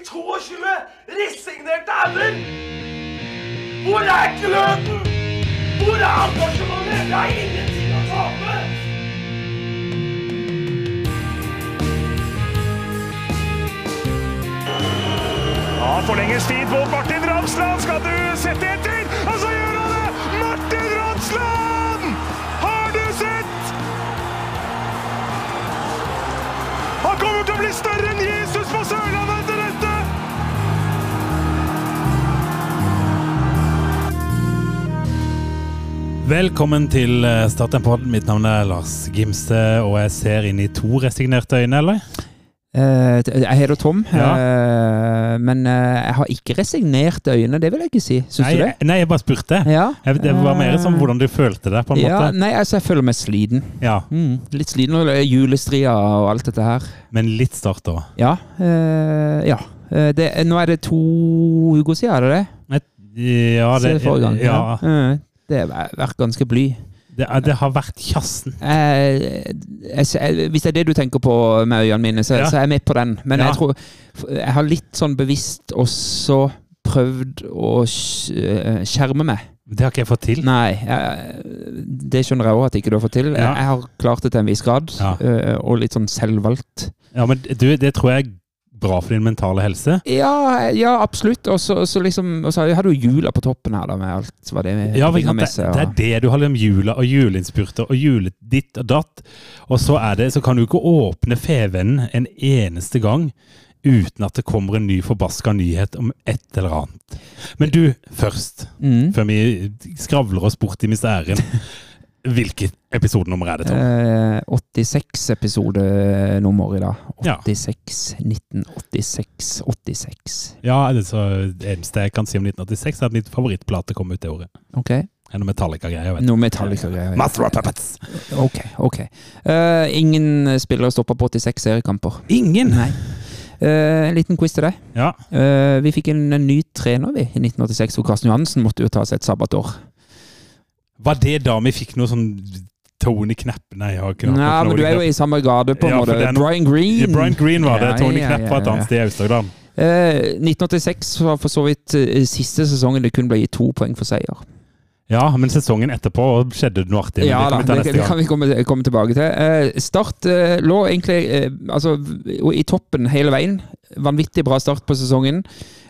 fikk 22 resignerte ender! Hvor er gløden? Hvor er engasjementet? Jeg har ingenting å tape! Ja, forlenges tid på Martin Ramsland. Skal du sette etter? Og så gjør han det! Martin Ramsland! Har du sett? Han kommer til å bli større enn Velkommen til eh, Start en podd. Mitt navn er Lars Gimse, og jeg ser inn i to resignerte øyne, eller? Eh, jeg heter Tom, Ja. eh, men jeg har ikke resignerte øyne, det vil jeg ikke si. Syns Nei, du det? nei, jeg bare spurte. Ja. Jeg, det var mer som hvordan du følte det, på en ja, måte. Nei, altså, jeg føler meg sliten. Ja, Mm, litt sliten av julestria og alt dette her. Men litt Start òg. Ja. Uh, ja. Det, nå er det to uker siden, er det det? Ja, det, forrige gang. ja, Eh, det har vært ganske bly. det, det har vært kjassen. Eh, hvis det er det du tenker på med øynene mine, så, Ja. så er jeg med på den. Men Ja. jeg tror Jeg har litt sånn bevisst også prøvd å eh, skjerme meg. Det har ikke jeg fått til. Nei, jeg, det skjønner jeg òg at ikke du har fått til. Ja. Jeg har klart det til en viss grad, Ja. eh, og litt sånn selvvalgt. Ja, men du, det tror jeg er bra for din mentale helse. Ja, ja absolutt. Og så så liksom har du jula på toppen her, da, med alt hva det Ja, bringer med seg. det, det er det du har om jula og juleinnspurter og jule ditt og datt. Og så er det, så kan du ikke åpne Fevennen en eneste gang uten at det kommer en ny forbaska nyhet om et eller annet. Men du, først, Mm. før vi skravler oss bort i misæren. Hvilket episodenummer er det, Tom? Eh, 86 episodenummer i dag. Ja. 86, 1986, 86. Ja, det, eneste jeg kan si om 1986, er at mitt favorittplate kom ut det året. Ok. Noe Metallica-greier. Noe Metallica-greier. Master of Puppets. Ok, ok. Uh, ingen spillere stopper på 86 seriekamper. Ingen! Nei. Uh, en liten quiz til deg. Ja, Uh, vi fikk en, en ny trener vi i 1986, hvor Karsten Johansen måtte jo ta seg et sabbatår. Var det da vi fikk noe sånn Tony Knapp Nei, jeg har ikke noe Ja, men du er jo i samme gade, på en Ja, måte. er Brian Green. Ja, Brian Green var det. Tony Knapp var et annet sted i Aust-Agder. Eh, 1986 var for så vidt eh, siste sesongen det kun ble gitt to poeng for seier. Ja, men sesongen etterpå skjedde det noe artig. Ja det kan vi det, det kan vi komme, komme tilbake til. Eh, start eh, lå egentlig eh, altså, i toppen hele veien. Vanvittig bra start på sesongen.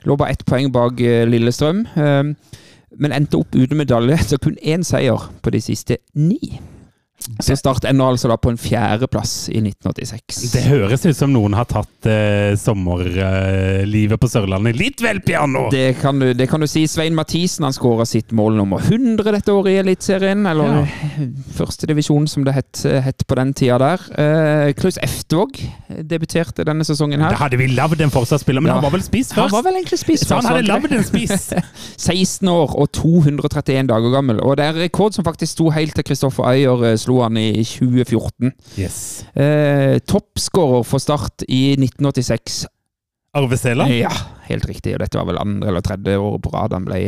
Lå bare ett poeng bak eh, Lillestrøm. Eh, men endte opp uten medalje, så kun én seier på de siste ni. Så Start ender altså da på en fjerdeplass i 1986. Det høres ut som noen har tatt eh, sommerlivet på Sørlandet litt vel piano! Det kan, du, det kan du si. Svein Mathisen han skåra sitt mål nummer 100 dette året i Eliteserien. Eller førstedivisjon, som det het, het på den tida der. Eh, Klaus Eftvåg debuterte denne sesongen her. Da hadde vi lagd en forsvarsspiller, men Ja. han var vel spiss først? Han var vel egentlig spiss Så han hadde lagd en spiss! 16 år og 231 dager gammel. Og det er en rekord som faktisk sto helt til Kristoffer Øyer eh, slo han i 2014. Yes. Eh, Toppskårer for Start i 1986. Arve Sæland? Ja, helt riktig. Og dette var vel andre eller tredje året på rad han ble,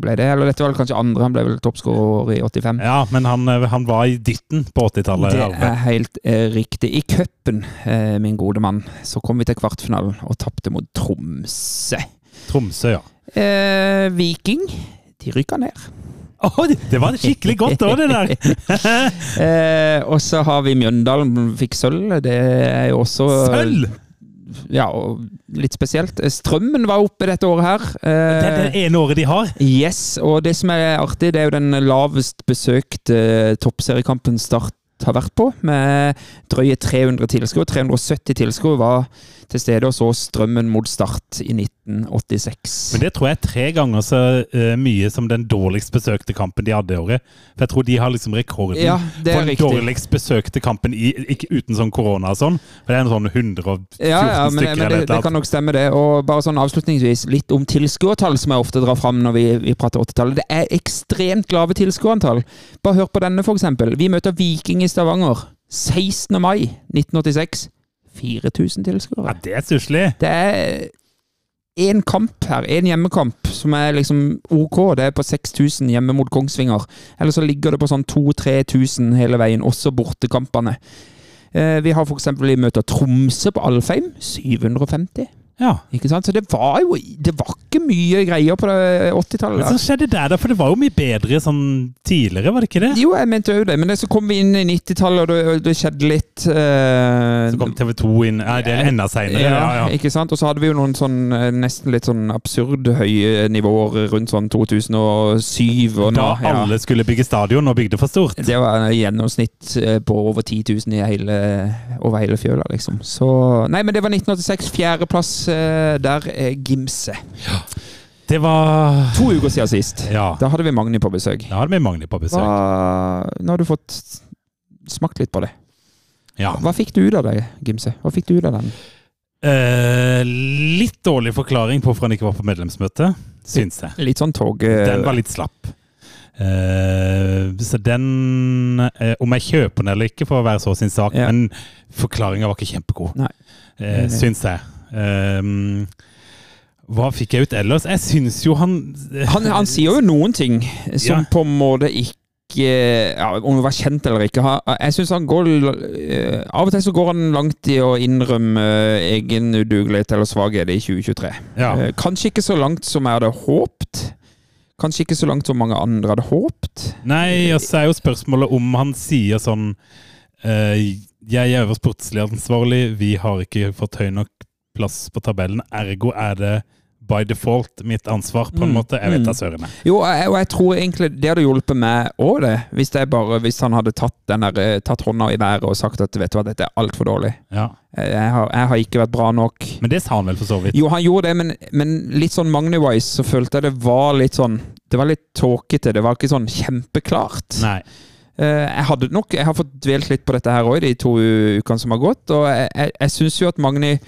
ble det. Eller dette var vel kanskje andre, han ble vel toppskårer i 85. Ja, men han, eh, han var i dytten på 80-tallet. Det Arve. er helt eh, riktig. I cupen, eh, min gode mann, så kom vi til kvartfinalen og tapte mot Tromsø. Tromsø, ja. Eh, Viking, de rykka ned. Å, det var skikkelig godt òg, det der! Eh, og så har vi Mjøndalen, fikk sølv. Det er jo også Sølv! Ja, og litt spesielt. Strømmen var oppe dette året her. Eh, Det er det ene året de har. Yes, og det som er artig, det er jo den lavest besøkte toppseriekampen Start har vært på, med drøye 300 tilskuere. 370 tilskuere var til stede og så Strømmen mot Start i 1986. Men det tror jeg er tre ganger så eh, mye som den dårligst besøkte kampen de hadde i året. For jeg tror de har liksom rekorden Ja, det er den riktig. dårligst besøkte kampen i, ikke uten sånn korona og sånn. For det er en sånn 114 Ja, ja, men, stykker men det, det kan nok stemme, det. Og bare sånn avslutningsvis, litt om tilskuertall, som jeg ofte drar fram når vi, vi prater 80-tallet. Det er ekstremt lave tilskuerantall. Bare hør på denne, eksempel. Vi møter Viking i Stavanger 16. mai 1986. 4000 tilskuere. Ja, det er stusslig. Det er én kamp her, én hjemmekamp, som er liksom OK. Det er på 6000 hjemme mot Kongsvinger. Eller så ligger det på sånn 2000-3000 hele veien, også bortekampene. Eh, vi har f.eks. vi møter Tromsø på Alfheim. 750. Ja. Ikke sant? Så det var jo Det var ikke mye greier på 80-tallet. Men så der. skjedde der, for det var jo mye bedre sånn tidligere, var det ikke det? Jo, jeg mente òg det, men så kom vi inn i 90-tallet, og det, det skjedde litt uh, Så kom TV 2 inn ja, det er enda seinere. ja, Ja, ja. ikke sant? Og så hadde vi jo noen sånn eh, nesten litt sånn absurd høye nivåer rundt sånn 2007 og nå. Da alle skulle bygge stadion og bygde for stort. Det var en gjennomsnitt eh, på over 10 000 i hele, over hele fjøla, liksom. Så Nei, men det var 1986. Fjerdeplass der er Gimse. Det var To uker siden sist. Ja. Da hadde vi Magni på besøk. Da hadde vi Magni på besøk. Hva, nå har du fått smakt litt på det. Ja. Hva fikk du ut av det, Gimse? Hva fikk du ut av den? Eh, litt dårlig forklaring på hvorfor han ikke var på medlemsmøte, syns jeg. Litt sånn tog... eh, Den var litt slapp. Uh, så den uh, Om jeg kjøper den eller ikke, får være så sin sak, Ja. men forklaringa var ikke kjempegod, uh, syns jeg. Eh, hva fikk jeg ut ellers? Jeg syns jo han han, han sier jo noen ting som Ja. på en måte ikke ja, Om det var kjent eller ikke. Jeg synes han går eh, Av og til så går han langt i å innrømme eh, egen udugelighet eller svakhet i 2023. Ja. Eh, Kanskje ikke så langt som jeg hadde håpt. Kanskje ikke så langt som mange andre hadde håpt. Nei, og så er jo spørsmålet om han sier sånn eh, Jeg er øverst sportslig ansvarlig, vi har ikke fått høy nok plass på tabellen, ergo er det by default mitt ansvar, på en Mm, måte. Jeg vet mm. da søren. Jo, jeg- og jeg tror egentlig det hadde hjulpet meg òg, det. Hvis, det bare, hvis han hadde tatt, den der, eh, tatt hånda i været og sagt at vet du hva, dette er altfor dårlig. Ja. Jeg har, jeg har ikke vært bra nok. Men det sa han vel for så vidt. Jo, han gjorde det, men, men litt sånn Magni-wise så følte jeg det var litt sånn Det var litt tåkete. Det var ikke sånn kjempeklart. Nei. Eh, jeg hadde nok Jeg har fått dvelt litt på dette her òg de to ukene som har gått, og jeg, jeg, jeg syns jo at Magni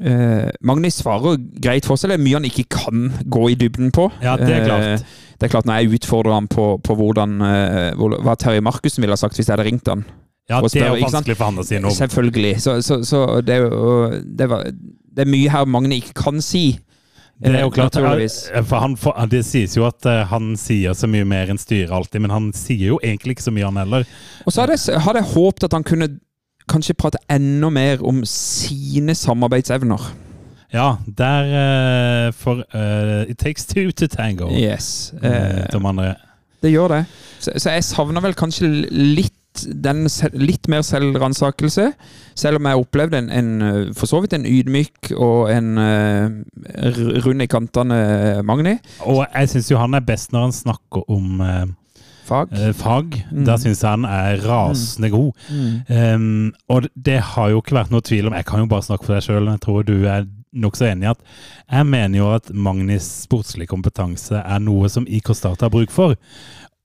eh, Magnus svarer greit for seg. Det er mye han ikke kan gå i dybden på. Ja, det er klart. Eh, det er klart Når jeg utfordrer ham på, på hvordan, eh, hva Terje Markussen ville ha sagt hvis jeg hadde ringt han Ja, det er jo vanskelig for han å si noe om. Selvfølgelig. Så, så, så det, er jo- det, var, det er mye her Magne ikke kan si. Det er jo klart, for han, for, Det sies jo at han sier så mye mer enn styret alltid, men han sier jo egentlig ikke så mye, han heller. Og så hadde jeg, hadde jeg håpet at han kunne kanskje prate enda mer om sine samarbeidsevner. Ja, der uh, For uh, It takes two to tango. Yes. Andre. det gjør det. Så, så jeg savner vel kanskje litt den litt mer selvransakelse. Selv om jeg opplevde en, en for så vidt en ydmyk og en rund i kantene Magni. Og jeg syns jo han er best når han snakker om Fag. eh, fag. Mm. Der syns jeg han er rasende god. Um, og det har jo ikke vært noe tvil om Jeg kan jo bare snakke for deg sjøl, jeg tror du er nokså enig i at jeg mener jo at Magnis sportslige kompetanse er noe som IK Start har bruk for.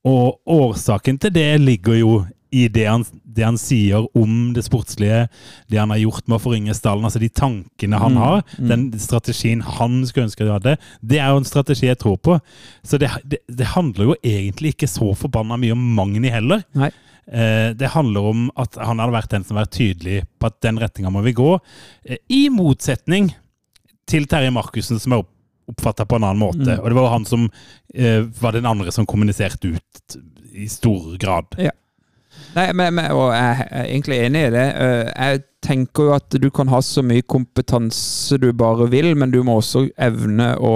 Og årsaken til det ligger jo i det han, det han sier om det sportslige, det han har gjort med å forringe stallen, altså de tankene han Mm, har, mm. den strategien han skulle ønske de hadde, det er jo en strategi jeg tror på. Så det, det, det handler jo egentlig ikke så forbanna mye om Magni heller. Nei. Eh, det handler om at han hadde vært den som har vært tydelig på at den retninga må vi gå, eh, i motsetning til Terje Markussen, som er oppfatta på en annen måte. Mm. Og det var jo han som eh, var den andre som kommuniserte ut i stor grad. Nei, men, men, og jeg er egentlig enig i det. Eh, Jeg tenker jo at du kan ha så mye kompetanse du bare vil, men du må også evne å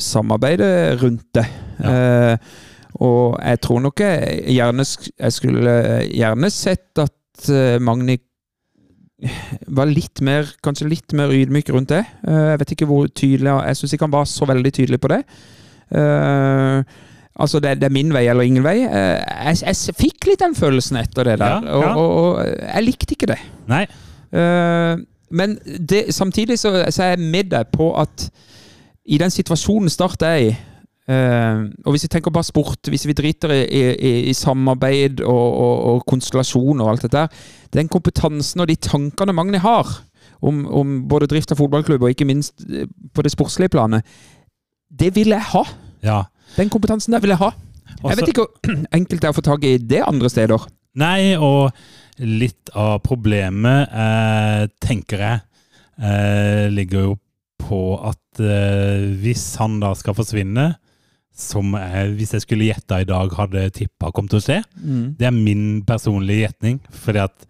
samarbeide rundt det. Eh, og jeg tror nok jeg gjerne Jeg skulle gjerne sett at eh, Magni var litt mer Kanskje litt mer ydmyk rundt det. Eh, jeg vet ikke hvor tydelig Jeg syns ikke han var så veldig tydelig på det. Altså, det, det er min vei eller ingen vei. Eh, jeg, jeg fikk litt den følelsen etter det der, Ja, ja. Og, og, og jeg likte ikke det. Nei. Eh, men det, samtidig så, så er jeg med deg på at i den situasjonen Start er i eh, Og hvis vi tenker bare sport, hvis vi driter i, i, i samarbeid og, og, og konstellasjon og alt dette der, Den kompetansen og de tankene Magni har om, om både drift av fotballklubb og ikke minst på det sportslige planet, det vil jeg ha. Ja. Den kompetansen der vil jeg ha. Jeg vet ikke hvor enkelt det er å få tak i det andre steder. Nei, og litt av problemet, eh, tenker jeg, eh, ligger jo på at eh, hvis han da skal forsvinne, som jeg, hvis jeg skulle gjette i dag, hadde tippa kom til å skje, det er min personlige gjetning. Fordi at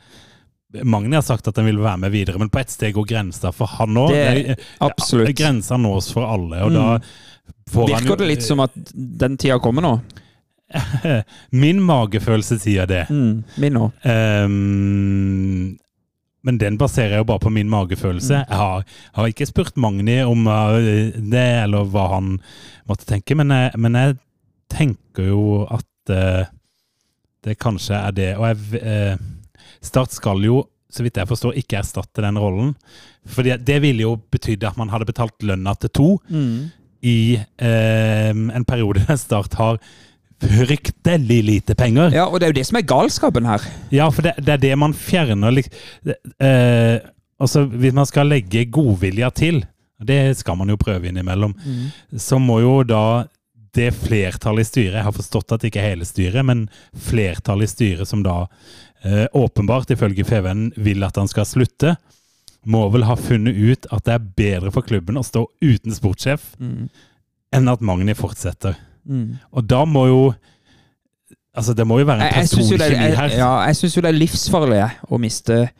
Magni har sagt at han vil være med videre, men på ett steg går grensa for han òg. Grensa nås for alle, og Mm. da får Virker det litt som at den tida kommer nå? Min magefølelse sier det. Mm, min òg. Um, men den baserer jeg jo bare på min magefølelse. Jeg har, har ikke spurt Magni om eh, det, eller hva han måtte tenke, men jeg, men jeg tenker jo at uh, det kanskje er det. Og jeg, uh, Start skal jo, så vidt jeg forstår, ikke erstatte den rollen. For det ville jo betydd at man hadde betalt lønna til to Mm. I eh, en periode der Start har fryktelig lite penger. Ja, og det er jo det som er galskapen her. Ja, for det, det er det man fjerner liksom, eh, Altså, hvis man skal legge godvilja til, det skal man jo prøve innimellom, så må jo da det flertallet i styret Jeg har forstått at det ikke er hele styret, men flertallet i styret som da eh, åpenbart, ifølge Feven, vil at han skal slutte, må vel ha funnet ut at det er bedre for klubben å stå uten sportssjef Mm. enn at Magni fortsetter. Mm. Og da må jo Altså, det må jo være en syns er- personkjemi her. ja, jeg synes jo det er livsfarlig å miste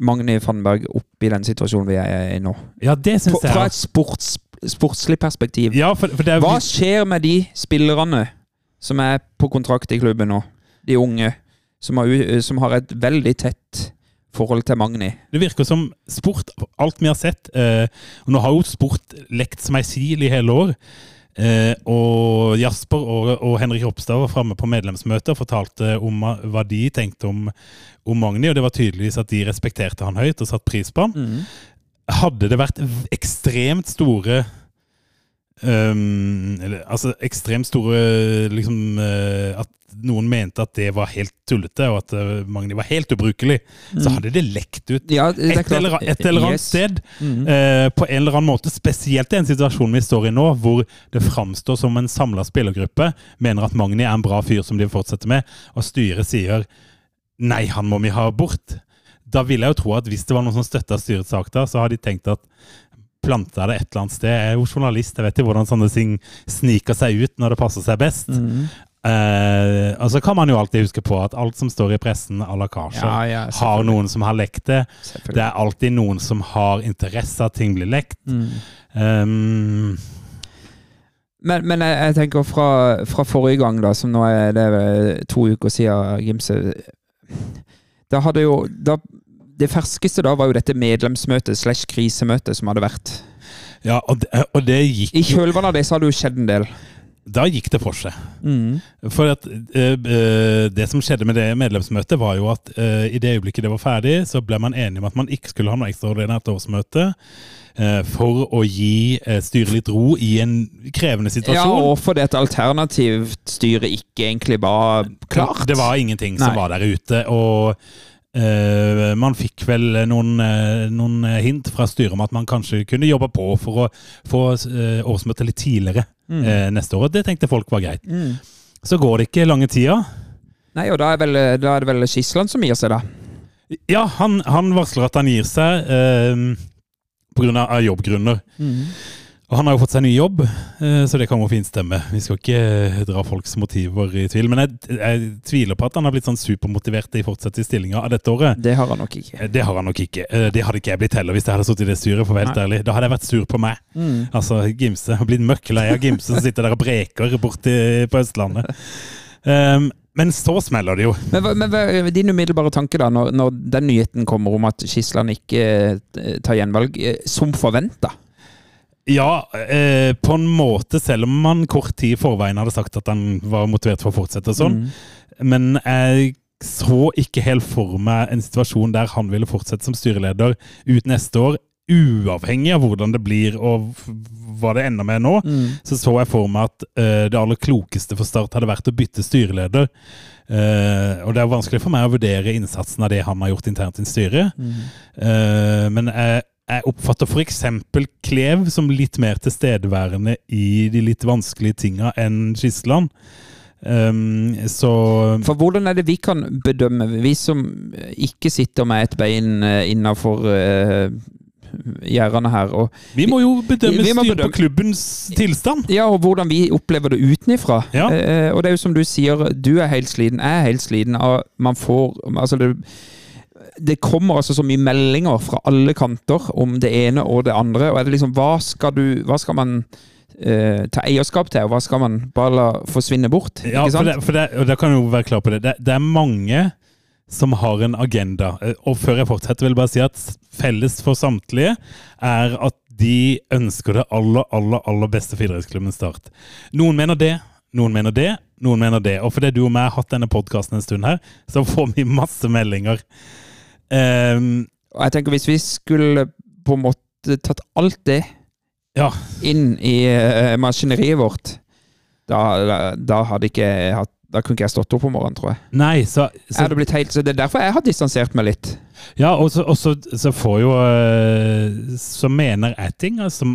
Magni Fannberg opp i den situasjonen vi er i nå. Ja, det synes jeg. fra et sports, sportslig perspektiv. Ja, for, for er, Hva skjer med de spillerne som er på kontrakt i klubben nå? De unge som har, som har et veldig tett forhold til Magni. det virker som sport, alt vi har sett eh, og Nå har jo sport lekt som ei sil i hele år. Eh, og Jasper og, og Henrik Ropstad var framme på medlemsmøtet og fortalte om hva- de tenkte om, om Magni, og det var tydeligvis at de respekterte han høyt og satte pris på han. Hadde det vært ekstremt store um, eller, altså ekstremt store liksom, eh, At noen mente at det var helt tullete, og at eh, Magni var helt ubrukelig, så hadde det lekt ut Ja, det et eller, et eller annet Yes. sted. Mm. eh, på en eller annen måte, spesielt i den situasjonen vi står i nå, hvor det framstår som en samla spillergruppe mener at Magni er en bra fyr som de vil fortsette med, og styret sier nei, han må vi ha bort. Da vil jeg jo tro at hvis det var noen som støtta styrets sak da, så har de tenkt at planta det et eller annet sted. Jeg er jo journalist, jeg vet jo hvordan sånne ting sniker seg ut når det passer seg best. Mhm. Eh, og så kan man jo alltid huske på at alt som står i pressen à la Ja, ja, har noen som har lekt det. Det er alltid noen som har interesse av at ting blir lekt. Mm. Um, Men, men jeg, jeg tenker fra, fra forrige gang, da, som nå er det er to uker siden Gimse Da hadde jo da, Det ferskeste da var jo dette medlemsmøtet slash krisemøtet som hadde vært. ja, og det, og det gikk I kjølvannet av det så hadde jo skjedd en del. Da gikk det for seg. Mm. For at eh, Det som skjedde med det medlemsmøtet, var jo at eh, i det øyeblikket det var ferdig, så ble man enig om at man ikke skulle ha noe ekstraordinært årsmøte. eh, for å gi styret litt ro i en krevende situasjon. Ja, og fordi et alternativt styre ikke egentlig var klart. Det var ingenting som Nei. var der ute. Og Uh, man fikk vel noen, uh, noen hint fra styret om at man kanskje kunne jobbe på for å få uh, årsmøtet litt tidligere Mm. eh, neste år. Og det tenkte folk var greit. Mm. Så går det ikke lange tida. Nei, og da er, vel, da er det vel Skisland som gir seg, da. Ja, han, han varsler at han gir seg eh, av jobbgrunner. Og han har jo fått seg ny jobb, eh, så det kan jo fint stemme. Vi skal ikke eh, dra folks motiver i tvil. Men jeg, jeg tviler på at han har blitt sånn supermotivert i fortsette i stillinga av dette året. Det har han nok ikke. Eh, Det har han nok ikke. Det hadde ikke jeg blitt heller hvis jeg hadde sittet i det styret. for å være helt ærlig. Da hadde jeg vært sur på meg. Altså, Gimse blitt møkk lei av Gimse som sitter der og breker borti på Østlandet. Um, men så smeller det jo. Men, men er din umiddelbare tanke da, når, når den nyheten kommer om at Skisland ikke tar gjenvalg, som forventa? Ja, eh, på en måte, selv om man kort tid i forveien hadde sagt at han var motivert for å fortsette sånn. Men jeg så ikke helt for meg en situasjon der han ville fortsette som styreleder ut neste år, uavhengig av hvordan det blir og hva det ender med nå. Så så jeg for meg at eh, det aller klokeste for Start hadde vært å bytte styreleder. Eh, og det er vanskelig for meg å vurdere innsatsen av det han har gjort internt i styret. Eh, men jeg, jeg oppfatter f.eks. Klev som litt mer tilstedeværende i de litt vanskelige tinga enn Skisland. Um, så For hvordan er det vi kan bedømme, vi som ikke sitter med et bein innafor gjerdene her, og, vi må jo bedømme Vi må styr på klubbens tilstand. ja, og hvordan vi opplever det utenifra. Ja. Uh, og det er jo som du sier, du er helt sliten, jeg er helt sliten Man får Altså, det det kommer altså så mye meldinger fra alle kanter om det ene og det andre. og er det liksom, Hva skal, du, hva skal man eh, ta eierskap til, og hva skal man bare la forsvinne bort? Ja, for det, for det, og da kan jeg jo være klar på det. det. Det er mange som har en agenda. Eh, Og før jeg fortsetter, vil jeg bare si at felles for samtlige er at de ønsker det aller, aller, aller beste for idrettsklubben Start. Noen mener det, noen mener det, noen mener det. Og fordi du og meg har hatt denne podkasten en stund her, så får vi masse meldinger. Ehm, Og jeg tenker Hvis vi skulle på en måte tatt alt det ja, inn i uh, maskineriet vårt, da, da, da hadde ikke jeg hatt da kunne ikke jeg stått opp om morgenen, tror jeg. nei, så, Jeg så hadde blitt helt, så Det er derfor jeg har distansert meg litt. Ja, og så, og så, så får jo øh, Så mener jeg ting øh, som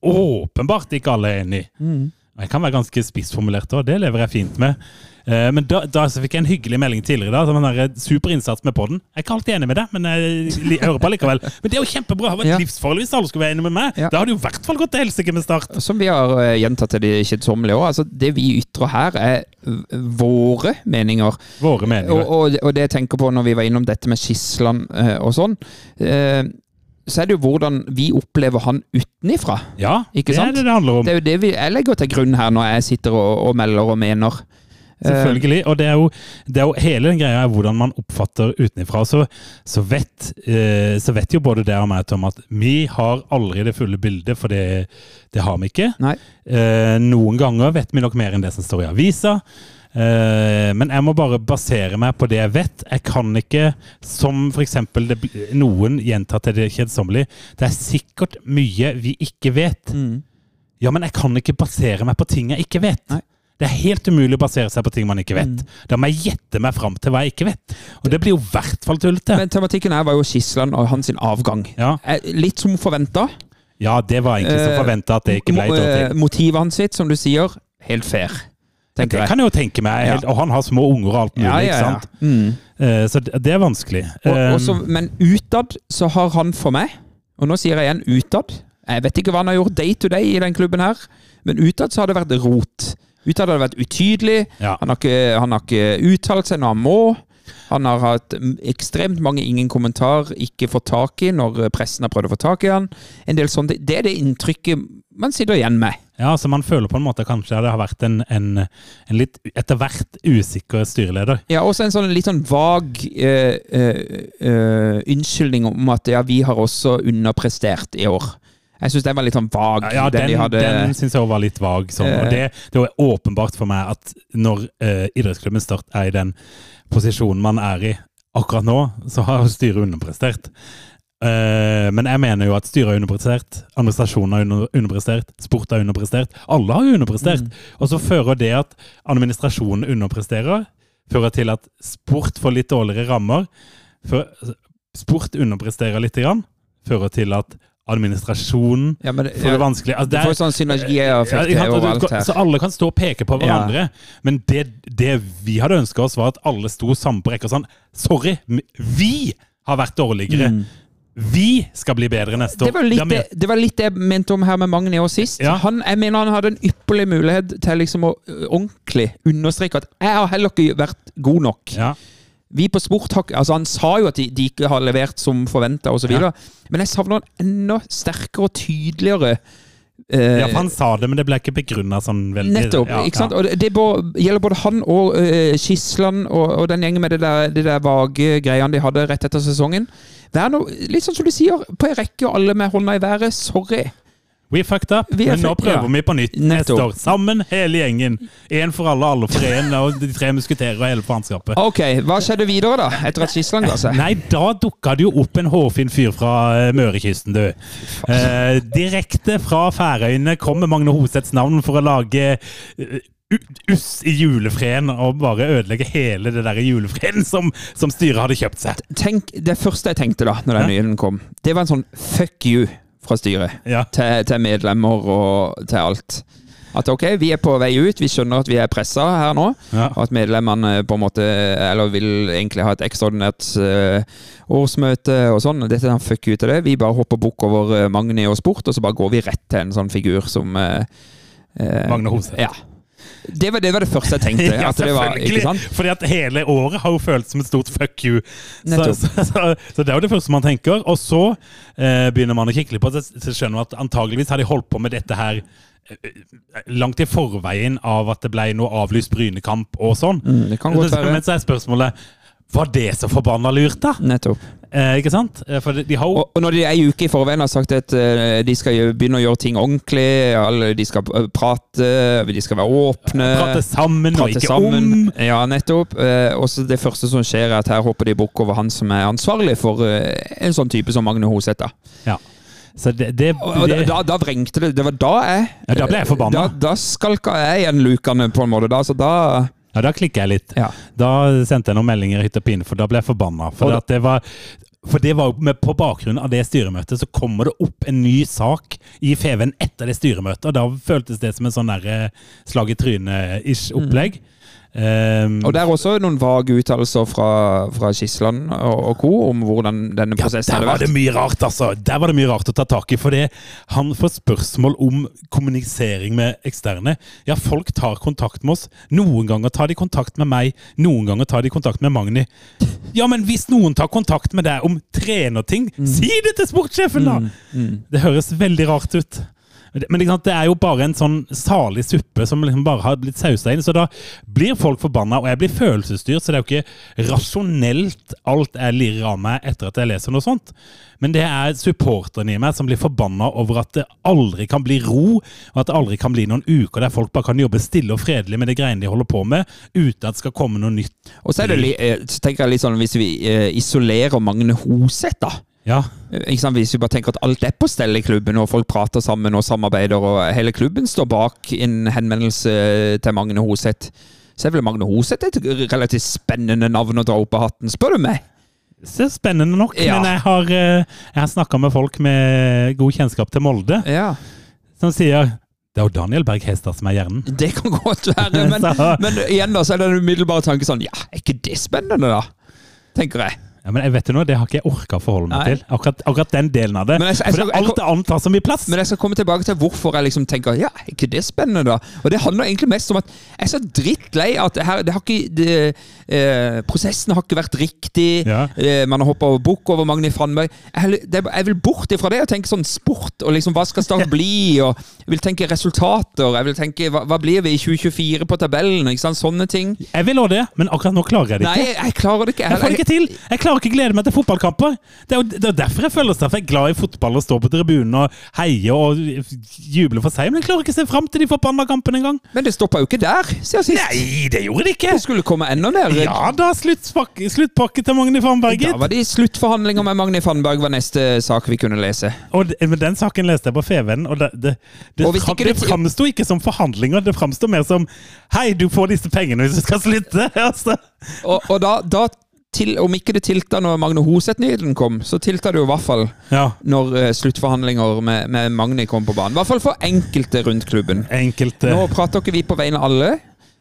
åpenbart ikke alle er enig i. Mm. Jeg kan være ganske spissformulert òg, det lever jeg fint med. Eh, Men da, da fikk jeg en hyggelig melding tidligere. da, som en der, Super innsats med podden. Jeg er ikke alltid enig med det, men jeg, jeg hører på likevel. Men det er jo kjempebra. Det vært Ja. livsfarlig hvis alle skulle være enig med meg. Ja. Da hadde jo i hvert fall gått til helsike med Start. Som vi har eh, gjentatt til de kjedsommelige òg. Altså, det vi ytrer her, er våre meninger. Våre meninger. og, og det jeg tenker på når vi var innom dette med Skisland eh, og sånn, eh, så er det jo hvordan vi opplever han utenifra. Ja, det sant? er det det handler om. Det er jo det vi, jeg legger til grunn her når jeg sitter og, og melder og mener. Selvfølgelig. Og det er, jo, det er jo hele den greia er hvordan man oppfatter utenfra. Så, så, vet, eh, så vet jo både det og meg, Tom, at vi har aldri det fulle bildet, for det, det har vi ikke. Nei. Eh, noen ganger vet vi nok mer enn det som står i avisa. Eh, men jeg må bare basere meg på det jeg vet. Jeg kan ikke, som f.eks. noen gjentar til det kjedsommelige, det er sikkert mye vi ikke vet. Mm. Ja, men jeg kan ikke basere meg på ting jeg ikke vet. Nei. Det er helt umulig å basere seg på ting man ikke vet. Mm. Da må jeg gjette meg fram til hva jeg ikke vet. Og det blir jo i hvert fall tullete. Men tematikken her var jo Skisland og hans avgang. Ja. Eh, Litt som forventa. ja, det var egentlig som Eh, forventa at det ikke ble dårlig. Motivet hans sitt, som du sier, helt fair. Det jeg. kan jeg jo tenke meg. Ja. Helt, og han har små unger og alt mulig, Ja, ja, ikke sant? Mm. Eh, Så det er vanskelig. Og, Eh, også, men utad så har han for meg, og nå sier jeg igjen utad Jeg vet ikke hva han har gjort day to day i den klubben her, men utad så har det vært rot. Utad har det vært utydelig. ja. Han har ikke, han har ikke uttalt seg når han må. Han har hatt ekstremt mange ingen kommentar, ikke fått tak i når pressen har prøvd å få tak i han. En del sånt. Det er det inntrykket man sitter igjen med. ja, så man føler på en måte kanskje det har vært en, en, en litt etter hvert usikker styreleder. Ja, også en sånn litt sånn vag eh, eh, eh, unnskyldning om at ja, vi har også underprestert i år. Jeg syns den var litt sånn vag. Ja, den, den, de hadde den syns jeg var litt vag. Sånn. Og Eh. det, det var åpenbart for meg at når uh, idrettsklubben Start er i den posisjonen man er i akkurat nå, så har styret underprestert. Uh, men jeg mener jo at styret har underprestert, administrasjonen har under, underprestert, sport har underprestert. Alle har jo underprestert. Mm. Og så fører det at administrasjonen underpresterer, fører til at sport får litt dårligere rammer. For, sport underpresterer litt, grann, fører til at administrasjonen ja, men, får det vanskelig. Altså, Du får sånn synergieffekt ja. Overalt her. Så alle kan stå og peke på hverandre. Men det, det vi hadde ønska oss, var at alle sto sammen på rekke og sånn Sorry, vi har vært dårligere. Vi skal bli bedre neste år. Mm. Det var, litt Det det, har vi- det var litt det jeg mente om her med Magni år sist. Ja. Han, jeg mener han hadde en ypperlig mulighet til liksom å ordentlig understreke at jeg har heller ikke vært god nok. ja. Vi på sport har altså Han sa jo at de, de ikke har levert som forventa osv., Ja. men jeg savner en enda sterkere og tydeligere eh, ja, for han sa det, men det ble ikke begrunna sånn veldig. Nettopp. Ja, ikke sant? ja. Og det, det gjelder både han og uh, Skisland og, og den gjengen med det der, det der vage greiene de hadde rett etter sesongen. Vær nå, litt sånn som du sier, på ei rekke og alle med hånda i været. Sorry. We fucked up, Vi men nå prøver ja. vi på nytt neste år. Sammen, hele gjengen. Én for alle, alle for én. Og de tre musketerer og hele faenskapet. Ok, hva skjedde videre, da? Etter at Skisland ga seg? Nei, da dukka det jo opp en hårfin fyr fra eh, Mørekysten, du. Eh, direkte fra Færøyene kommer Magne Hoseths navn for å lage eh, uss i julefreden og bare ødelegge hele det der julefreden som, som styret hadde kjøpt seg. Tenk, Det første jeg tenkte da når den nyheten kom, det var en sånn fuck you fra styret Ja. til, til medlemmer og til alt. At ok, vi er på vei ut, vi skjønner at vi er pressa her nå. Ja. Og at medlemmene på en måte Eller vil egentlig ha et ekstraordinært uh, årsmøte og sånn. Dette er han fuck ut av det. Vi bare hopper bukk over uh, Magni og sport, og så bare går vi rett til en sånn figur som uh, uh, Magne Hoseth. Ja. Det var, det var det første jeg tenkte. Ja, det var? Fordi at hele året har jo føltes som et stort fuck you. Så, så, så, så det er jo det første man tenker. Og så eh, begynner man å kikke litt på det, så skjønner man at antageligvis har de holdt på med dette her eh, langt i forveien av at det ble noe avlyst Brynekamp og sånn. Mm. Men så er spørsmålet Var det så forbanna lurt, da? Nettopp. Eh, ikke sant? Eh, de, de Og, og når de ei uke i forveien har sagt at uh, de skal begynne å gjøre ting ordentlig, alle, de skal eh, prate, de skal være åpne Prate sammen og ikke sammen. om. Ja, nettopp. Eh, og så det første som skjer, er at her hopper de bukk over han som er ansvarlig for uh, en sånn type som Magne Hoseth. Ja. Så det, det, det da, da vrengte det. Det var da jeg Ja, da ble jeg forbanna. Da, da skalka jeg igjen lukene, på en måte. da, så da Ja, da klikker jeg litt. Ja. Da sendte jeg noen meldinger i hytt og pine, for da ble jeg forbanna. For, det var, for det var med, på bakgrunn av det styremøtet, så kommer det opp en ny sak i Feven etter det styremøtet, og da føltes det som en sånn der, eh, slag i trynet-ish opplegg. Um, Og det er også noen vage uttalelser fra, fra Skisland og, og co. om hvordan denne prosessen ja, der hadde var det mye rart, altså. Der var det mye rart å ta tak i. For det, han får spørsmål om kommunisering med eksterne. Ja, folk tar kontakt med oss. Noen ganger tar de kontakt med meg, noen ganger tar de kontakt med Magni. Ja, men hvis noen tar kontakt med deg om trenerting, si det til sportssjefen, da! Det høres veldig rart ut. Men det er jo bare en sånn salig suppe som liksom bare har blitt sausa inn. Så da blir folk forbanna, og jeg blir følelsesstyrt. Så det er jo ikke rasjonelt alt jeg lirer av meg etter at jeg leser noe sånt. Men det er supporterne i meg som blir forbanna over at det aldri kan bli ro, og at det aldri kan bli noen uker der folk bare kan jobbe stille og fredelig med det greiene de holder på med, uten at det skal komme noe nytt. Og så, er det, eh, så tenker jeg litt sånn, hvis vi eh, isolerer Magne Hoseth, da. Ja, Ikke sant? Hvis vi bare tenker at alt er på stell i klubben, og folk prater sammen og samarbeider, og hele klubben står bak en henvendelse til Magne Hoseth, så er vel Magne Hoseth et relativt spennende navn å dra opp av hatten, spør du meg? er spennende nok, Ja. men jeg har, eh, jeg har snakka med folk med god kjennskap til Molde, Ja, som sier det er jo Daniel Berg Hestad som er hjernen. det kan godt være, men, men igjen da, så er det en umiddelbare tanke sånn, ja, er ikke det spennende da? Tenker jeg. Ja, men jeg vet du noe, Det har ikke jeg orka å forholde meg Nei. til. Akkurat, akkurat den delen av det. Jeg, jeg skal- jeg For det, alt annet tar så mye plass. Men jeg skal komme tilbake til hvorfor jeg liksom tenker ja, er ikke det spennende, da? Og det handler egentlig mest om at jeg er så drittlei at det her, det har ikke det, eh, Prosessen har ikke vært riktig. Ja. Eh, man har hoppa bukk over Magni Fannberg. Jeg, det, jeg vil bort ifra det og tenke sånn sport, og liksom hva skal Start bli? Og jeg vil tenke resultater. Jeg vil tenke hva, hva blir vi i 2024 på tabellen? Ikke sant? Sånne ting. Jeg vil også det, men akkurat nå klarer jeg det Nei, ikke. jeg, jeg klarer det ikke. Jeg får det ikke til! Jeg klarer ikke å glede meg til fotballkamper. Det er jo det er derfor jeg føler straff. Jeg er glad i fotball og står på tribunen og heier og jubler for seg, men jeg klarer ikke å se fram til de forbanna kampene engang. Men det stoppa jo ikke der, siden sist. Nei, det gjorde det ikke! Det skulle komme enda mer. Ja da, sluttpakke, sluttpakke til Magni Fannberg, Da var det sluttforhandlinger med Magni Fannberg var neste sak vi kunne lese. Og det- men den saken leste jeg på Feven, og det, det, det, Og fram- det- framsto ikke som forhandlinger, det framsto mer som Hei, du får disse pengene hvis du skal slutte! Altså. Og, og da, da til, om ikke det tilta når Magne Hoseth-nyheten kom, så tilta det jo i hvert fall Ja, når uh, sluttforhandlinger med, med Magne kom på banen. I hvert fall for enkelte rundt klubben. enkelte Nå prater ikke vi på vegne av alle.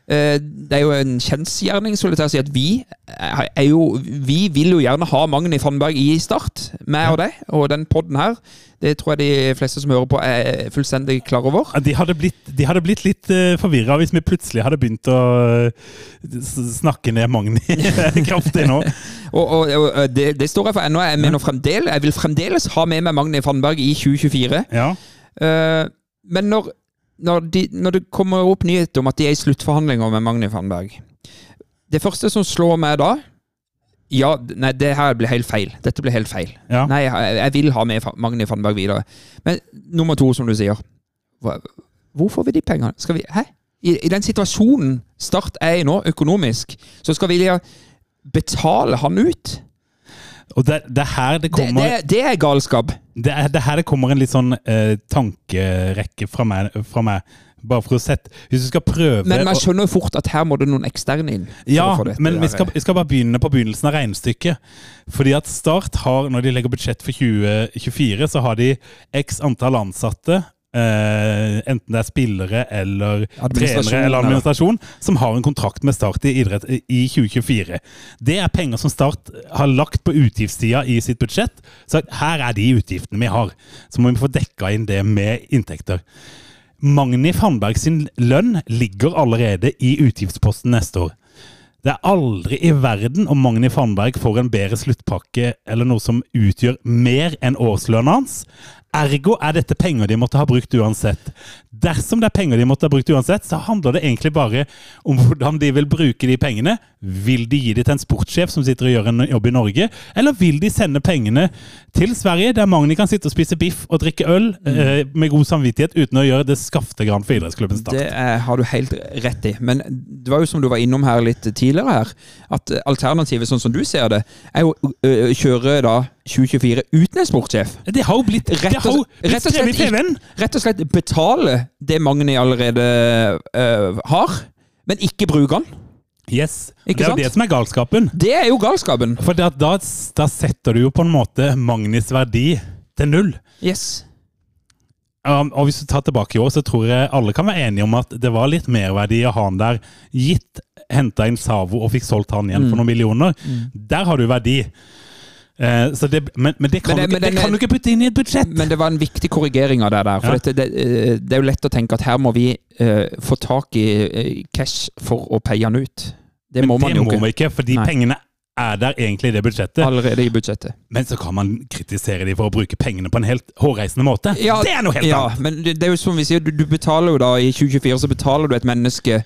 Eh, Det er jo en kjensgjerning skulle jeg til å si at vi er er jo Vi vil jo gjerne ha Magni Fannberg i Start, meg og deg, og den podden her. Det tror jeg de fleste som hører på, er fullstendig klar over. de hadde, blitt, de hadde blitt litt uh, forvirra hvis vi plutselig hadde begynt å eh, snakke ned Magni kraftig nå. Og, og, og det, det står jeg for ennå. Jeg mener fremdeles Jeg vil fremdeles ha med meg Magni Fannberg i 2024. Ja. Uh, men når, når, de, når det kommer opp nyheter om at de er i sluttforhandlinger med Magni Fannberg Det første som slår meg da Ja, nei, det her blir helt feil. Dette blir helt feil. Ja. Nei, jeg, jeg vil ha med Magni Fannberg videre. Men nummer to, som du sier hva, Hvor får vi de pengene? Skal vi, hæ? I, I den situasjonen Start er i nå, økonomisk, så skal vi betale han ut? Og det, det er her det Det, kommer det, det er galskap. det, er, det her det kommer en litt sånn eh, tankerekke fra meg, fra meg. Bare for å sette Hvis du skal prøve Men man skjønner jo fort at her må det noen eksterne inn. Ja, men vi skal, vi skal bare begynne på begynnelsen av regnestykket. Fordi at Start har, når de legger budsjett for 2024, så har de x antall ansatte. Eh, enten det er spillere eller trenere eller administrasjon, administrasjon, som har en kontrakt med Start i idrett i 2024. Det er penger som Start har lagt på utgiftssida i sitt budsjett. Så her er de utgiftene vi har. Så må vi få dekka inn det med inntekter. Magni Fannberg sin lønn ligger allerede i utgiftsposten neste år. Det er aldri i verden om Magni Fannberg får en bedre sluttpakke eller noe som utgjør mer enn årslønna hans. Ergo er dette penger de måtte ha brukt uansett. Dersom det er penger de måtte ha brukt uansett, så handler det egentlig bare om hvordan de vil bruke de pengene. Vil de gi det til en sportssjef som sitter og gjør en jobb i Norge, eller vil de sende pengene til Sverige, der Magni kan sitte og spise biff og drikke øl eh, med god samvittighet uten å gjøre det skaftegran for idrettsklubben Start? Det er, har du helt rett i. Men det var jo som du var innom her litt tidligere her, at alternativet, sånn som du ser det, er jo å kjøre da 2024 uten en sportssjef. Det har jo blitt, Rett jo og, rett og slett, rett og slett betale det Magni allerede ø, har, men ikke bruke den. Yes. Ikke det er jo sant? det som er galskapen. Det er jo galskapen. For da, da, setter du jo på en måte Magnis verdi til null. Yes. Um, og hvis du tar tilbake i år, så tror jeg alle kan være enige om at det var litt merverdi å ha han der. Gitt henta inn Savo og fikk solgt han igjen Mm. for noen millioner. Der har du verdi. Eh, så det, men, men det kan, Men det- du ikke, det kan du ikke putte inn i et budsjett! Men det var en viktig korrigering av det der. For Ja. dette, det, eh, det er jo lett å tenke at her må vi uh, få tak i uh, cash for å paye den ut. Det Men må man det jo må ikke. vi ikke, for de Nei. pengene er der egentlig i det budsjettet. Allerede i budsjettet. Men så kan man kritisere de for å bruke pengene på en helt hårreisende måte. Ja, det er noe helt ja, annet! men det, det er jo som vi sier, du, du betaler jo da i 2024 så betaler du et menneske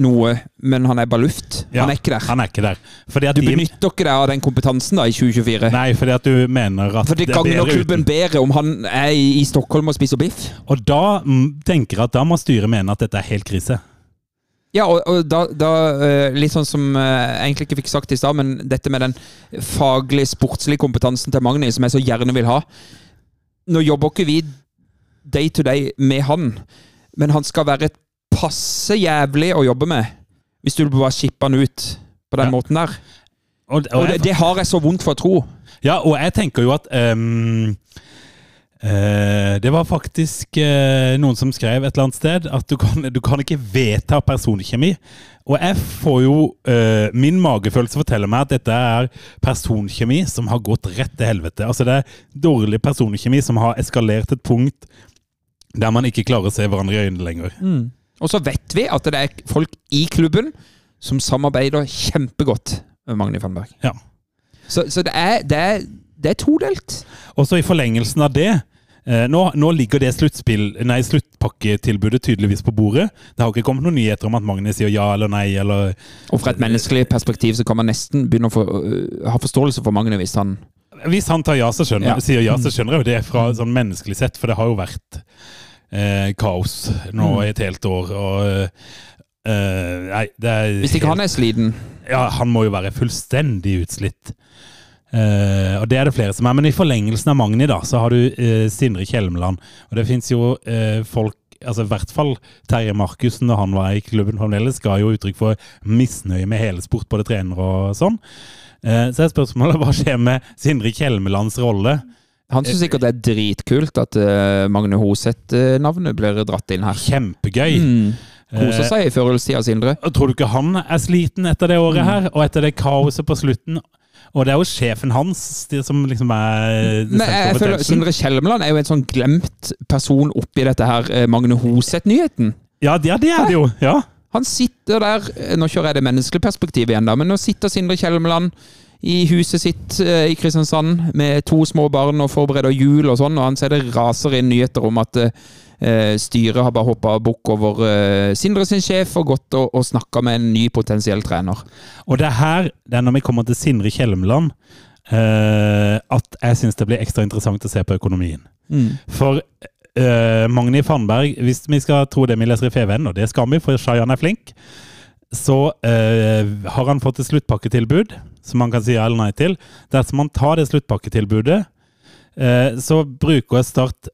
noe, men han er bare luft. Ja, han er ikke der. Han er ikke der. Du benytter ikke deg av den kompetansen da i 2024. Nei, fordi at du mener at For det er gagner klubben uten. bedre om han er i, Stockholm og spiser biff. Og da tenker jeg at da må styret mene at dette er helt krise. Ja, og, og da, da eh, Litt sånn som eh, jeg egentlig ikke fikk sagt i stad, men dette med den faglig sportslige kompetansen til Magni, som jeg så gjerne vil ha. Nå jobber ikke vi day to day med han, men han skal være et passe jævlig å jobbe med. Hvis du bare shipper han ut på den Ja. måten der. Og, og Og det, det har jeg så vondt for å tro. ja, og jeg tenker jo at um, uh, Det var faktisk uh, noen som skrev et eller annet sted at du kan, du kan ikke vedta personkjemi. Og jeg får jo uh, Min magefølelse forteller meg at dette er personkjemi som har gått rett til helvete. Altså Det er dårlig personkjemi som har eskalert et punkt der man ikke klarer å se hverandre i øynene lenger. Og så vet vi at det er folk i klubben som samarbeider kjempegodt med Magni Fannberg. Ja. Så, så det, er, det, er, det er todelt. Og så i forlengelsen av det eh, nå, nå ligger det nei, sluttpakketilbudet tydeligvis på bordet. Det har ikke kommet noen nyheter om at Magne sier ja eller nei. eller... Og fra et menneskelig perspektiv så kan man nesten begynne å få, øh, ha forståelse for Magne hvis han Hvis han tar ja, så skjønner, Ja. sier ja, så skjønner jeg jo det fra sånn menneskelig sett, for det har jo vært eh, kaos nå Mm. i et helt år. og eh, Nei, det er Hvis ikke han er sliten. Ja, han må jo være fullstendig utslitt. Eh, og det er det flere som er. Men i forlengelsen av Magni, da, så har du eh, Sindre Kjelmeland. Og det fins jo eh, folk Altså I hvert fall Terje Markussen, da han var i klubben fremdeles, ga jo uttrykk for misnøye med hele sport, både trener og sånn. Eh, så er spørsmålet hva skjer med Sindre Kjelmelands rolle? Han syns sikkert det er dritkult at uh, Magne Hoseth-navnet blir dratt inn her. Kjempegøy. Mm. Koser Eh, seg i førjulstida, Sindre. tror du ikke han er sliten etter det året her, og etter det kaoset på slutten? Og det er jo sjefen hans som liksom er Men jeg, jeg føler Sindre Kjelmeland er jo en sånn glemt person oppi dette her eh, Magne Hoseth-nyheten. Ja, det, det er det jo. Ja. Han sitter der Nå kjører jeg det menneskelige perspektivet igjen, da, men nå sitter Sindre Kjelmeland i huset sitt eh, i Kristiansand med to små barn og forbereder jul og sånn, og han ser det raser inn nyheter om at eh, styret har bare hoppa bukk over eh, Sindre sin sjef og gått og, og snakka med en ny potensiell trener. Og det er her, det er når vi kommer til Sindre Kjelmeland, eh, at jeg syns det blir ekstra interessant å se på økonomien. For uh, Magni Fannberg, hvis vi skal tro det vi leser i FVN, og det skal vi, for Shayan er flink, så eh, har han fått et sluttpakketilbud som han kan si ja eller nei til. Dersom han tar det sluttpakketilbudet, eh, så bruker Start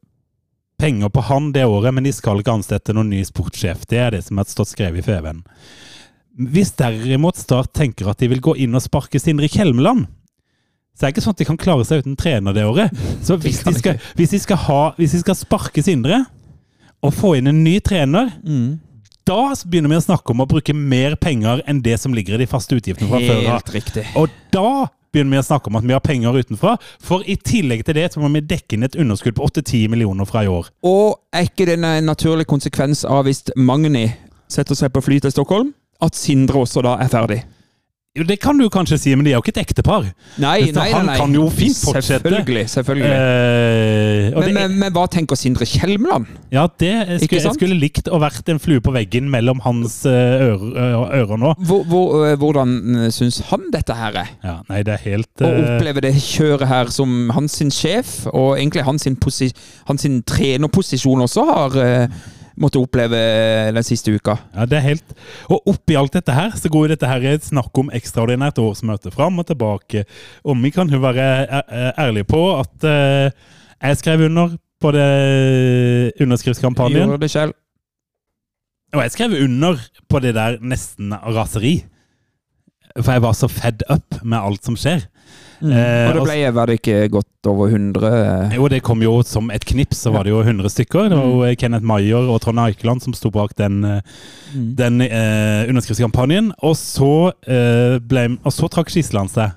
penger på han det året, men de skal ikke ansette noen ny sportssjef. Det er det som har stått skrevet i FVN. Hvis derimot Start tenker at de vil gå inn og sparke Sindre Kjelmeland, så er det ikke sånn at de kan klare seg uten trener det året. Så hvis de skal, hvis de skal, ha, hvis de skal sparke Sindre og få inn en ny trener, da begynner vi å snakke om å bruke mer penger enn det som ligger i de faste utgiftene fra før av. Riktig. Og da begynner vi å snakke om at vi har penger utenfra. For i tillegg til det så må vi dekke inn et underskudd på 8-10 millioner fra i år. Og er ikke det en naturlig konsekvens av hvis Magni setter seg på fly til Stockholm, at Sindre også da er ferdig? Jo, Det kan du kanskje si, men de er jo ikke et ektepar. Nei, nei, han kan jo fint fortsette. Selvfølgelig. selvfølgelig. Eh, men, men, men hva tenker Sindre Kjelmeland? ja, det jeg skulle, jeg skulle likt å vært en flue på veggen mellom hans eh, ører, ø- ører nå. Hvor, hvor, øh, hvordan syns han dette her er? Ja, nei, det er helt Å eh, oppleve det kjøret her som hans sjef, og egentlig hans, posi hans trenerposisjon også har uh, måttet oppleve den siste uka. Ja, det er helt Og oppi alt dette her, så går jo dette her i et snakk om ekstraordinært årsmøte fram og tilbake. Og vi kan jo være æ- æ- ærlige på at eh, jeg skrev under på det underskriftskampanjen. Gjorde det selv. Og jeg skrev under på det der nesten raseri. For jeg var så fed up med alt som skjer. Mm. Eh, og det ble var det ikke godt over 100 Jo, det kom jo som et knips, så var det jo 100 stykker. Det var jo Kenneth Maier og Trond Eikeland som sto bak den, eh, Mm. den eh, underskriftskampanjen. Og så, eh, ble, og så trakk Skisland seg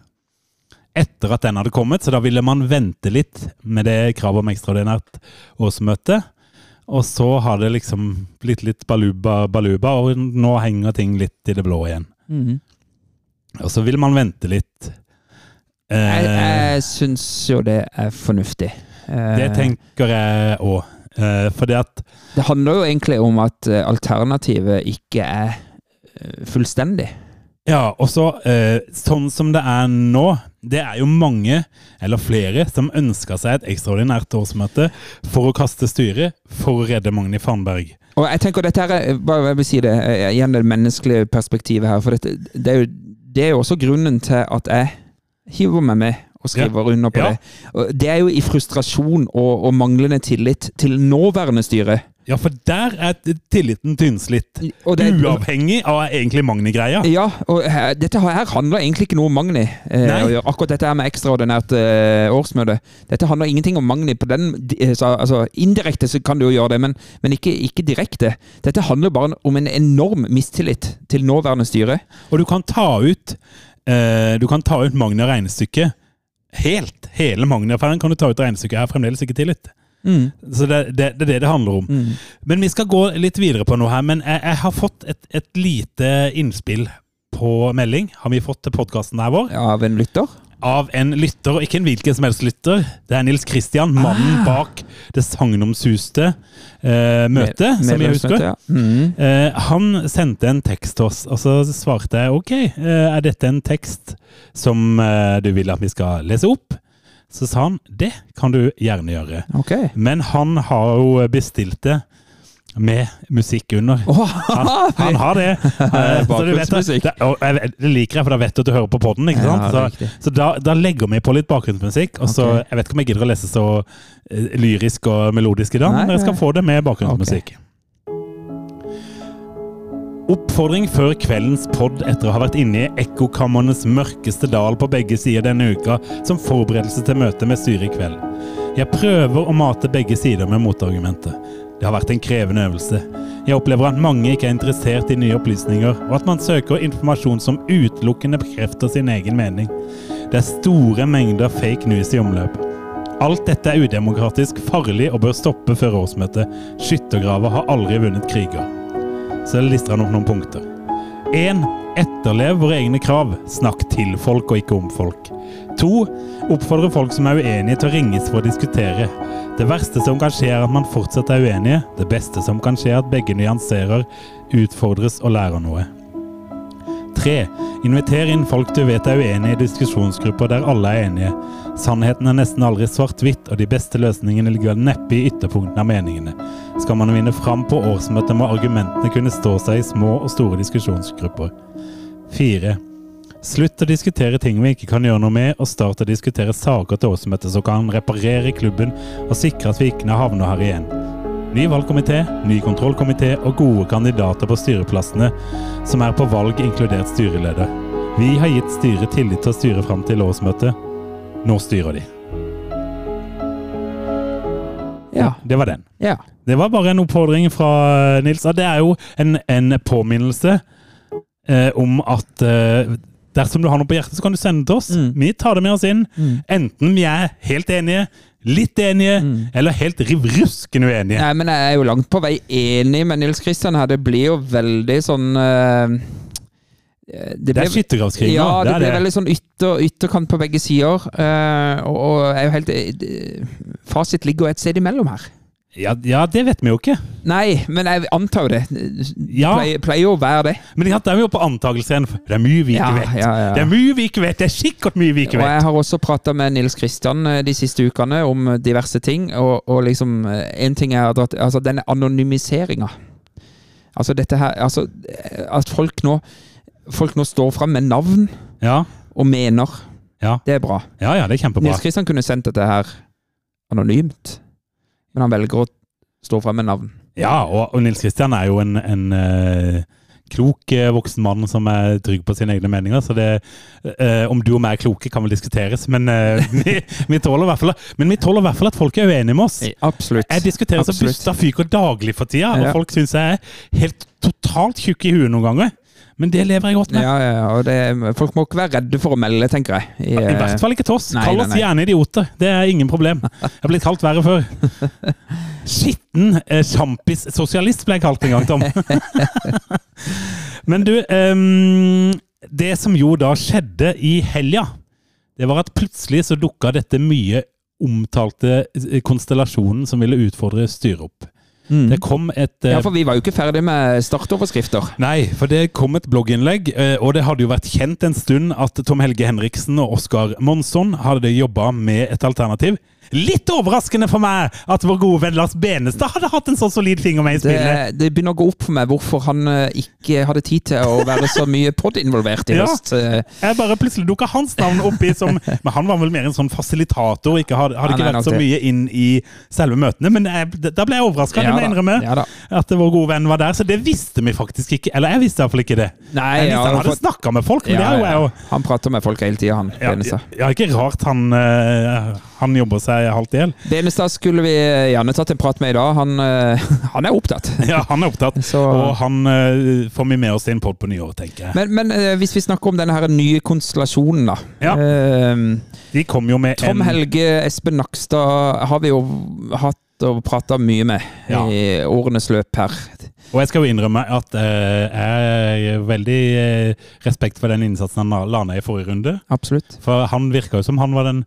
etter at den hadde kommet, så da ville man vente litt med det kravet om ekstraordinært årsmøte. Og så har det liksom blitt litt baluba, baluba, og nå henger ting litt i det blå igjen. Mm. Og så vil man vente litt. Jeg, Eh, jeg syns jo det er fornuftig. Eh, det tenker jeg òg. Eh, fordi at det handler jo egentlig om at eh, alternativet ikke er eh, fullstendig. Ja, og så eh, sånn som det er nå, det er jo mange, eller flere, som ønsker seg et ekstraordinært årsmøte for å kaste styret, for å redde Magni Farnberg. Og jeg tenker dette her er, bare jeg vil si det, eh, igjen det menneskelige perspektivet her, for dette, det, er jo, det er jo også grunnen til at jeg hiver meg med og skriver under på Ja. det. Det er jo i frustrasjon og, og manglende tillit til nåværende styre. Ja, for der er tilliten tynnslitt. Uavhengig av egentlig Magni-greia. Ja, og her, dette her handler egentlig ikke noe om Magni. Eh. Akkurat dette her med ekstraordinært eh, årsmøte. Dette handler ingenting om Magni. på den, eh, så, altså, Indirekte så kan du jo gjøre det, men, men ikke, ikke direkte. Dette handler bare om en enorm mistillit til nåværende styre. Og du kan ta ut Du kan ta ut Magni av regnestykket helt. Hele Magna-affæren kan du ta ut av regnestykket. Jeg har fremdeles ikke tillit. Så det, det, det er det det handler om. Mm. Men vi skal gå litt videre på noe her. Men jeg, jeg har fått et, et lite innspill på melding. Har vi fått til podkasten her vår? Av en lytter. Av en lytter, og ikke en hvilken som helst lytter. Det er Nils Kristian, mannen bak det sagnomsuste eh, møtet, som vi husker. Ja. Mm. Eh, han sendte en tekst til oss, og så svarte jeg ok, eh, er dette en tekst som eh, du vil at vi skal lese opp? Så sa han det kan du gjerne gjøre. Okay. Men han har jo bestilt det med musikk under. Han, han har det. Eh, Bakgrunnsmusikk. det, det liker jeg, for da vet du at du hører på podden. Ja. Så, så da, da legger vi på litt bakgrunnsmusikk. Og så. Jeg vet ikke om jeg gidder å lese så eh, lyrisk og melodisk i dag, men jeg skal få det med bakgrunnsmusikk. Oppfordring før kveldens pod etter å ha vært inne i ekkokammernes mørkeste dal på begge sider denne uka som forberedelse til møtet med styret i kveld. Jeg prøver å mate begge sider med motargumenter. Det har vært en krevende øvelse. Jeg opplever at mange ikke er interessert i nye opplysninger, og at man søker informasjon som utelukkende bekrefter sin egen mening. Det er store mengder fake news i omløp. Alt dette er udemokratisk, farlig og bør stoppe før årsmøtet. Skyttergraver har aldri vunnet kriger. Så lister han opp noen punkter. 1. Etterlev våre egne krav. Snakk til folk og ikke om folk. 2. Oppfordre folk som er uenige til å ringes for å diskutere. Det verste som kan skje er at man fortsatt er uenige. Det beste som kan skje er at begge nyanserer, utfordres og lærer noe. 3. Inviter inn folk du vet er uenige i diskusjonsgrupper der alle er enige. Sannheten er nesten aldri svart-hvitt, og de beste løsningene ligger neppe i ytterpunktene av meningene. Skal man vinne fram på årsmøtet, må argumentene kunne stå seg i små og store diskusjonsgrupper. 4. Slutt å diskutere ting vi ikke kan gjøre noe med, og start å diskutere saker til årsmøtet som kan reparere klubben og sikre at vi ikke havner her igjen. Ny valgkomité, ny kontrollkomité og gode kandidater på styreplassene som er på valg, inkludert styreleder. Vi har gitt styret tillit til å styre fram til årsmøtet. Nå styrer de. Ja. Det var den. ja. Det var bare en oppfordring fra Nils. Og det er jo en, en påminnelse eh, om at eh, Dersom du har noe på hjertet, så kan du sende det til oss. Vi tar det med oss inn. Enten vi er helt enige, litt enige, eller helt rivruskende uenige. Nei, men jeg er jo langt på vei enig med Nils Kristian her. Det blir jo veldig sånn uh, Det er skyttergravskrig nå. Ja, det, det blir veldig sånn ytter, ytterkant på begge sider. Uh, og, og er jo helt uh, Fasit ligger et sted imellom her. Ja, ja, det vet vi jo ikke. Nei, men jeg antar jo det. Ja. Pleier, pleier å være det. Men ja, det er jo på antakelse igjen. Det er mye vi ikke vet. Det er mye vi ikke vet. Det er sikkert mye vi ikke vet. Og jeg har også prata med Nils Kristian eh, de siste ukene om diverse ting, og, og liksom eh, En ting er at altså, denne anonymiseringa. Altså dette her Altså eh, at folk nå Folk nå står fram med navn Ja, og mener. ja, Det er bra. ja, ja det er kjempebra. Nils Kristian kunne sendt dette her anonymt, men han velger å stå frem med navn. Ja, og, og Nils Kristian er jo en, en uh, klok uh, voksen mann som er trygg på sine egne meninger. Så det, uh, om du og meg er kloke, kan vel diskuteres, men, vi, vi tåler i hvert fall Men vi tåler i hvert fall at folk er uenige med oss. Absolutt. Jeg diskuterer så busta fyker daglig for tida, og Ja. folk syns jeg er helt totalt tjukk i huet noen ganger. Men det lever jeg godt med. Ja, ja, og det, folk må ikke være redde for å melde, tenker jeg. I, I hvert fall ikke til oss. Kall oss gjerne idioter. Det er ingen problem. Jeg har blitt kalt verre før. Skitten eh, sjampis-sosialist ble jeg kalt en gang, Tom. Men du, um, det som jo da skjedde i helga, det var at plutselig så dukka dette mye omtalte eh, konstellasjonen som ville utfordre styret opp. Mm. Det kom et eh, Ja, for vi var jo ikke ferdig med startoverskrifter. Nei, for det kom et blogginnlegg, eh, og det hadde jo vært kjent en stund at Tom Helge Henriksen og Oskar Monsson hadde jobba med et alternativ. Litt overraskende for meg at vår gode venn Lars Benestad hadde hatt en så solid finger med i spillet. det begynner å gå opp for meg hvorfor han eh, ikke hadde tid til å være så mye pod-involvert i Ja. høst. Eh, Jeg bare Plutselig dukka hans navn oppi som Men han var vel mer en sånn fasilitator, ikke hadde, hadde ikke vært så mye inn i selve møtene. Men jeg, da ble jeg overraska, ja, jeg innrømme. Ja. At vår gode venn var der. Så det visste vi faktisk ikke. Eller jeg visste iallfall ikke det. Nei, Jeg visste han hadde for- snakka med folk, men det er jo jeg jo Han prater med folk hele tida, han. Ja, ikke rart han, eh, han jobber seg halvt i hjel. Benestad skulle vi gjerne tatt en prat med i dag. Han, eh, han er opptatt. Ja, han er opptatt. Så- Og han eh, får vi med oss til en pod på nyåret, tenker jeg. Men, men eh, hvis vi snakker om denne her nye konstellasjonen, da. Ja. Eh, De kom jo med Tom en Helge, Espen Nakstad har vi jo hatt og prata mye med Ja. i årenes løp her. Og jeg skal jo innrømme at eh, jeg er veldig eh, respekt for den innsatsen han la- ned i forrige runde. Absolutt. For han virka jo som han var den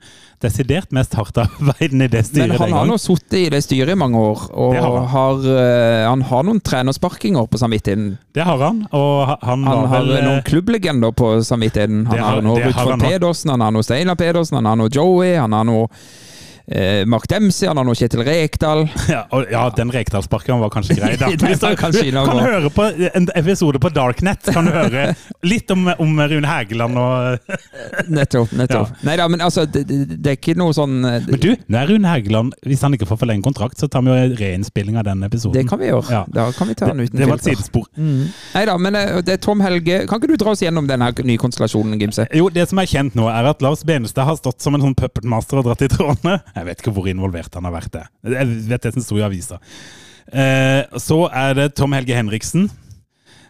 desidert mest hardtarbeidende i det styret Men han har nå sittet i det styret i mange år, og har han. har, eh, han har noen trenersparkinger på samvittigheten. Det har han. Og han, Han har vel noen klubblegender på samvittigheten. Han har- har noe Ruth nok. Pedersen, han har noe Steinar Pedersen, han har noe Joey, han har noe eh, Mark Dempsey, han har nå Kjetil Rekdal. ja, og, ja, den Rekdalsparken var kanskje grei. Da. Men, du kan høre på en episode på Darknet, kan du høre litt om, om Rune Hægeland og Nettopp. nettopp. Nei da, men altså, det, det, det er ikke noe sånn eh, Men du, nå er Rune Hægeland Hvis han ikke får forlenget kontrakt, så tar vi jo reinnspilling av den episoden. Det kan vi gjøre. Ja. Da kan vi ta den uten det var et filter. Mm. Nei da, men eh, det er Tom Helge. Kan ikke du dra oss gjennom denne nye konstellasjonen, Gimse? Jo, det som er kjent nå, er at Lars Benestad har stått som en sånn puppetmaster og dratt i trådene. Jeg vet ikke hvor involvert han har vært. det. Jeg vet det som sto i avisa. Eh, så er det Tom Helge Henriksen.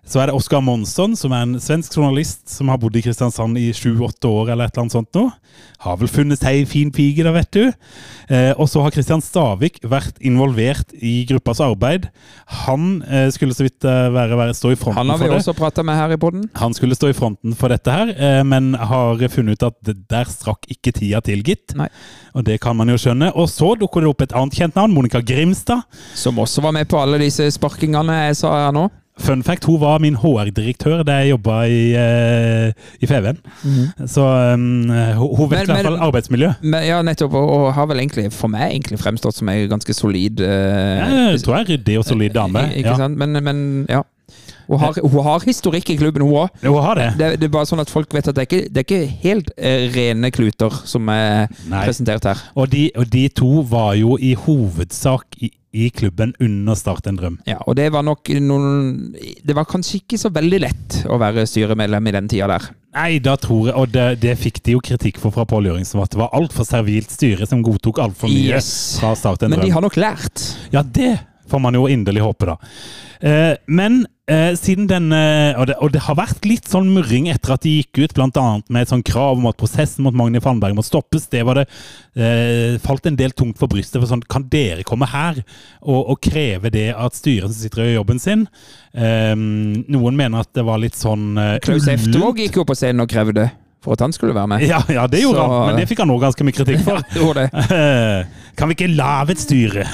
Så er det Oskar Monsson, som er en svensk journalist som har bodd i Kristiansand i sju-åtte år, eller et eller annet sånt nå. Har vel funnet seg ei fin pige, da, vet du. Eh, og så har Kristian Stavik vært involvert i gruppas arbeid. Han eh, skulle så vidt eh, være, være stå i fronten for det. Han har vi også prata med her i poden. Han skulle stå i fronten for dette her, eh, men har funnet ut at det der strakk ikke tida til, gitt. Nei. Og det kan man jo skjønne. Og så dukker det opp et annet kjent navn, Monica Grimstad. Som også var med på alle disse sparkingene jeg sa her nå. Fun fact, hun var min HR-direktør da jeg jobba i, eh, i FVN. Så um, hun, hun vet Men- i hvert fall arbeidsmiljø. Men, ja, nettopp. Og, og har vel egentlig, for meg, egentlig fremstått som ei ganske solid eh, Jeg tror jeg er ryddig og solid dame. Ikke Ja. sant? Men, men ja. Hun har, hun har historikk i klubben, hun òg. Hun har det. Det, det er bare sånn at folk vet at det er ikke, det er ikke helt eh, rene kluter som er Nei. presentert her. Og de, og de to var jo i hovedsak i, i klubben under Start en drøm. Ja, og det var nok noen Det var kanskje ikke så veldig lett å være styremedlem i den tida der. Nei, da tror jeg, og det, det fikk de jo kritikk for fra Pål Jørgensen, at det var altfor servilt styre som godtok altfor mye Yes. fra Start en Men de har nok lært. Ja, det får man jo inderlig håpe, da. Eh, men eh, siden den og det, og det har vært litt sånn murring etter at de gikk ut, bl.a. med et sånn krav om at prosessen mot Magni Fannberg må stoppes. Det var det eh, falt en del tungt for brystet. for sånn, Kan dere komme her og, og kreve det at styret som sitter og gjør jobben sin? Eh, noen mener at det var litt sånn eh, Klaus. Eftervåg gikk jo på scenen og krevde for at han skulle være med. Ja, ja, det gjorde Så- han, men det fikk han òg ganske mye kritikk for. Ja, det det. Eh, kan vi ikke lage et styre?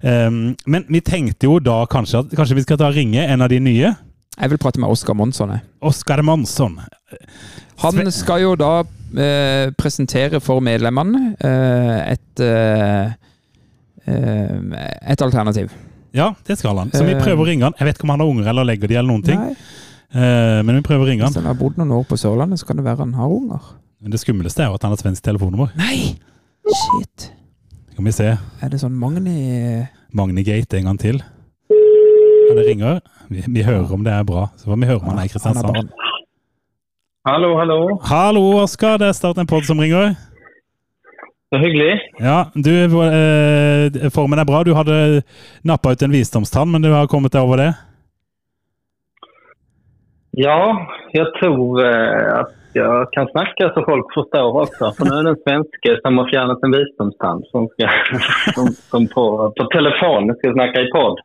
Um, men vi tenkte jo da kanskje at kanskje vi skal ta ringe en av de nye. Jeg vil prate med Oskar Monsson. jeg. Oskar Monsson. Han skal jo da eh, presentere for medlemmene eh, et eh, eh, et alternativ. Ja, det skal han. Så vi prøver å ringe han. Jeg vet ikke om han har unger eller legger de eller noen ting. Nei, Eh, men vi prøver å ringe han. Hvis han har bodd noen år på Sørlandet, så kan det være han har unger. Men det skumleste er jo at han har svensk telefonnummer. Nei! Shit. Skal vi se. Er det sånn Magni Magnigate en gang til. Ja, det ringer. Vi, vi hører om det er bra. Så får vi høre om han er i Kristiansand. Hallo, hallo. Hallo, Oskar. Det er Start en pod som ringer. Så hyggelig. Ja, du, eh, formen er bra. Du hadde nappa ut en visdomstann, men du har kommet deg over det? Ja, jeg tror eh, att jag kan snacka så folk förstår också. För nu är det en svenske som har fjärnat en visdomstand som, ska, som, som på, på telefon ska snacka i podd.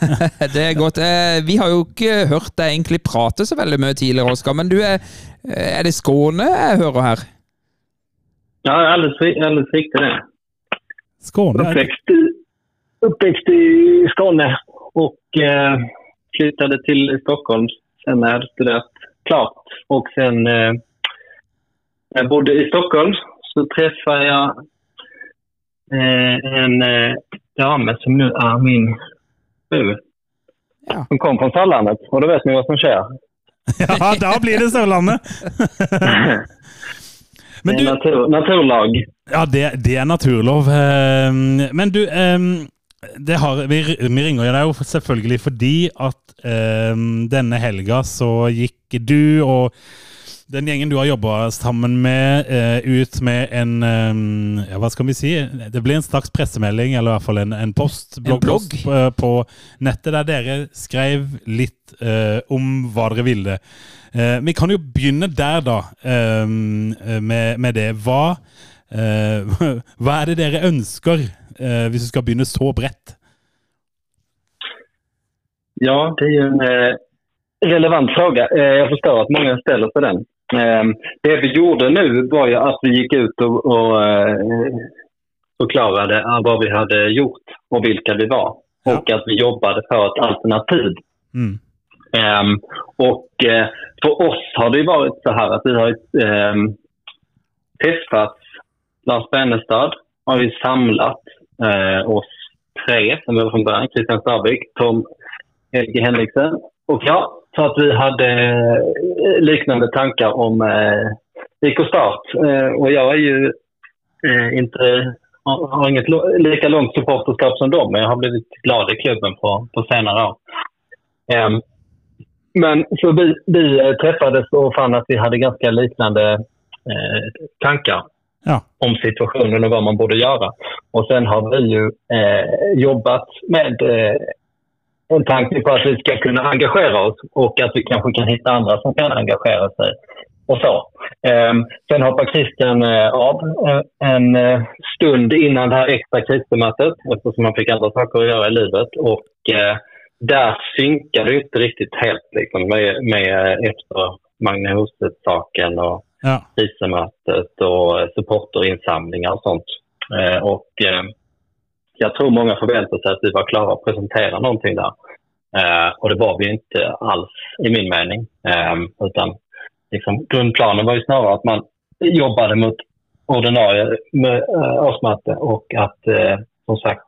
Det er godt. Eh, Vi har jo ikke hørt deg egentlig prate så veldig mye tidligere, Oskar. Men du er, eh, er det Skåne jeg hører her? Ja, alldeles, ri- alldeles riktigt det. Skåne? Oppvekst, i- Skåne Og eh, til till Stockholm sen studert. Klart. Och sen eh, jag bodde i Stockholm så träffade jag eh, en eh, dam som nu är min fru. Ja. Som kom från Sörlandet och då vet ni vad som sker. Ja, da blir det Sørlandet! Men du, natur, naturlag. ja, det, det er naturlov. Eh, Men du, eh, har, vi, vi ringer jo deg jo selvfølgelig fordi at um, denne helga så gikk du og den gjengen du har jobba sammen med, uh, ut med en um, ja, Hva skal vi si? Det ble en slags pressemelding, eller i hvert fall en, en post, bloggpost, blogg. på, på nettet, der dere skrev litt uh, om hva dere ville. Vi kan jo begynne der, da, um, med, med det. Hva, hva er det dere ønsker, eh, hvis du skal begynne så bredt? Ja, det er jo en eh, relevant fråga. Eh, jeg forstår at mange stiller seg den. Eh, det vi gjorde nu var jo at vi gikk ut og, og eh, förklarade vad vi hadde gjort og hvilke vi var. Ja. Og at vi jobbade for et alternativ. Mm. Ehm, og eh, for oss har det jo vært så her at vi har träffats. Lars Bennestad har vi samlat eh, oss tre, som er fra början. Christian Starvik, Tom Helge Henriksen och jag. Så att vi hade eh, liknande tankar om eh, IK Start. Och jag är ju inte har ikke lika långt supporterskap som dem, men jag har blivit glad i klubben på, på senare år. Men så vi, vi träffades och fann att vi hade ganska liknande tankar Ja. om situationen och vad man borde göra. Och sen har vi ju eh, jobbat med eh, en tanke på att vi ska kunna engagera oss och att vi kanske kan hitta andra som kan engagera sig. Och så. Eh, sen hoppar Christian eh, av eh, en eh, stund innan det här extra krisemötet eftersom han fick andra saker att göra i livet. Och där synkade det inte riktigt helt liksom, med, med efter Magne Huset-saken och Ja. krisemötet och eh, supporterinsamlingar och sånt. Eh, och eh, jag tror många förväntade sig att vi var klara att presentera någonting där. Eh, och det var vi inte alls i min mening. Eh, utan liksom, grundplanen var ju snarare att man jobbade mot ordinarie med, årsmöte och att som sagt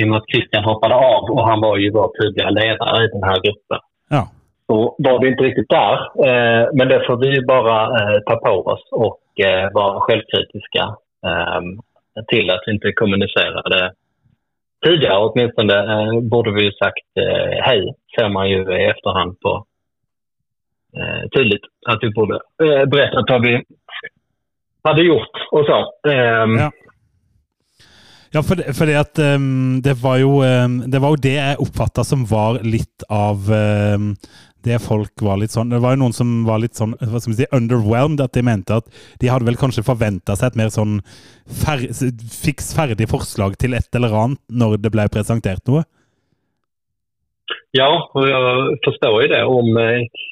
i och med att Christian hoppade av och han var ju vår tydliga ledare i den här gruppen ja. Så var vi inte riktigt där. Eh, men det får vi bara eh, ta på oss och eh, vara självkritiska till att vi inte kommunicerade tidigare. Åtminstone borde vi ju sagt hej, ser man ju i efterhand på tydligt att vi borde berättat vad vi hade gjort och så. Ja. Ja, for det, fordi at um, det, var jo, um, det det jeg oppfatta som var litt av um, det folk var litt sånn Det var jo noen som var litt sånn hva skal si, underwhelmed. At de mente at de hadde vel kanskje forventa seg et mer sånn fer, fiks ferdig forslag til et eller annet når det ble presentert noe. Ja, og jeg forstår jo det. Om, eh,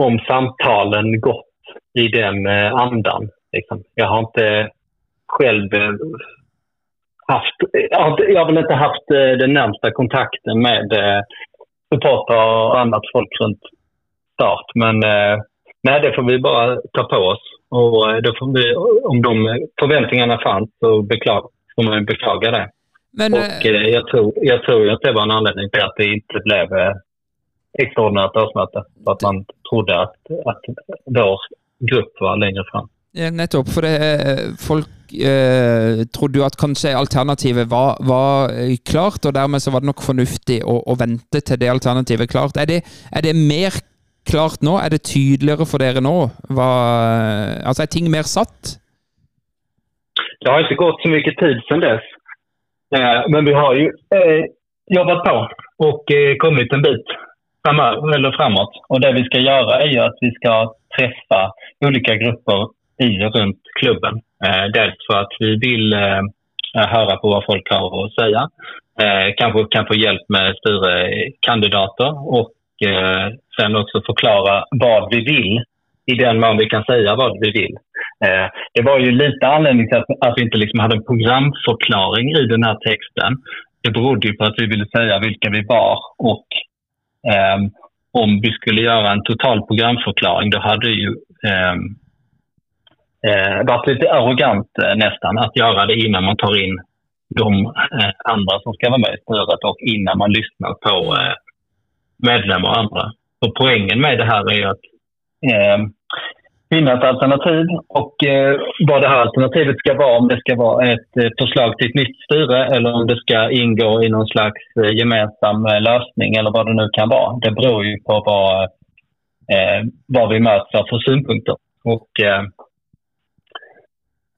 om samtalen gått i den eh, andan. Liksom. Jeg har ikke selv eh, haft, jeg har vel ikke hatt den nærmeste kontakten med supportrar og annet folk runt start. Men nej, det får vi bara ta på oss. Och då får vi, om de förväntningarna fanns så beklaga, får man beklaga det. Men, och eh, jag, tror, jag tror att det var en anledning till att det inte blev ekstraordinært extraordinärt årsmöte. För att man trodde att, att vår grupp var längre fram. Ja, nettopp. For det, folk eh, trodde jo at kanskje alternativet var, var, klart, og dermed så var det nok fornuftig å, å vente til det alternativet er klart. Er det, er det, mer klart nå? Er det tydeligere for dere nå? Hva, altså Er ting mer satt? Det har ikke gått så mye tid siden dess. Eh, men vi har jo eh, jobbet på og kommet en bit framover. Och det vi skal gjøre, er at vi skal treffe ulike grupper i og rundt klubben. Eh, dels for at vi vil eh, høre på hva folk har å si. Eh, kanskje kan få hjelp med styrekandidater och sen också förklara vad vi vill i den mån vi kan säga vad vi vill. Eh, det var ju lite anledning till att, att vi inte liksom hade en programförklaring i den här texten. Det berodde ju på att vi ville säga vilka vi var och eh, om vi skulle göra en total programförklaring då hade det ju eh, eh varit lite arrogant eh, nästan att göra det innan man tar in de eh, andra som ska vara med i styret och innan man lyssnar på medlemmar och andra. Så poängen med det här är ju att finna ett alternativ och eh, vad det här alternativet ska vara. Om det ska vara ett eh, förslag till ett nytt styre eller om det ska ingå i någon slags eh, gemensam eh, lösning eller vad det nu kan vara. Det beror ju på vad, eh, vad vi möts av för synpunkter. Och, eh,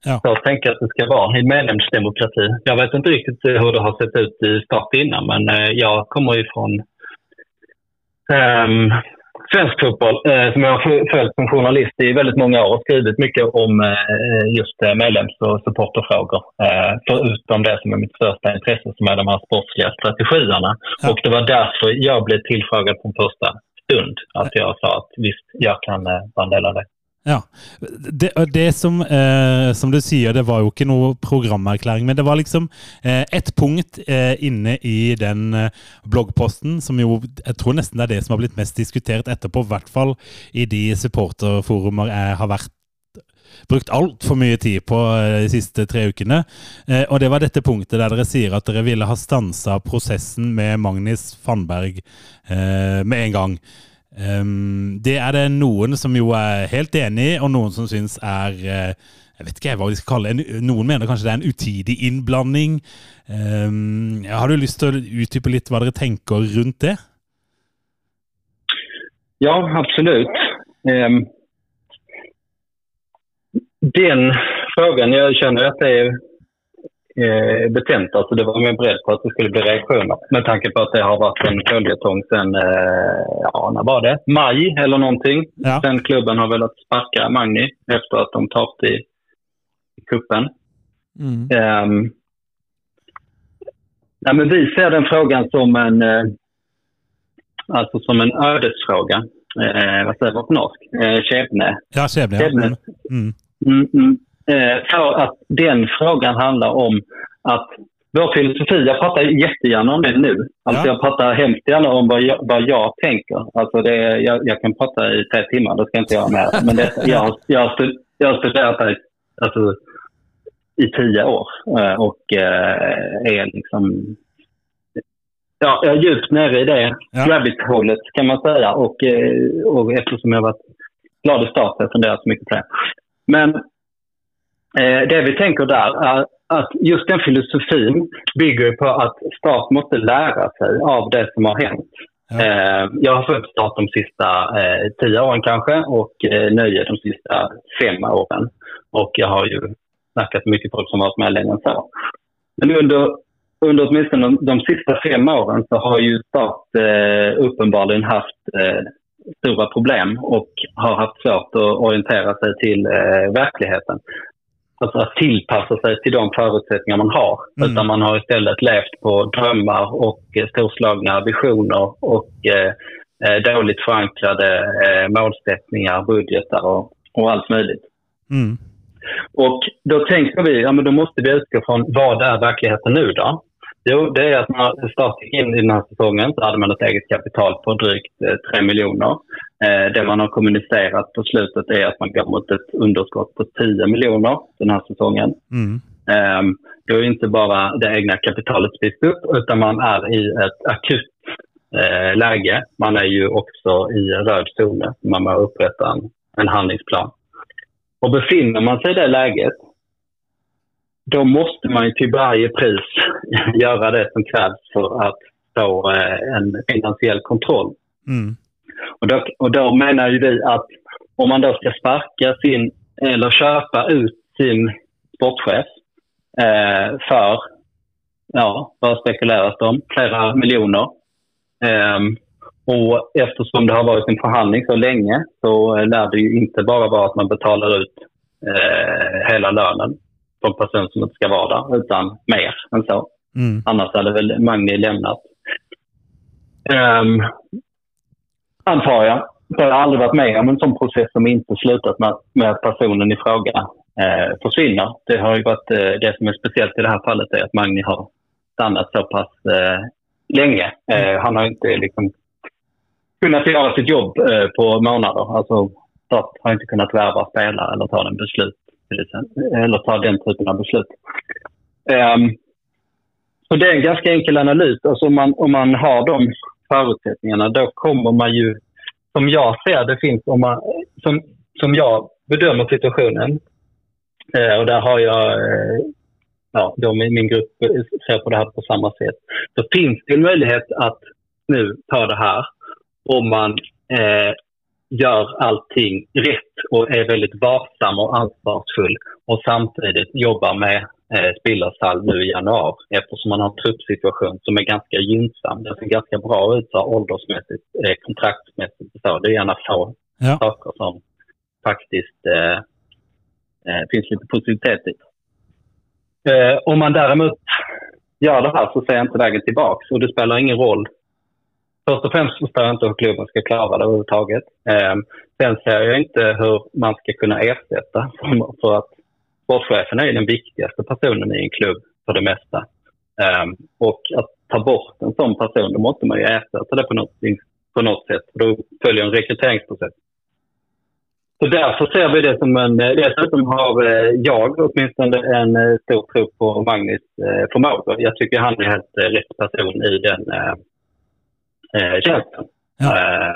Ja. Jag tänker att det ska vara i medlemsdemokrati. Jag vet inte riktigt hur det har sett ut i start innan men jag kommer ifrån um, svensk fotboll eh, som jag har följt som journalist i väldigt många år och skrivit mycket om eh, just eh, medlems och supporterfrågor. Eh, förutom det som är mitt största intresse som är de här sportsliga strategierna. Ja. Och det var därför jag blev tillfrågad från första stund. Att jag sa att visst, jag kan eh, vara en del av det. Ja. Det, det som, eh, som, du sier, det var jo ikke noe programerklæring, men det var liksom eh, et punkt eh, inne i den eh, bloggposten som jo Jeg tror nesten det er det som har blitt mest diskutert etterpå, i hvert fall i de supporterforumer jeg har vært brukt altfor mye tid på eh, de siste tre ukene. Eh, og det var dette punktet der dere sier at dere ville ha stansa prosessen med Magnus Fannberg med en gang. Um, det er det noen som jo er helt enig i, og noen som syns er uh, Jeg vet ikke hva de skal kalle det. Noen mener kanskje det er en utidig innblanding. Um, har du lyst til å utdype litt hva dere tenker rundt det? Ja, absolutt. Um, den frågan, jeg kjenner at det er eh, betent. Alltså det var mer beredd på att det skulle bli reaktioner med tanke på att det har varit en följetong sen, eh, ja när var det? Maj eller någonting. Ja. Sen klubben har velat sparka Magni efter att de tapt i, i kuppen. Mm. Um, nej, men vi ser den frågan som en, eh, alltså som en ödesfråga. Eh, vad säger man på norsk? Eh, Skebne. Ja. Ja. Skjebne. Mm. Mm, mm. För att den frågan handlar om att vår filosofi, jag pratar jättegärna om det nu. Alltså Ja. jag pratar hemskt gärna om vad jag, vad jag tänker. Alltså det, jag, jag kan prata i tre timmar, det ska inte jag med. Men det, jag, jag, har stud- jag har studerat det alltså, i tio år eh, och eh, är liksom Ja, jag är djupt nere i det Ja. rabbit-hålet kan man säga. Och, eh, och eftersom jag har varit glad i start har jag funderat så mycket på det. Men Eh, det vi tänker där är att just den filosofin bygger på att stat måste lära sig av det som har hänt. Ja. Eh, jag har följt stat de sista eh, tio åren kanske och eh, nöje de sista fem åren. Och jag har ju snackat med mycket folk som varit med längre än så. Men under, under åtminstone de, de sista fem åren så har ju Start eh, uppenbarligen haft eh, stora problem och har haft svårt att orientera sig till eh, verkligheten. Alltså att tillpassa sig till de förutsättningar man har. Mm. Utan man har istället levt på drömmar och eh, storslagna visioner och eh, eh, dåligt förankrade eh, målsättningar, budgetar och, och allt möjligt. Mm. Och då tänker vi, ja men då måste vi utgå från vad är verkligheten nu då? Jo, det är att när Start gick in i den här säsongen så hade man ett eget kapital på drygt eh, 3 miljoner. Eh, det man har kommunicerat på slutet är att man går mot ett underskott på 10 miljoner den här säsongen. Mm. Um, då är inte bara det egna kapitalet spist upp utan man är i ett akut eh, läge. Man är ju också i röd zon. Man måste upprätta en, en handlingsplan. Och befinner man sig i det läget då måste man ju till varje pris göra det som krävs för att få eh, en finansiell kontroll. Mm. Och då, och då menar ju vi att om man då ska sparka sin, eller köpa ut sin sportchef eh, för, ja, vad spekuleras det om? Flera miljoner. Eh, och eftersom det har varit en förhandling så länge så lär det ju inte bara vara att man betalar ut eh, hela lönen på en person som inte ska vara där, utan mer än så. Mm. Annars hade väl Magni lämnat. Um, antar jag. Så jag har aldrig varit med om en sån process som inte slutat med, med att personen i fråga eh, försvinner. Det har ju varit eh, det som är speciellt i det här fallet är att Magni har stannat så pass eh, länge. Eh, han har inte liksom kunnat göra sitt jobb eh, på månader. Alltså, Start har inte kunnat värva spelare eller ta den beslut eller ta den typen av beslut. Um, så det är en ganska enkel analys. Alltså om, man, om man har de förutsättningarna då kommer man ju, som jag ser det finns, om man, som, som jag bedömer situationen, eh, och där har jag, eh, ja, de i min grupp ser på det här på samma sätt, så finns det en möjlighet att nu ta det här om man eh, gör allting rätt och är väldigt varsam och ansvarsfull och samtidigt jobbar med eh, Salm nu i januari eftersom man har en truppsituation som är ganska gynnsam. Det ser ganska bra ut så åldersmässigt, eh, kontraktsmässigt och så. Det är gärna få Ja. saker som faktiskt eh, eh, finns lite positivitet i. Eh, om man däremot gör det här så ser jag inte vägen tillbaks och det spelar ingen roll Först och främst förstår jag inte hur klubben ska klara det överhuvudtaget. Eh, sen ser jag inte hur man ska kunna ersätta. För att sportchefen är den viktigaste personen i en klubb för det mesta. Um, och att ta bort en sån person, då måste man ju ersätta det på något, på något sätt. Då följer en rekryteringsprocess. Så därför ser vi det som en... Dessutom har eh, jag åtminstone en eh, stor tro på Magnus förmåga. förmågor. Jag tycker han är helt eh, rätt person i den eh, eh, tjänsten. Ja. Eh,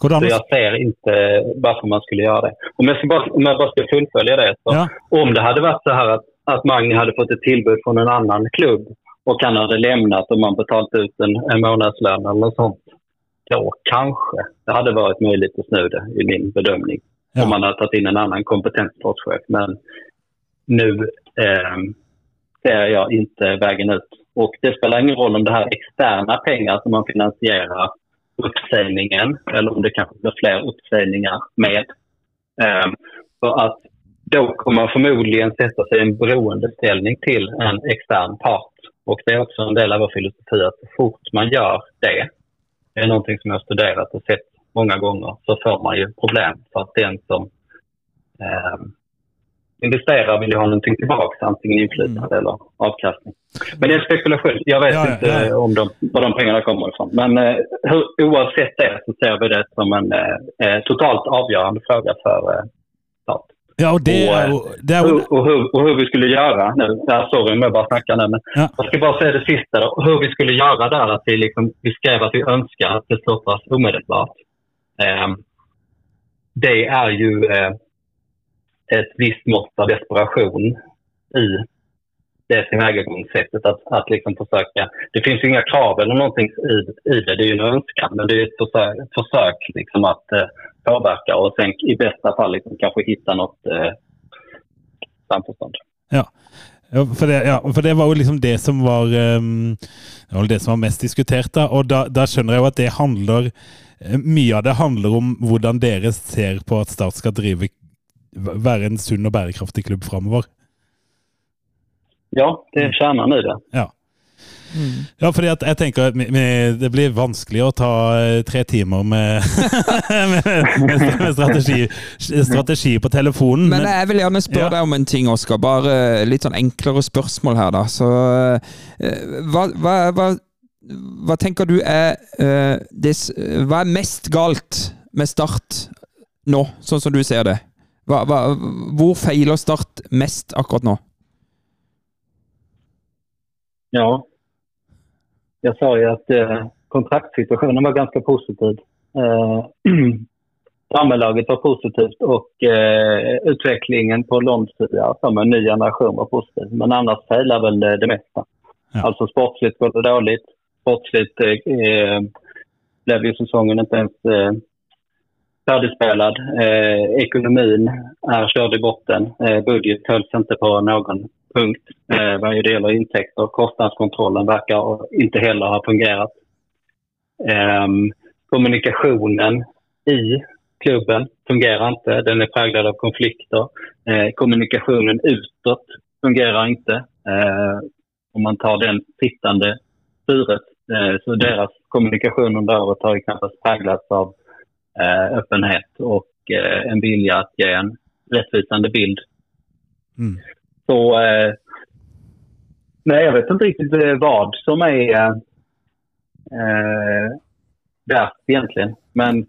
an så jeg jag ser inte varför man skulle göra det. Om jag, ska bara, om jag bara ska fullfölja det. Så Ja. Om det hade varit så här att, att Magni hade fått ett tillbud från en annan klubb och han hade lämnat och man betalt ut en, en månadslön eller något sånt. Då kanske det hade varit möjligt att snu det i min bedömning. Ja. Om man hade tagit in en annan kompetent sportchef. Men nu eh, ser jag inte vägen ut. Och det spelar ingen roll om det här är externa pengar som man finansierar uppsägningen eller om det kanske blir fler uppsägningar med. För att då kommer man förmodligen sätta sig i en beroendeställning till en extern part. Och det är också en del av vår filosofi att så fort man gör det, det är någonting som jag har studerat och sett många gånger, så får man ju problem. För att den som eh, investerar vill ju ha någonting tillbaka, antingen inflytande eller avkastning. Men det är spekulation. Jag vet Ja, inte ja. om de, var de pengarna kommer ifrån. Men eh, hur, oavsett det så ser vi det som en eh, eh, totalt avgörande fråga för eh, stat. Ja, og det och, och, det er hur, Och, och, hur, och hur vi skulle göra nu. Ja, sorry om jag bara snackar nu, men Ja. jag ska bara säga det sista då. Hur vi skulle göra där, att vi, liksom, vi skrev att vi önskar att det stoppas omedelbart. Eh, det är ju eh, ett visst mått av desperation i det tillvägagångssättet att, att liksom försöka. Det finns ju inga krav eller någonting i, i det. Det är ju en önskan, men det är ett försök, ett försök liksom att eh, påverka och sen i bästa fall liksom kanske hitta något eh, samförstånd. Ja, for det, ja, for det var jo liksom det som var um, det som var mest diskutert. da, Og da, da skjønner jeg jo at det handler eh, Mye av det handler om hvordan dere ser på at Start skal drive være en sunn og bærekraftig klubb framover. Ja, det er kjernen i det. Ja. Ja, fordi at jeg tenker at det blir vanskelig å ta eh, tre timer med, med, med strategi, strategi, på telefonen. Men jeg vil gjerne spørre ja. deg om en ting, Oskar. Bare litt sånn enklere spørsmål her, da. Så eh, hva, hva, hva, hva tenker du er uh, des, Hva er mest galt med Start nå, sånn som du ser det? Hvor feiler Start mest akkurat nå? Ja, jeg sa jo at eh, kontraktsituationen var ganske positiv. Eh, var positivt og eh, utvecklingen på långsidan som en ny generation var positiv. Men annars feiler vel det, meste. mesta. Ja. Altså sportslig går det dårlig. Sportslig eh, ble jo säsongen ikke ens eh, färdigspelad. Eh, ekonomin är körd i botten. Eh, budget hölls inte på någon punkt eh, vad det gäller intäkter. Kostnadskontrollen verkar inte heller ha fungerat. Eh, kommunikationen i klubben fungerar inte. Den är präglad av konflikter. Eh, kommunikationen utåt fungerar inte. Eh, om man tar den sittande styret eh, så deras kommunikation under året har ju knappast av öppenhet och eh, en vilja att ge en rättvisande bild. Mm. Så eh, nej, jag vet inte riktigt eh, vad som är eh, där egentligen. Men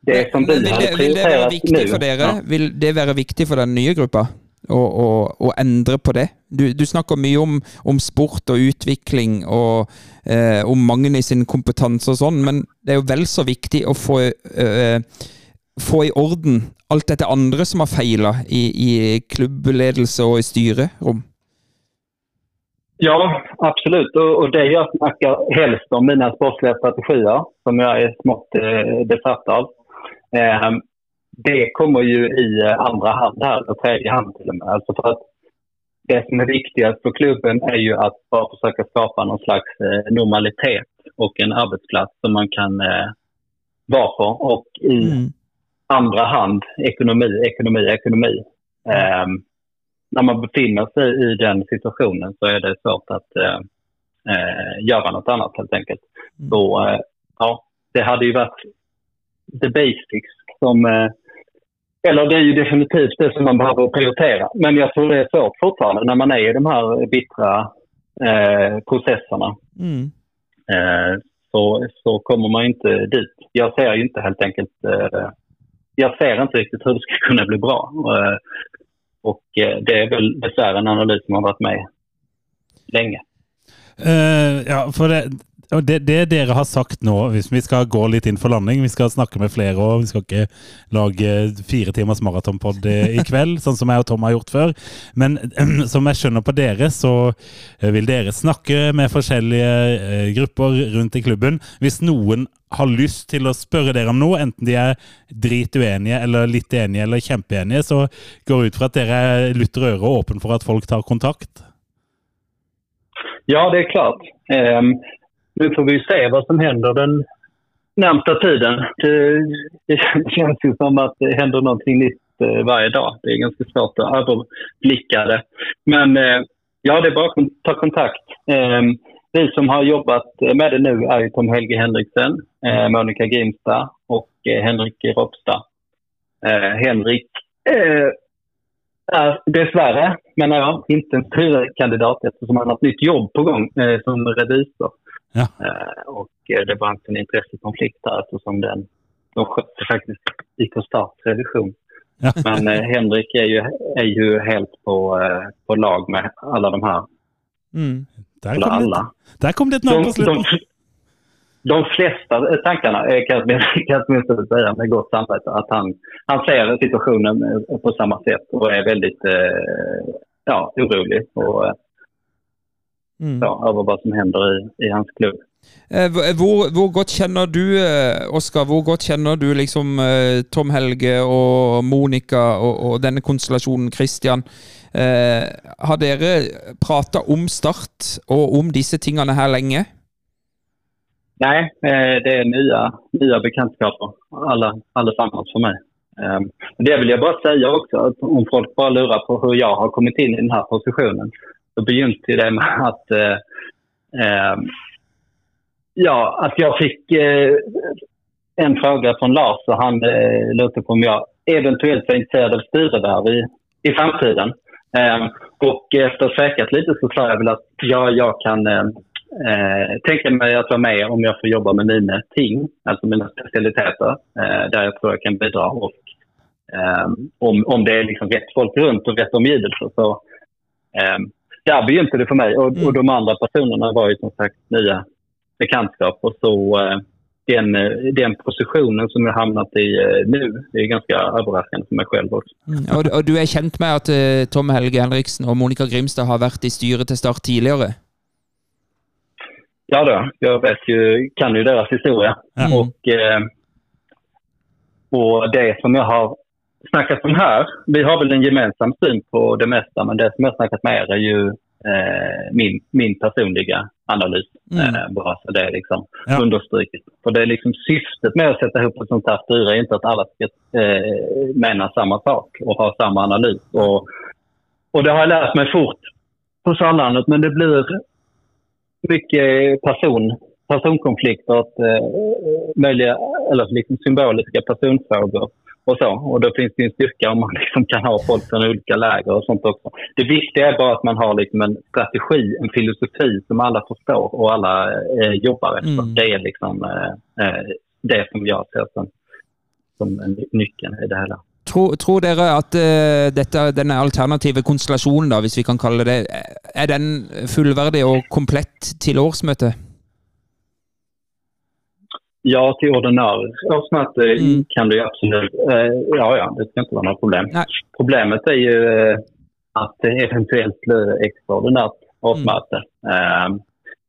det som vi hade prioriterat nu... Vil det være viktig for dere? Vil det være viktig for den nye gruppa? Å, endre på det? Du, du snakker mye om, om, sport og utvikling og eh, om i sin kompetanse og sånn, men det er jo vel så viktig å få eh, få i orden alt dette andre som har feila i, i klubbledelse og i styrerom? Ja, absolut. Og det jag snackar helst om mina sportsliga strategier, som jag är smått eh, besatt av. Eh, det kommer ju i andra hand här, och tredje hand till och med. Alltså för att det som är viktigast för klubben är ju att bara försöka skapa någon slags eh, normalitet och en arbetsplats som man kan eh, vara på. Och i mm andra hand ekonomi, ekonomi, ekonomi. Eh, när man befinner sig i den situationen så är det svårt att eh, eh, göra något annat helt enkelt. Mm. Så eh, ja, det hade ju varit the basics som eh, eller det är ju definitivt det som man behöver prioritera. Men jag tror det är svårt fortfarande när man är i de här bittra eh, processerna. Mm. Eh, så, så kommer man inte dit. Jag ser ju inte helt enkelt eh, jag ser inte riktigt hur det ska kunna bli bra. Eh, och eh, det är väl dessvärre en analys som har varit med länge. Uh, ja, for det, det, det, dere har sagt nå, hvis vi skal gå litt inn for landing Vi skal snakke med flere, og vi skal ikke lage fire timers maratonpod i kveld, sånn som jeg og Tom har gjort før. Men som jeg skjønner på dere, så vil dere snakke med forskjellige grupper rundt i klubben. Hvis noen har lyst til å spørre dere om noe, enten de er drit uenige eller litt enige eller kjempeenige, så går ut fra at dere lytter øret og åpen for at folk tar kontakt? Ja, det er klart. Um, nu får vi se hva som hender den närmsta tiden. Det, det känns ju som att det händer någonting nytt uh, varje dag. Det är ganska svårt att överblicka det. Men uh, ja, det är bara att ta kontakt. Um, vi som har jobbat med det nu är Tom Helge Henriksen, eh, Monica Grimstad och eh, Henrik Ropstad. Eh, Henrik eh, är dessvärre, menar jag, inte en kandidat eftersom han har ett nytt jobb på gång eh, som revisor. Ja. Eh, och eh, det var en intressekonflikt där eftersom den, de skötte faktiskt IK Starts revision. Ja. Men eh, Henrik är ju, är ju helt på, på lag med alla de här Mm. Där kom, alla. Det, där kom det ett namn på slutet. De, de flesta tankarna kan jag åtminstone säga med gott samvete att han, han ser situationen eh, på samma sätt och är väldigt eh, ja, orolig och, eh, mm. ja, over hva som hender i, i hans klubb. Eh, Hvor, hvor godt kjenner du, Oscar, Oskar, hvor godt kjenner du liksom eh, Tom Helge og Monica og, og denne konstellasjonen Christian? Eh, har dere prata om Start og om disse tingene her lenge? Nej, eh, det er nye, nye bekantskaper, alle, alle sammen for meg. Det vil jeg bare si også, om folk bare lurer på hvordan jeg har kommet inn i denne här positionen, så begynte det med att, eh, eh, ja, at jag fick eh, en fråga fra Lars og han eh, låter på om jeg eventuelt var intresserad av styrevärv i, i framtiden. Eh, og efter å ha litt så sa jeg vel at ja, jeg kan eh, tenke meg å være med om jeg får jobbe med mine ting, altså mine specialiteter, eh, jeg jag tror jeg kan bidra. Og, eh, om, om det er liksom rett folk rundt og rett omgivelser, Så, eh, där begynte det för mig. Och, och de andra personerna var ju som sagt nya bekantskap. Och så eh, den, eh, den positionen som jag hamnat i eh, nu, det är ganska överraskande för mig själv också. Og, og du er kjent med at eh, Tom Helge Henriksen og Monica Grimstad har vært i styret til Start tidligere? Ja då, jag vet ju, kan ju deras historia. Mm. Och, eh, och det som jag har snackat om här, vi har väl en gemensam syn på det mesta, men det som jag snackat med er är ju eh, min, min personliga analys. Mm. Eh, bara så det är liksom Ja. understruket. För det är liksom syftet med att sätta ihop ett sånt här styre är inte att alla ska eh, mena samma sak och ha samma analys. Och, och det har jag lärt mig fort på Sandlandet, men det blir mycket person, personkonflikter, att, eh, möjliga, eller liksom symboliska personfrågor och så. Och då finns det en styrka om man liksom kan ha folk från olika läger och sånt också. Det viktiga är bara att man har liksom en strategi, en filosofi som alla förstår och alla eh, jobbar efter. Mm. Det är liksom eh, eh, det som jag ser som, som en nyckeln i det hela. Tror, tror dere at uh, dette, denne alternative konstellasjonen, da, hvis vi kan kalle det det, er den fullverdig og komplett til årsmøtet? Ja, till ordinarie årsmöte Mm. kan det ju absolut. Eh, ja, ja, det ska inte vara noe problem. Nej. Problemet är ju eh, att det eventuellt blir extraordinärt årsmöte. Mm.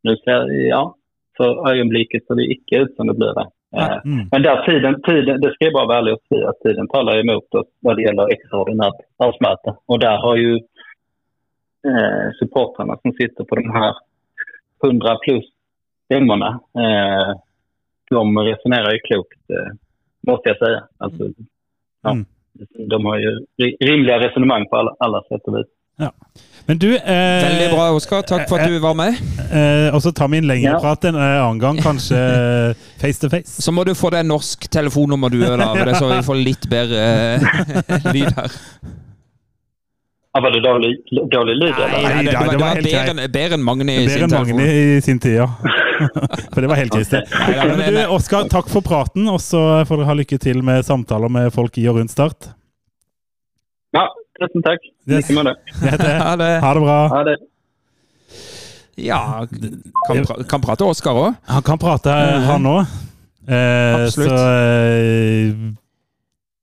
nu ser ja, för ögonblicket ser det icke ut som det blir det. Eh, Mm. Men där tiden, tiden, det ska jag bara vara ärlig och säga att tiden talar emot oss vad det gäller extraordinärt årsmöte. Och där har ju eh, supportrarna som sitter på de här 100 plus stämmorna, eh, de resonerar ju klokt, eh, måste jag säga. Alltså, ja, Mm. De har ju ri- rimliga resonemang på alla, alla sätt och vis. Men du eh, Veldig bra, Oskar. Takk for at du var med. Eh, og så tar vi en lengre Ja. prat en eh, annen gang, kanskje eh, face to face. Så må du få deg norsk telefonnummer, du òg, Så vi får litt bedre eh, lyd her. Ja, var det dårlig, dårlig lyd eller? Nei, det, det var, var det var helt bedre, bedre enn Magni i sin enn Magne i sin tid, ja. For det var helt krise. Oskar, takk for praten, og så får dere ha lykke til med samtaler med folk i og rundt Start. Ja, tusen takk. Yes. Lycka med det. Det det. Ha det. Ha det bra. Ja, det. Ja, kan, pra- kan prate Oskar òg. Han kan prate, han òg. Eh, Absolutt. så eh,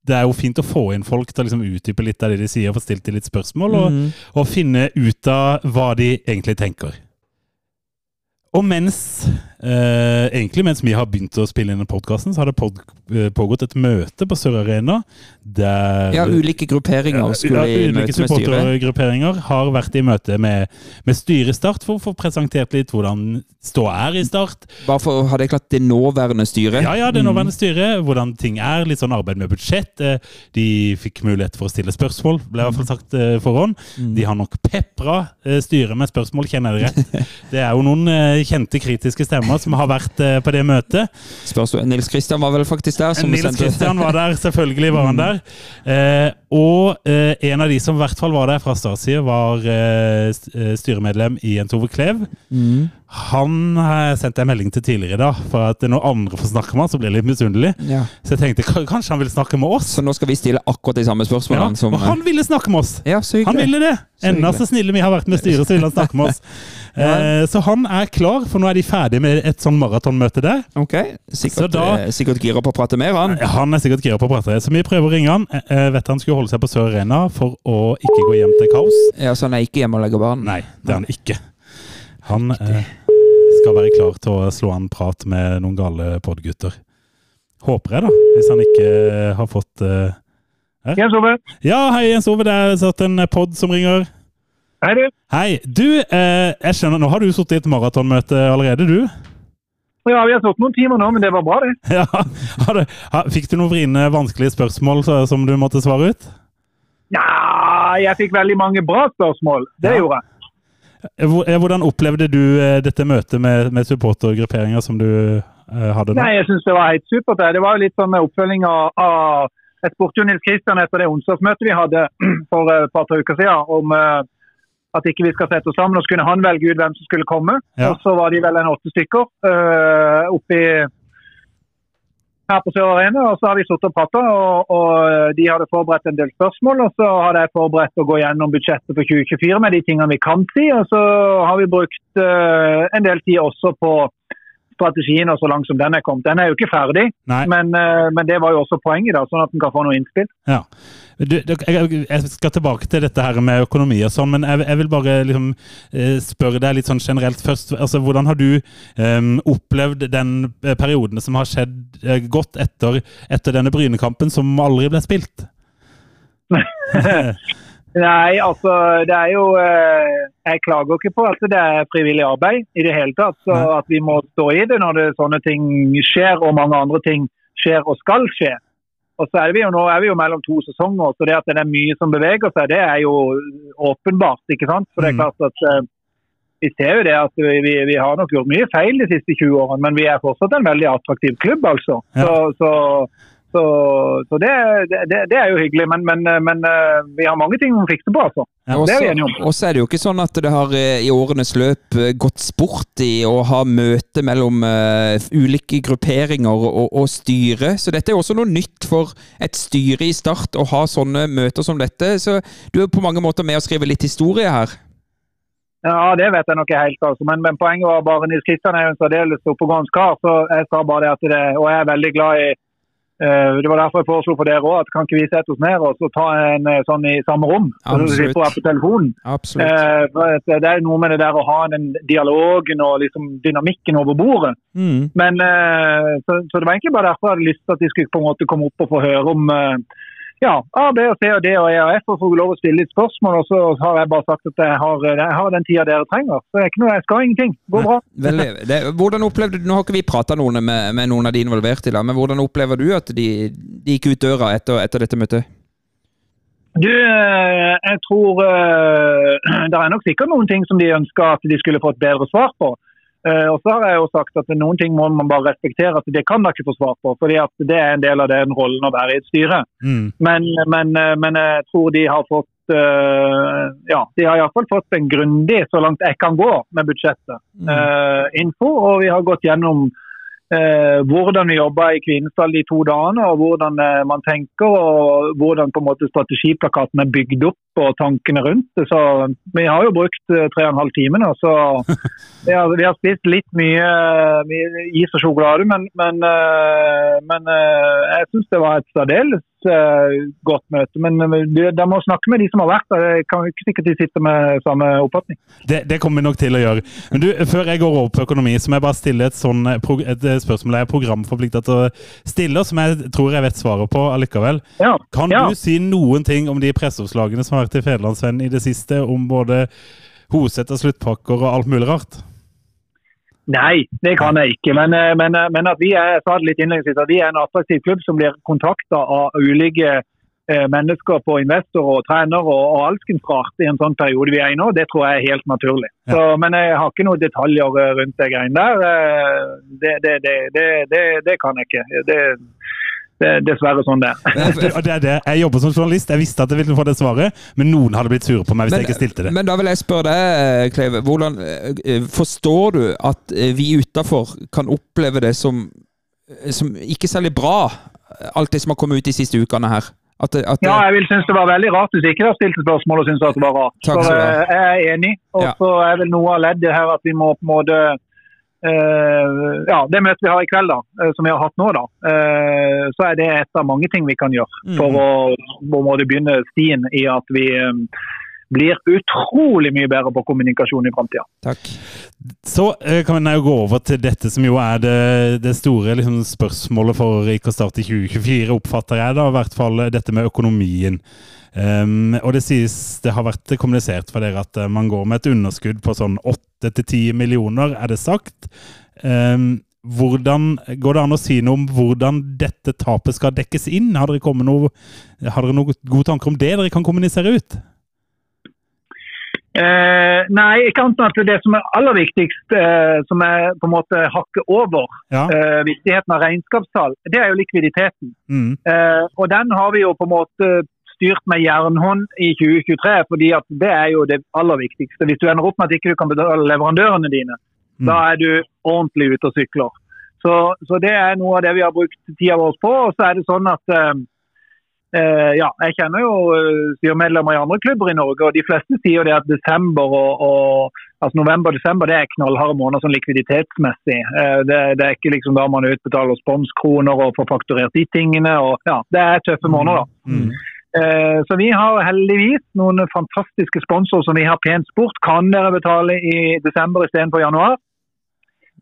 det er jo fint å få inn folk til å liksom utdype litt av det de sier, få stilt de litt spørsmål, og, Mm. og finne ut av hva de egentlig tenker. Og mens eh, egentlig mens vi har begynt å spille inn podkasten, så har det pod, eh, pågått et møte på Sør Arena der Ja, ulike grupperinger skulle i ulike møte med styret. Ulike supportergrupperinger har vært i møte med, med styret i Start for å få presentert litt hvordan ståa er i Start. Bare for å ha det klart, det nåværende styret. Ja, ja, det nåværende styret, hvordan ting er, litt sånn arbeid med budsjett. Eh, De fikk mulighet for å stille spørsmål, ble i hvert fall sagt eh, forhånd. De har nok pepra styret med spørsmål, kjenner dere. Det er jo noen kjente kritiske stemmer som har vært eh, på det møtet. Spørs, Nils Kristian var vel faktisk der? Som Nils Kristian var der, selvfølgelig var han der. Eh, og eh, en av de som i hvert fall var der fra Stars var styremedlem i Jens Ove Klev. Mm. Han har sendt en melding til tidligere i dag, for at når andre får snakke med han, så blir jeg litt misunnelig. Ja. Så jeg tenkte kanskje han vil snakke med oss. Så nå skal vi stille akkurat de samme Ja, spørsmålene som og han ville snakke med oss! Ja, så Han ville det! Enda så snille vi har vært med styret, så ville han snakke med oss. Eh, så han er klar, for nå er de ferdige med et sånn maratonmøte der. Ok, sikkert, da- eh, sikkert gira på å prate mer, han. Han er sikkert gira på å prate, så vi prøver å ringe han. Eh, eh, vet han skulle holde seg på Sør Arena for å ikke gå hjem til kaos. Ja, Så han er ikke hjemme og legger barn? Nei, det er han ikke. Han eh, skal være klar til å slå an prat med noen gale podgutter. Håper jeg, da. Hvis han ikke har fått eh, Jens Ove. Ja, hei, Jens Ove. Det er satt en pod som ringer. Hei, du. Hei. Du, eh, jeg skjønner, nå har du sittet i et maratonmøte allerede, du? Ja, vi har sittet noen timer nå, men det var bra, det. Ja, har du, har, Fikk du noen vriene, vanskelige spørsmål så, som du måtte svare ut? Ja, jeg fikk veldig mange bra spørsmål. Det Ja. gjorde jeg. Hvordan opplevde du eh, dette møtet med, med supportergrupperinger som du eh, hadde nå? Nei, jeg syns det var helt supert. det. Var jo litt sånn oppfølging av, av Jeg spurte jo Nils Kristian etter det onsdagsmøtet vi hadde for eh, et par-tre uker siden, om eh, at ikke vi skal sette oss sammen. Og så kunne han velge ut hvem som skulle komme. Ja. Og så var de vel en åtte stykker uh, oppi her på Sør Arena. Og så har vi sittet og prata, og, og de hadde forberedt en del spørsmål. Og så hadde jeg forberedt å gå gjennom budsjettet for 2024 med de tingene vi kan si. Og så har vi brukt uh, en del tid også på strategien og så langt som den er kommet. Den er jo ikke ferdig, men, eh, men det var jo også poenget, da, sånn at en kan få noe innspill. Ja. Du, jeg, skal tilbake til dette her med økonomi og sånn, men jeg, jeg vil bare liksom, eh, spørre deg litt sånn generelt først. Altså, hvordan har du um, opplevd den eh, perioden som har skjedd godt etter, etter denne Brynekampen, som aldri ble spilt? Nei, altså det er jo eh, Jeg klager ikke på at det er frivillig arbeid i det hele tatt. Så at vi må stå i det når det, sånne ting skjer og mange andre ting skjer og skal skje. Og så er vi jo nå er vi jo mellom to sesonger, så det at det er mye som beveger seg, det er jo åpenbart. ikke sant? For det er Mm. klart at eh, Vi ser jo det at vi, vi, vi har nok gjort mye feil de siste 20 årene, men vi er fortsatt en veldig attraktiv klubb, altså. Ja. Så, så, så, så det, det, det er jo hyggelig. Men, men, men eh, vi har mange ting å fikse på, altså. Ja. Det er vi Også- enige om. Og så er det jo ikke sånn at det har eh, i årenes løp eh, gått sport i å ha møte mellom uh, ulike grupperinger og, og styre. Så dette er også noe nytt for et styre i Start å ha sånne møter som dette. Så du er på mange måter med å skrive litt historie her. Ja, det vet jeg nok ikke helt, altså. Men, men poenget var bare Nils Kristian er jo en særdeles oppegående kar. Så jeg sa bare det at det Og jeg er veldig glad i Det var derfor jeg foreslo for dere òg at kan ikke vi sette oss ned og så ta en eh, sånn i samme rom? Så Absolutt. være på telefonen. Absolutt. Eh, det er noe med det der å ha den dialogen og liksom dynamikken over bordet. Mm. Men eh, så, så det var egentlig bare derfor jeg hadde lyst til at de skulle på en måte komme opp og få høre om eh, ja, A, B og C og D og E og F, og får lov å stille litt spørsmål. Og så har jeg bare sagt at jeg har, jeg har den tida dere trenger. Så det er ikke noe, jeg skal ingenting. Går bra. Veldig, det, hvordan opplevde du, Nå har ikke vi prata med, med noen av de involverte i dag, men hvordan opplever du at de, de gikk ut døra etter, etter dette møtet? Du, eh, jeg tror eh, det er nok sikkert noen ting som de ønsker at de skulle fått bedre svar på. Eh, Og så har jeg jo sagt at noen ting må man bare respektere at det kan dere ikke få svar på. fordi at det er en del av den rollen å være i et styre. Mm. Men, men, eh, men jeg tror de har fått eh, ja, de har iallfall fått en grundig, så langt jeg kan gå, med budsjettet. eh, info, og vi har gått gjennom eh, hvordan vi jobba i Kvinesdal de to dagene, og hvordan eh, man tenker, og hvordan på en måte strategiplakaten er bygd opp, og tankene rundt det. Så vi har jo brukt eh, tre og en halv time nå, så vi har, vi har spist litt mye, mye is og sjokolade, men, men, eh, men eh, jeg syns det var et særdeles godt møte. Men eh, de må snakke med de som har vært der. Jeg kan ikke sikkert de sitter med samme oppfatning. Det, det kommer vi nok til å gjøre. Men du, Før jeg går over på økonomi, så må jeg bare stille et, sånn, eh, et eh, spørsmål jeg er programforplikta til å stille, som jeg tror jeg vet svaret på allikevel. Ja. Kan ja. du si noen ting om de presseoppslagene som har vært i Federlandsvennen i det siste, om både Hoseth og sluttpakker og alt mulig rart? Nei, det kan jeg ikke. Men, eh, men, eh, men at vi er, at vi er en attraktiv klubb som blir kontakta av ulike eh, mennesker på investorer og trenere og, og alskens rart i en sånn periode vi er i nå, det tror jeg er helt naturlig. Ja. Så, men jeg har ikke noen detaljer rundt det greiene der. Det, det, det, det, det, det kan jeg ikke. Det, er dessverre sånn det er. Det, er det. Jeg jobber som journalist, jeg visste at jeg ville få det svaret, men noen hadde blitt sure på meg hvis jeg ikke stilte det. men da vil jeg spørre deg, Kleive. Hvordan eh, forstår du at eh, vi utafor kan oppleve det som, eh, som ikke særlig bra, alt det som har kommet ut de siste ukene her? At, det- at, det- Ja, jeg vil synes det var veldig rart hvis ikke dere stilte spørsmål og syntes at det var rart. Takk skal du ha. eh, jeg er enig. Og Ja. så er vel noe av leddet her at vi må på en måte eh, Ja, det møtet vi har i kveld, da, uh, som vi har hatt nå, da, uh, så er det et av mange ting vi kan gjøre Mm. for å på en måte begynne stien i at vi blir utrolig mye bedre på kommunikasjon i framtida. Takk. Så eh, kan vi jo gå over til dette som jo er det, det store liksom, spørsmålet for IK Start i 2024, oppfatter jeg da, i hvert fall dette med økonomien. Um, og det sies, det har vært kommunisert for dere at uh, man går med et underskudd på sånn 8-10 millioner, er det sagt. Um, hvordan, går det an å si noe om hvordan dette tapet skal dekkes inn? Har dere, noe, har dere noen gode tanker om det dere kan kommunisere ut? Eh, nei, ikke annet enn at det som er aller viktigst, eh, som er på en måte hakket over Ja. eh, viktigheten av regnskapstall, det er jo likviditeten. Mm. Eh, og den har vi jo på en måte styrt med jernhånd i 2023, fordi at det er jo det aller viktigste. Hvis du ender opp med at ikke du kan betale leverandørene dine, Mm. da er du ordentlig ute og sykler. Så, så det er noe av det vi har brukt tida vår på. Og så er det sånn at eh, ja, jeg kjenner jo eh, styremedlemmer i andre klubber i Norge, og de fleste sier det at desember og, og altså november og desember det er knallharde måneder sånn likviditetsmessig. Eh, det, det er ikke liksom da man utbetaler sponskroner og får fakturert de tingene. og ja, Det er tøffe måneder. da. Mm. Eh, Så vi har heldigvis noen fantastiske sponsorer som vi har pent spurt. Kan dere betale i desember istedenfor januar?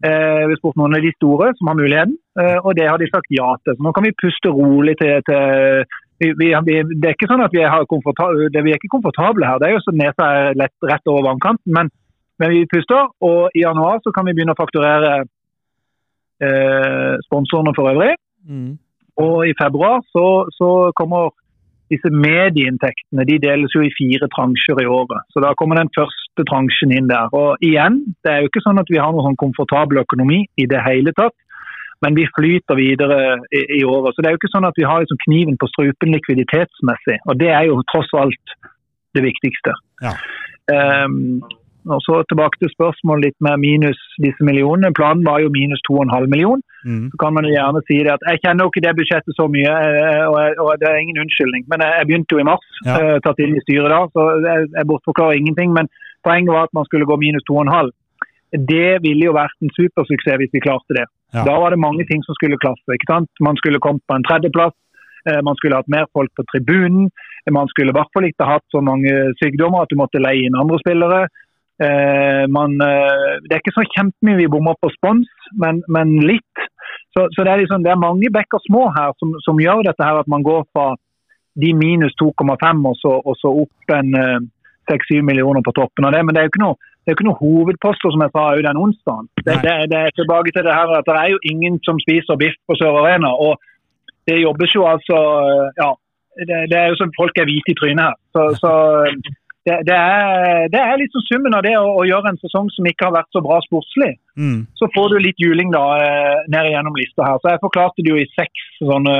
Eh, Vi har spurt noen av de store som har muligheten, eh, og det har de sagt ja til. Så nå kan vi puste rolig til, til vi, vi, Det er ikke sånn at vi, er, det, vi er ikke komfortable her. Det er jo så nesa er lett, rett over vannkanten. Men, men vi puster, og i januar så kan vi begynne å fakturere eh, sponsorene for øvrig. Mm. Og i februar så, så kommer disse medieinntektene de deles jo i fire transjer i året. Så da kommer den første transjen inn der. Og igjen, det er jo ikke sånn at vi har noen sånn komfortabel økonomi i det hele tatt. Men vi flyter videre i, i året. Så det er jo ikke sånn at vi har liksom kniven på strupen likviditetsmessig. Og det er jo tross alt det viktigste. Ja. Um, og så tilbake til spørsmålet litt med minus disse millionene. Planen var jo minus 2,5 million. Mm. Så kan man jo gjerne si det at jeg kjenner jo ikke det budsjettet så mye, eh, og, jeg, og det er ingen unnskyldning. Men jeg, jeg begynte jo i mars, Ja. eh, tatt inn i styret da, så jeg, jeg bortforklarer ingenting. Men poenget var at man skulle gå minus 2,5. Det ville jo vært en supersuksess hvis vi klarte det. Ja. Da var det mange ting som skulle klaffe. ikke sant? Man skulle kommet på en tredjeplass. eh, Man skulle hatt mer folk på tribunen. Man skulle i hvert fall ikke hatt så mange sykdommer at du måtte leie inn andre spillere. Eh, man, eh, det er ikke så kjempemye vi bommer på spons, men, men litt. Så, så det, er liksom, det er mange bekker små her som, som gjør dette her at man går fra de minus 2,5 og, så- og så opp en eh, 6-7 millioner på toppen av det. Men det er jo ikke noe, det er jo ikke noen hovedposter, som jeg sa jo den onsdagen. Det, det, det er tilbake til det her at det er jo ingen som spiser biff på Sør Arena. og det jobbes jo altså Ja, det, det er jo som folk er hvite i trynet her. Så, så det, det, er, det er liksom summen av det å, å gjøre en sesong som ikke har vært så bra sportslig. Mm. Så får du litt juling da eh, ned igjennom lista her. Så jeg forklarte det jo i seks sånne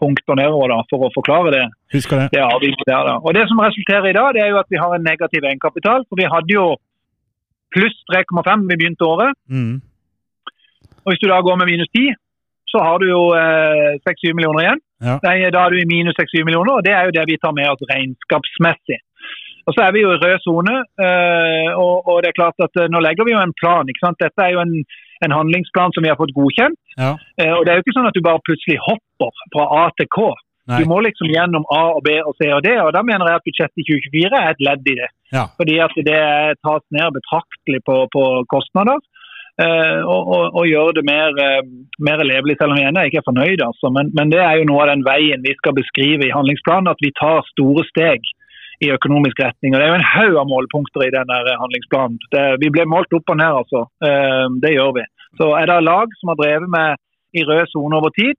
punkter nedover da, for å forklare det. Husker det. det der. Og det som resulterer i dag, det er jo at vi har en negativ egenkapital. For vi hadde jo pluss 3,5 vi begynte året. Mm. Og hvis du da går med minus 10, så har du jo eh, 6-7 millioner igjen. Ja. Da er du i minus 6-7 millioner, og det er jo det vi tar med oss regnskapsmessig. Og så er vi jo i rød sone, eh, og, og det er klart at eh, nå legger vi jo en plan. ikke sant? Dette er jo en, en handlingsplan som vi har fått godkjent. Ja. Eh, og det er jo ikke sånn at du bare plutselig hopper fra A til K. Nei. Du må liksom gjennom A og B og C og D, og da mener jeg at budsjettet i 2024 er et ledd i det. Ja. Fordi at det tas ned betraktelig på, på kostnader. Uh, og, og, og gjøre det mer, uh, mer levelig, selv om jeg ennå ikke er fornøyd. Altså. Men, men det er jo noe av den veien vi skal beskrive i handlingsplanen, at vi tar store steg i økonomisk retning. Og Det er jo en haug av målepunkter i denne handlingsplanen. Det, vi ble målt opp og ned, altså. Uh, det gjør vi. Så er det lag som har drevet med i rød sone over tid,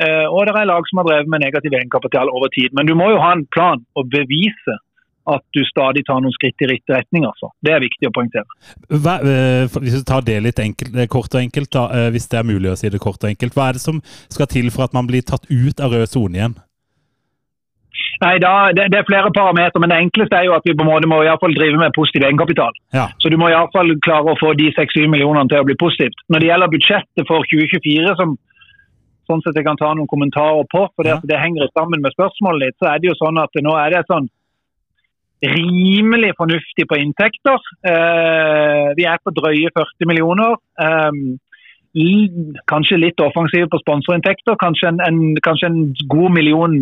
og det er lag som har drevet med negativ egenkapital over tid. Men du må jo ha en plan og bevise at du stadig tar noen skritt i riktig retning. altså. Det er viktig å poengtere. Hva, eh, hvis vi tar det litt enkelt, eh, kort og enkelt, da, eh, hvis det er mulig å si det kort og enkelt, hva er det som skal til for at man blir tatt ut av rød sone igjen? Nei, da, det, det er flere parametere, men det enkleste er jo at vi på en måte må i fall drive med positiv egenkapital. Ja. Så du må i fall klare å få de 6-7 millionene til å bli positivt. Når det gjelder budsjettet for 2024, som sånn sett jeg kan ta noen kommentarer på, for det, det henger sammen med spørsmålet ditt, så er det jo sånn at nå er det sånn rimelig fornuftig på inntekter. Eh, vi er på drøye 40 millioner. Eh, kanskje litt offensive på sponsorinntekter. Kanskje en, en, kanskje en god million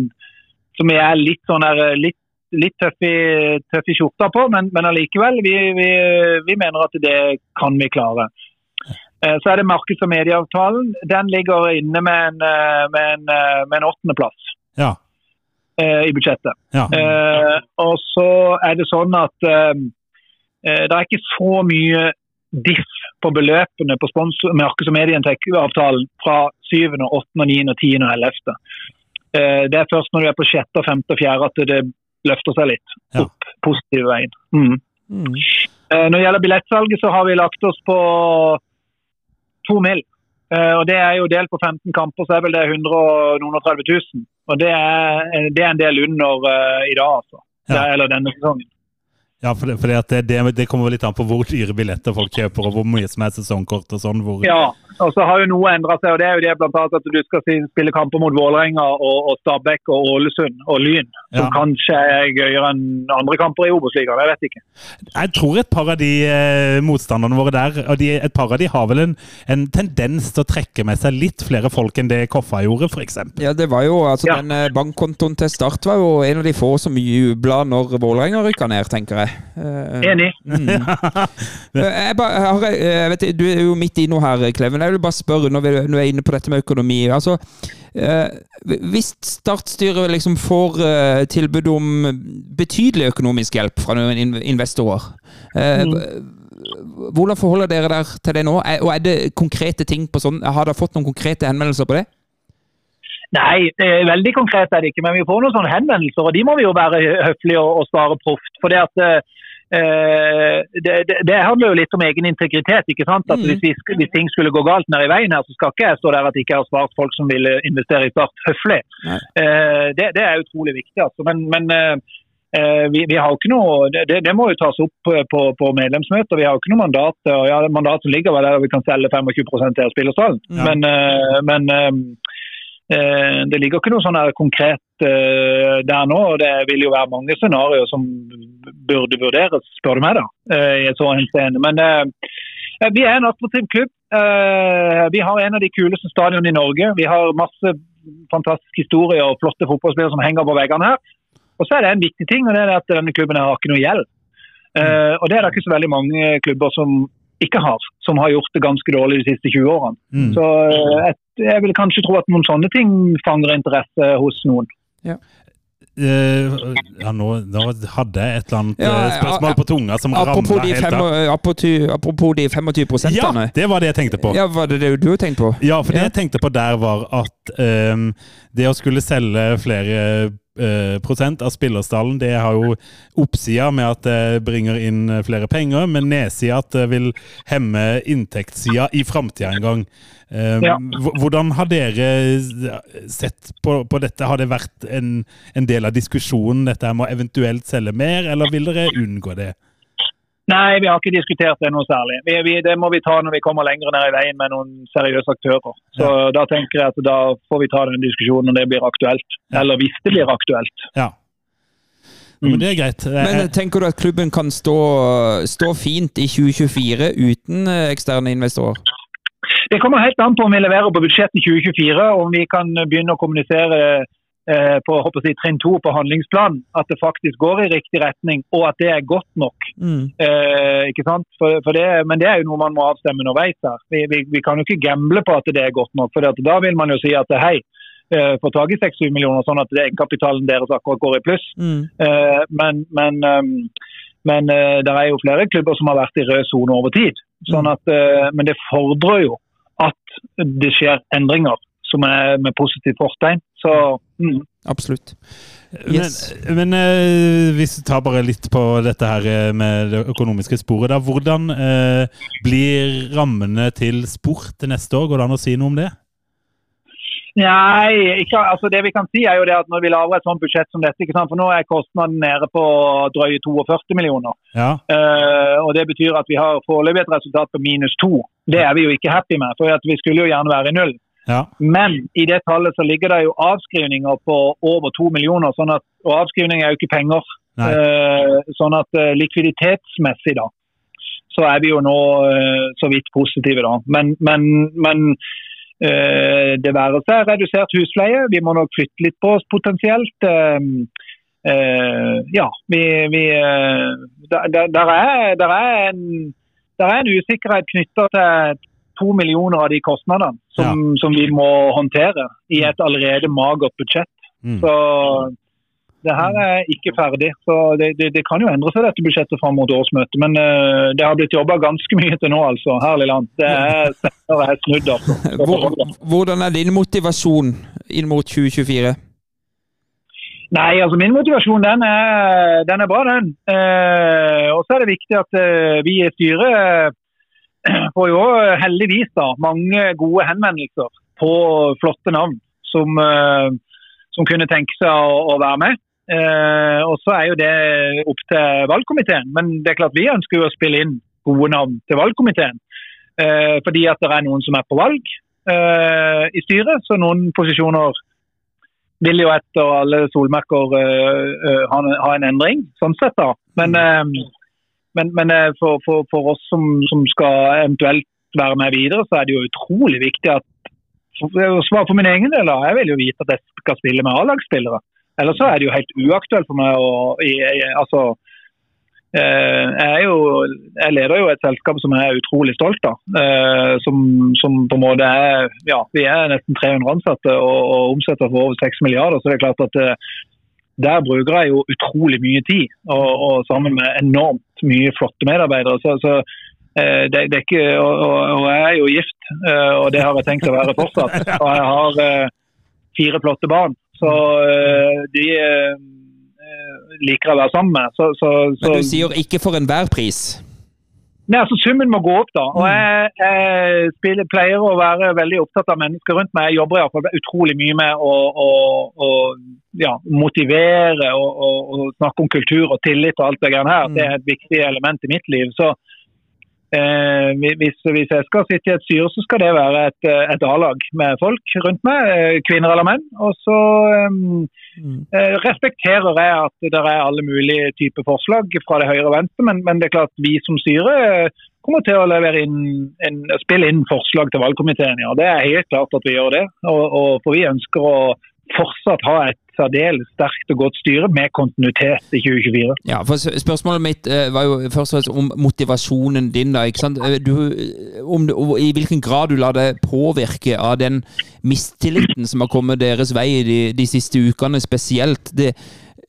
som er litt sånn der, litt litt tøff i, tøff i skjorta på, men, men allikevel, vi, vi, vi mener at det kan vi klare. Eh, Så er det markeds- og medieavtalen. Den ligger inne med en, eh, med en, eh, med en åttendeplass Ja. i budsjettet. ja. Og så er det sånn at det er ikke så mye diff på beløpene på sponsor, markeds- og medieavtalen fra 7., 8., 9., 10. og 11. Eh, det er først når du er på sjette, femte og fjerde at det løfter seg litt Ja. opp positive veien. Mm. Mm. Når det gjelder billettsalget, så har vi lagt oss på to mil. Eh, Og Det er jo delt på 15 kamper, så er vel det 100 og noen og 30 000. Og det er, det er en del under eh, i dag, altså. Ja. Er, eller denne sesongen. Ja, for, det, fordi at det, det, kommer vel litt an på hvor dyre billetter folk kjøper, og hvor mye som er sesongkort og sånn. Hvor, Ja, og så har jo noe endra seg, og det er jo det annet at du skal spille kamper mot Vålerenga og, og Stabæk og Ålesund og Lyn, som Ja. kanskje er gøyere enn andre kamper i Obos-ligaen. Jeg vet ikke. Jeg tror et par av de eh, motstanderne våre der, og de, et par av de har vel en, en tendens til å trekke med seg litt flere folk enn det Koffa gjorde, f.eks. Ja, det var jo, altså Ja. Den eh, bankkontoen til Start var jo en av de få som jubla når Vålerenga rykka ned, tenker jeg. Eh, Enig. Mm. Eh, Jeg, bare, jeg, har, eh, jeg vet, du er jo midt i noe her, Kleven. Jeg vil bare spørre når vi når vi er inne på dette med økonomi. altså eh, Hvis Start-styret liksom får eh, tilbud om betydelig økonomisk hjelp fra noen investorer, eh, hvordan forholder dere dere til det nå? Og er det konkrete ting på sånn? Har dere fått noen konkrete henvendelser på det? Nei, veldig konkret er det ikke, men vi får noen sånne henvendelser, og de må vi jo være høflige og, og svare proft. For det at det, det, det handler jo litt om egen integritet. ikke sant? At Mm. hvis, vi, hvis ting skulle gå galt nede i veien her, så skal ikke jeg stå der at jeg ikke har svart folk som vil eh, investere i Start høflig. Eh, det, det er utrolig viktig. altså. Men, men eh, eh, vi, vi har ikke noe, det, det- må jo tas opp eh, på, på medlemsmøter. Vi har jo ikke noe mandat. og ja, Mandatet ligger vel der vi kan selge 25 til spillerstallen. Ja. Men, eh, men eh, Eh, Det ligger ikke noe sånn konkret eh, der nå. og Det vil jo være mange scenarioer som burde vurderes, spør du meg, da, eh, i så henseende. Men eh, vi er en attraktiv klubb. Eh, Vi har en av de kuleste stadionene i Norge. Vi har masse fantastiske historier og flotte fotballspillere som henger på veggene her. Og så er det en viktig ting, og det er at denne klubben har ikke noe gjeld. Eh, Og det er det ikke så veldig mange klubber som ikke har, som har gjort det ganske dårlig de siste 20 årene. Mm. Så eh, jeg, jeg vil kanskje tro at noen sånne ting fanger interesse hos noen. Eh, ja, nå, nå hadde jeg et eller annet Ja, eh, spørsmål på tunga som ramla helt av. apropos, de 25 Ja, det var det jeg tenkte på. Ja, var det det du tenkte på? Ja, for det jeg tenkte på der var at um, det å skulle selge flere eh, prosent av spillerstallen, det har jo oppsida med at det bringer inn flere penger, men nedsida at det vil hemme inntektssida i framtida en gang. Ja. Hvordan har dere sett på, på dette? Har det vært en, en del av diskusjonen, dette med å eventuelt selge mer, eller vil dere unngå det? Nei, vi har ikke diskutert det noe særlig. Vi, vi, det må vi ta når vi kommer lenger ned i veien med noen seriøse aktører. Så da tenker jeg at da får vi ta den diskusjonen når det blir aktuelt. Ja. Eller hvis det blir aktuelt. Ja. Men det er greit. Men Eh, tenker du at klubben kan stå, stå fint i 2024 uten eh, eksterne investorer? Det kommer helt an på om vi leverer på budsjettet 2024, om vi kan begynne å kommunisere eh, på håper jeg, trinn to på handlingsplanen. At det faktisk går i riktig retning, og at det er godt nok. Mm. Eh, ikke sant? For, for det, men det er jo noe man må avstemme underveis. her. Vi, vi, vi kan jo ikke gamble på at det er godt nok. for at Da vil man jo si at hei, eh, få tak i 6-7 millioner, sånn at egenkapitalen deres akkurat går i pluss. Mm. Eh, men men, um, men eh, det er jo flere klubber som har vært i rød sone over tid. Sånn at, eh, men det fordrer jo at det skjer endringer som er med positivt fortegn. Så mm. Absolutt. Men, Yes. men eh, hvis vi tar bare litt på dette her eh, med det økonomiske sporet. da, Hvordan eh, blir rammene til sport neste år? Går det an å si noe om det? Nei, ikke, altså det vi kan si er jo det at når vi lager et sånt budsjett som dette, ikke sant? for nå er kostnaden nede på drøye 42 millioner. Ja. Eh, og Det betyr at vi har foreløpig et resultat på minus to. Det er vi jo ikke happy med, for at vi skulle jo gjerne være i null. Ja. Men i det tallet så ligger det jo avskrivninger på over to millioner. Sånn at, og avskrivninger er jo ikke penger. Eh, sånn at eh, likviditetsmessig da, så er vi jo nå eh, så vidt positive da. Men, men, men eh, det være seg redusert husleie. Vi må nok flytte litt på oss potensielt. Ja, vi, vi der, der, er, der, er en, der er en usikkerhet knytta til to millioner av de kostnadene som, som vi må håndtere i et allerede magert budsjett. Mm. Så det her er ikke ferdig. så Det, det, det kan jo endre seg dette budsjettet fram mot årsmøtet. Men uh, det har blitt jobba ganske mye til nå, altså. Herlig land. Det er, det er snudd, altså. Hvor, hvordan er din motivasjon inn mot 2024? Nei, altså min motivasjon den er, den er bra, den. Uh, og så er det viktig at uh, vi i styret får jo heldigvis da mange gode henvendelser på flotte navn som, eh, som kunne tenke seg å, å være med. Eh, og så er jo det opp til valgkomiteen. Men det er klart vi ønsker jo å spille inn gode navn til valgkomiteen. Eh, fordi at det er noen som er på valg i styret, så noen posisjoner vil jo etter alle solmerker ha, ha en endring, sånn sett da. Men, men, men eh, for, for, for oss som, som skal eventuelt være med videre, så er det jo utrolig viktig at Svar for min egen del, jeg vil jo vite at jeg skal spille med A-lagsspillere. Ellers så er det jo helt uaktuelt for meg å altså, eh, jeg, jo, jeg leder jo et selskap som jeg er utrolig stolt av. Eh, som, som på en måte er ja, Vi er nesten 300 ansatte og, og omsetter for over 6 milliarder. Så det er klart at der bruker jeg jo utrolig mye tid, og, og sammen med enormt mye flotte medarbeidere. Så, så eh, det, det er ikke, og, og, jeg er jo gift, eh, og det har jeg tenkt å være fortsatt. Og jeg har eh, fire flotte barn, så de liker jeg å være sammen med. Så, så, så, Men du sier ikke for enhver pris. Nei, altså Summen må gå opp, da. Og jeg, jeg spiller, pleier å være veldig opptatt av mennesker rundt meg. Jeg jobber i hvert fall utrolig mye med å, å, å ja, motivere og, og, og snakke om kultur og tillit og alt det greiene her. Det er et viktig element i mitt liv. Så eh, hvis, hvis jeg skal sitte i et styre, så skal det være et, et A-lag med folk rundt meg, eh, kvinner eller menn. Og så eh, Eh, respekterer jeg at det er alle mulige typer forslag fra det høyre og venstre, men, men det er klart vi som styre eh, kommer til å levere inn, en, spille inn forslag til valgkomiteen. Ja. Det er helt klart at vi gjør det. Og, og For vi ønsker å fortsatt ha et særdeles sterkt og godt styre med kontinuitet i 2024. Ja, for Spørsmålet mitt eh, var jo først og fremst om motivasjonen din. da, ikke sant? Eh, Du, om, I hvilken grad du lar deg påvirke av den mistilliten som har kommet deres vei de, de siste ukene, spesielt. Det,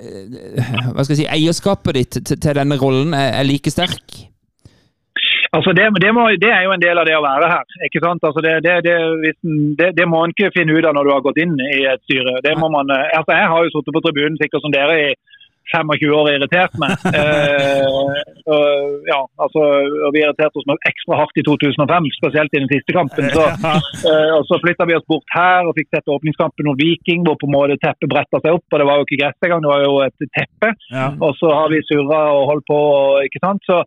eh, hva skal jeg si, Eierskapet ditt til, denne rollen er like sterk? Altså det, det, må, det er jo en del av det å være her. ikke sant? Altså det, det, det, hvis en- det, det må en ikke finne ut av når du har gått inn i et styre. Det må man, eh, altså Jeg har jo sittet på tribunen sikkert som dere i 25 år irritert meg. Eh, og, ja, altså, og Vi irriterte oss nok ekstra hardt i 2005, spesielt i den siste kampen. Så, eh, og så flytta vi oss bort her og fikk sett åpningskampen mot Viking, hvor på en måte teppet bretta seg opp. og Det var jo ikke gress engang, det var jo et teppe. Ja. Og så har vi surra og holdt på. ikke sant? Så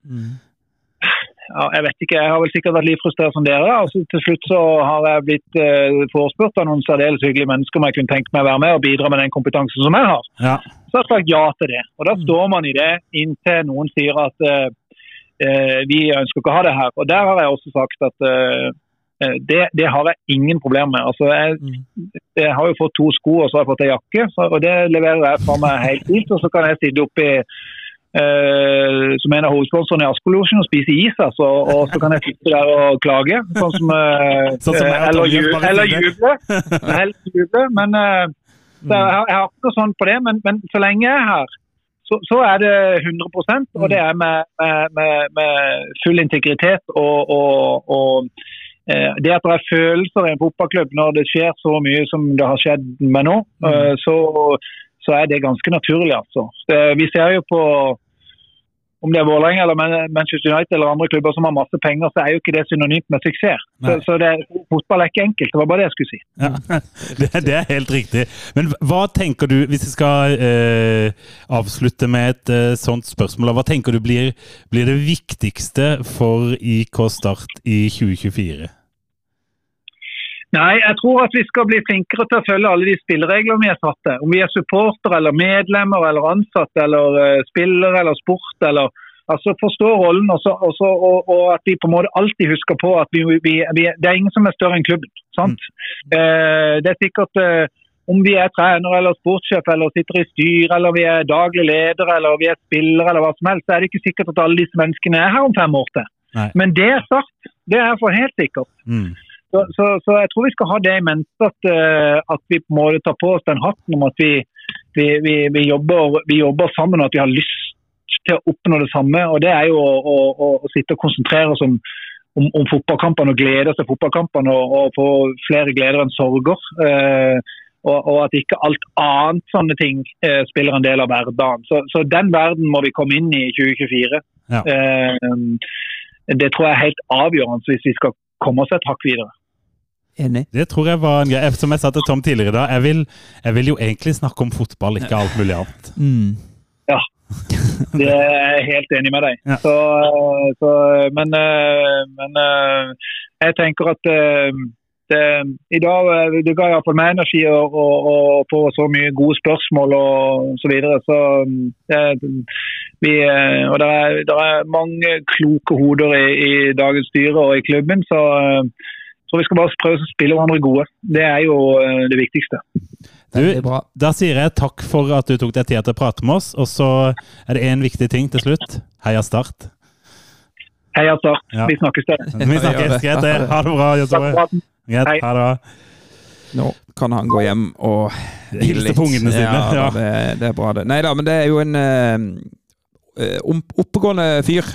ja, jeg vet ikke, jeg har vel sikkert vært litt frustrert som dere. Altså, til slutt så har jeg blitt eh, forespurt av noen særdeles hyggelige mennesker om jeg kunne tenke meg å være med og bidra med den kompetansen som jeg har. Ja. Så har jeg sagt ja til det. Og da står man i det inntil noen sier at eh, eh, vi ønsker ikke å ha det her. Og der har jeg også sagt at eh, eh, det, det har jeg ingen problemer med. Altså, jeg, jeg har jo fått to sko og så har jeg fått ei jakke, så, og det leverer jeg fra meg helt fint. Og så kan jeg sitte oppi eh, som en av hovedsponsorene i Askolosjen og spise is. Altså, og så kan jeg sitte der og klage. Sånn som, eh, Sånn som jeg eller, tatt ju, eller juble. Eller juble. Men eh, så jeg, har- jeg har ikke noe sånn på det. Men, men så lenge jeg er her, så, så er det 100% og det er med, med, med, full integritet og, og, og eh, det at det er følelser i en fotballklubb når det skjer så mye som det har skjedd med nå, mm. så, så er det ganske naturlig. altså. Vi ser jo på om det er Vålerenga eller Manchester United eller andre klubber som har masse penger, så er jo ikke det synonymt med suksess. Så, så det, fotball er ikke enkelt. Det var bare det jeg skulle si. Ja, det, det er helt riktig. Men hva tenker du, hvis jeg skal eh, avslutte med et eh, sånt spørsmål, hva tenker du blir, blir det viktigste for IK Start i 2024? Nei, jeg tror at vi skal bli flinkere til å følge alle de spillereglene vi har satt. Om vi er supporter eller medlemmer eller ansatte eller uh, spillere eller sport eller altså forstå rollen og, også, og, og, at vi på en måte alltid husker på at vi, vi, vi, det er ingen som er større enn klubben. sant? Eh, det er sikkert uh, om vi er trener eller sportssjef eller sitter i styret eller vi er daglig leder eller vi er spiller eller hva som helst, så er det ikke sikkert at alle disse menneskene er her om fem år til. Nei. Men det er sagt. Det er for helt sikkert. Mm. Så, så, så jeg tror vi skal ha det i mente at, eh, at vi måte tar på oss den hatten om at vi, vi, vi, vi, jobber, vi jobber sammen og at vi har lyst til å oppnå det samme. og Det er jo å, å, å, å sitte og konsentrere oss om, om, om fotballkampene og glede oss til fotballkampene og, og få flere gleder enn sorger. Eh, og, og at ikke alt annet sånne ting eh, spiller en del av hverdagen. Så, så den verden må vi komme inn i i 2024. Ja. Eh, det tror jeg er helt avgjørende hvis vi skal komme oss et hakk videre. Enig. Det tror jeg var en greie. Som jeg sa til Tom tidligere i dag, jeg vil, jeg vil jo egentlig snakke om fotball, ikke alt mulig annet. Mm. Det er jeg helt enig med deg. Ja. Så, så, men eh, men eh, jeg tenker at eh, det, i dag det ga iallfall meg energi å, å, å få så mye gode spørsmål og så videre. Så det, vi, og det er, det er mange kloke hoder i, i dagens styre og i klubben. så så vi skal bare prøve å spille hverandre gode. Det er jo eh, det viktigste. Du. Da sier jeg takk for at du tok deg tid til å prate med oss. Og så er det én viktig ting til slutt. Heia Start. Heia Start. Ja. Vi snakkes der. Vi snakkes. Greit, det. Ha det bra, praten. Greit, ha det. Nå kan han gå hjem og Hilse på ungene sine, Ja, ja. Det, det er bra, det. Nei da, men det er jo en eh, oppegående fyr.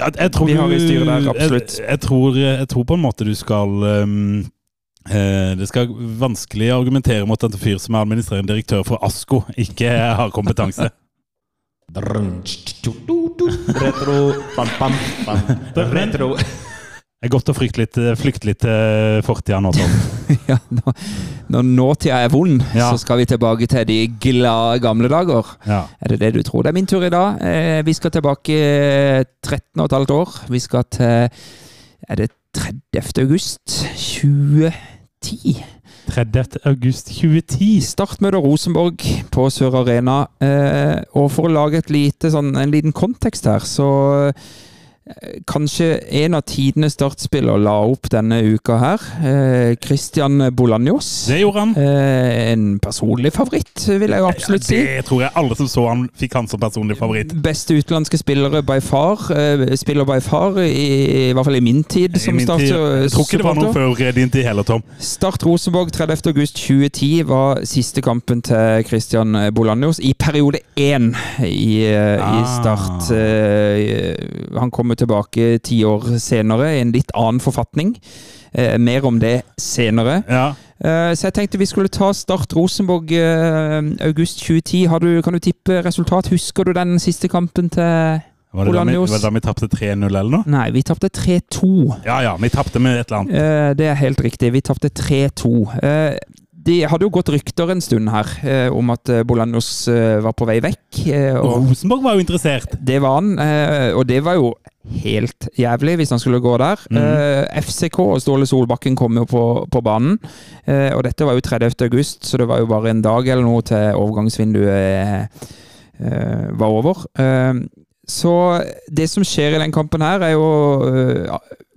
Ja, jeg tror Vi har du- i styret der, absolutt. Jeg, jeg, tror, jeg tror på en måte du skal um, eh, Det skal vanskelig argumentere mot en fyr som er administrerende direktør for ASKO, ikke har kompetanse. Retro bam, bam, bam. Retro. Det er godt å flykte litt, flykte litt til fortida nå, Tom. ja, når, når nåtida er vond, Ja. så skal vi tilbake til de glade gamle dager. Ja. Er det det du tror? Det er min tur i dag. Eh, vi skal tilbake eh, 13 og et halvt år. Vi skal til Er det 30. august 2010? 30. august 2010. Startmøte Rosenborg på Sør Arena. Eh, og for å lage et lite, sånn, en liten kontekst her, så eh, Kanskje en av tidenes startspillere la opp denne uka her. Eh, Christian Bolanjos. Det gjorde han. Eh, en personlig favoritt, vil jeg jo absolutt si. Det tror jeg alle som så han, fikk han som personlig favoritt. Beste utenlandske spillere by far. Eh, spiller by far, i, i hvert fall i min tid I som min Start tid, jeg tror ikke det var noe før din tid heller, Tom. Start Rosenborg 30. august 2010 var siste kampen til Christian Bolanjos i periode én i, ah. i Ah. Start. Eh, Han kommer tilbake ti år senere i en litt annen forfatning. Eh, Mer om det senere. Ja. Eh, Så jeg tenkte vi skulle ta Start Rosenborg eh, august 2010. Har du, kan du tippe resultat? Husker du den siste kampen til Var det da vi, var det da vi tapte 3-0 eller noe? Nei, vi tapte 3-2. Ja ja, vi tapte med et eller annet. Eh, Det er helt riktig. Vi tapte 3-2. Eh, Det hadde jo gått rykter en stund her eh, om at eh, Bolanos eh, var på vei vekk. eh, Og Og Rosenborg var jo interessert. det var han, eh, og det var jo helt jævlig hvis han skulle gå der. Mm. Eh, FCK og Ståle Solbakken kom jo på, på banen, eh, og dette var jo 30. august, så det var jo bare en dag eller noe til overgangsvinduet var over. Eh, så det som skjer i den kampen her, er jo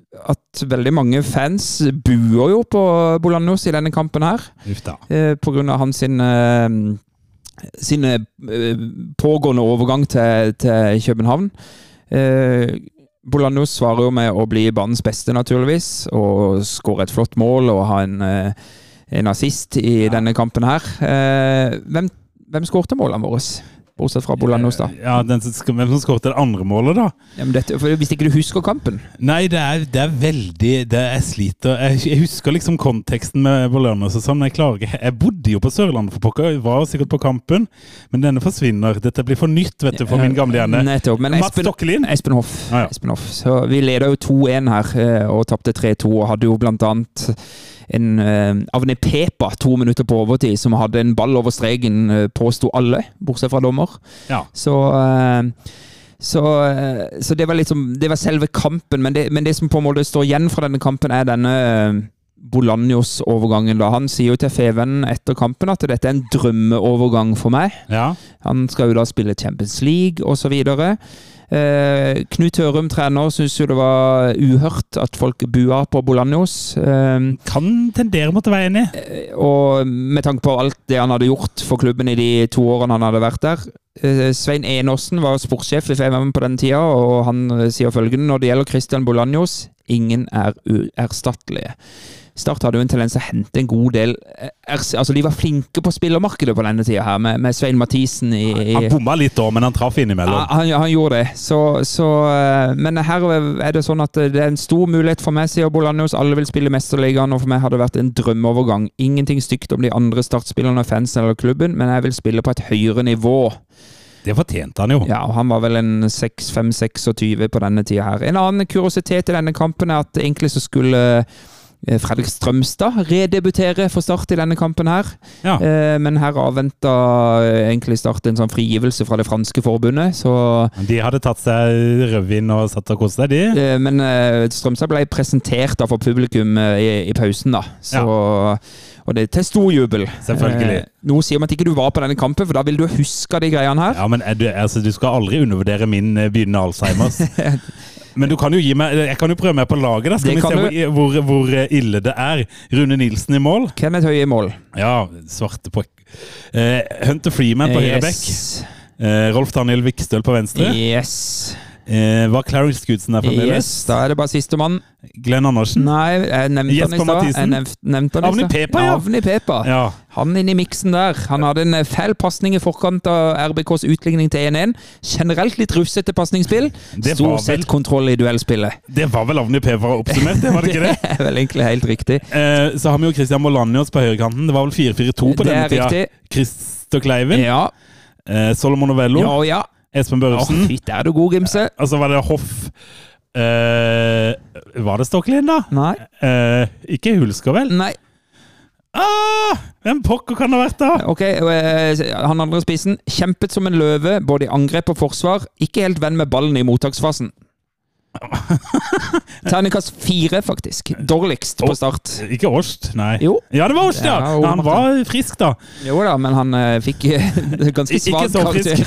at veldig mange fans buer jo på Bolanos i denne kampen her. Eh, på grunn av hans sin, eh, sin eh, pågående overgang til, til København. Eh, Bolanos svarer jo med å bli banens beste, naturligvis, og skåre et flott mål og ha en, eh, en assist i denne kampen her. Eh, hvem hvem skårte målene våre? Bortsett fra Bolanos, da. Ja, den som, Hvem som skåret det andre målet, da? Ja, men dette, for hvis ikke du husker kampen Nei, det er, det er veldig det Jeg sliter. Jeg, jeg husker liksom konteksten med Bolanos og sånn. Jeg klarer ikke Jeg bodde jo på Sørlandet for pokker, jeg var sikkert på kampen, men denne forsvinner. Dette blir for nytt, vet du, for min gamle hjerne. Nettopp. Men Mats Espen, Stokkelin? Espen Hoff. Ah, ja. Espen Hoff. Så vi leda jo 2-1 her eh, og tapte 3-2, og hadde jo blant annet en uh, Avne Pepa to minutter på overtid som hadde en ball over streken, eh, påsto alle, bortsett fra dommer. Ja. Så eh, så, eh, så det var liksom Det var selve kampen, men det, men det som på en måte står igjen fra denne kampen, er denne eh, Bolanjos-overgangen. da Han sier jo til Feven etter kampen at dette er en drømmeovergang for meg. Ja. Han skal jo da spille Champions League osv. Eh, Knut Hørum, trener, syns jo det var uhørt at folk bua på Bolanjos. Eh, Kan tendere mot å være enig. og med tanke på alt det han hadde gjort for klubben i de to årene han hadde vært der. Eh, Svein Enåsen var sportssjef i FMM på den tida, og han eh, sier følgende når det gjelder Christian Bolanjos, ingen er uerstattelige. Start hadde jo en tendens til å hente en god del eh, Altså, de var flinke på spillermarkedet på denne tida her, med, med Svein Mathisen i, i Han bomma litt da, men han traff innimellom. ja, han, han gjorde det. Så, så, eh, men her er det sånn at det er en stor mulighet for meg, sier Bolanjos. Alle vil spille Mesterligaen, og for meg har det vært en drømmeovergang. Ingenting stygt om de andre startspillerne, fansen eller klubben, men jeg vil spille på et høyere nivå. Det fortjente han jo. Ja, og Han var vel en 6-5-26 på denne tida her. En annen kuriositet i denne kampen er at egentlig så skulle eh, Fredrik Strømstad redebuterer for Start i denne kampen her. Ja. Eh, men her avventa eh, egentlig Start en sånn frigivelse fra det franske forbundet, så De hadde tatt seg rødvin og satt og kost seg, de. Eh, Men eh, Strømstad ble presentert da for publikum eh, i, i pausen, da. Så, Og det er til stor jubel. Selvfølgelig. Eh, Noe sier om at ikke du var på denne kampen, for da vil du huske de greiene her. Ja, men du, altså, du skal aldri undervurdere min eh, begynnende Alzheimers. Men du kan jo gi meg Jeg kan jo prøve meg på laget, da. Skal Det vi kan se hvor, hvor, hvor ille det er. Rune Nilsen i mål. Kenneth Høie i mål. Ja, svarte på eh, Hunter Freeman på høyre back. Yes. Eh, Rolf Daniel Vikstøl på venstre. yes. Eh, var Clarence Goodson der fremdeles? Yes. Da er det bare sistemann. Glenn Andersen? Nei, jeg nevnte han i stad. Mathisen? Jeg nev- nevnte Avni. Pepa, ja. Avni Pepa. Ja. Han inn i miksen der. Han hadde en feil fæl pasning i forkant av RBKs utligning til 1-1. Generelt litt rufsete pasningsspill. Stort sett kontroll i duellspillet. Det var vel Avni Pepa oppsummert, det var det ikke det? Det er vel egentlig helt riktig. Eh, så har vi jo Christian Molanjos på høyrekanten. Det var vel 4-4-2 på Det denne tida. Christer Kleiven. Ja. Eh, Solomon Novello. Ja, ja. Espen Børresen. Oh, der er du god, Gimse. Og så var det Hoff Uh, Var det Stokkelien, da? Nei. Uh, ikke Hulsker, vel? Nei. Ah, hvem pokker kan det ha vært, da? Ok, uh, han andre spissen. Kjempet som en løve, både i angrep og forsvar. Ikke helt venn med ballen i mottaksfasen. Terningkast fire, faktisk. Dårligst på start. Ikke Årst, nei. Jo. Ja, det var Årst, ja! Ja, han var frisk, da. Jo da, men han uh, fikk eh, ganske svak karakter.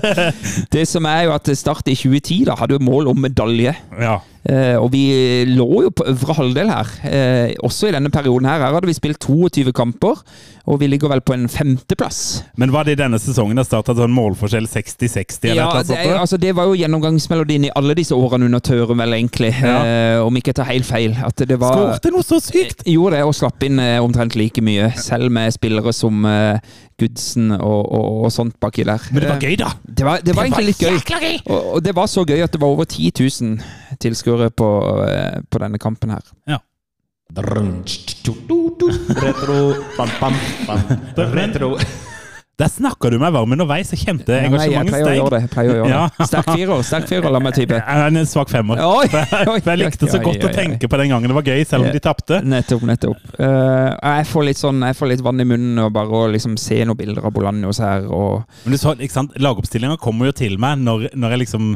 Det som er jo at Start i 2010 da hadde jo mål om medalje. Ja. Eh, og vi lå jo på øvre halvdel her, eh, også i denne perioden her. Her hadde vi spilt 22 kamper, og vi ligger vel på en femteplass. Men var det i denne sesongen det starta sånn målforskjell 60-60? eller Ja, det, altså, det var jo gjennomgangsmelodien i alle disse årene under Tørum, vel egentlig. Ja. Eh, om ikke jeg tar helt feil. At det var Skårte noe så sykt! Gjorde det, og slapp inn omtrent like mye. Selv med spillere som Gudsen og, og, og sånt baki der. Men det var Eh, gøy, da! Det var, det var egentlig litt gøy. Og, og det var så gøy at det var over 10 000 tilskuere på, eh, på denne kampen her. Ja. Retro bam, bam, bam. Retro Der snakka du meg varm underveis. Jeg kjente Ja, jeg engasjementet pleier å gjøre det. Jeg pleier å gjøre Ja. det. Sterk firer, sterk firer, la meg type. En svak femmer. Oi, jeg- for jeg likte så oi, godt oi, å tenke på den gangen det var gøy, selv om de tapte. Nettopp, nettopp. Uh, jeg får litt sånn, jeg får litt vann i munnen og bare å liksom se noen bilder av Bolanjos her. Og, Men du så, ikke sant, Lagoppstillinga kommer jo til meg når, når jeg liksom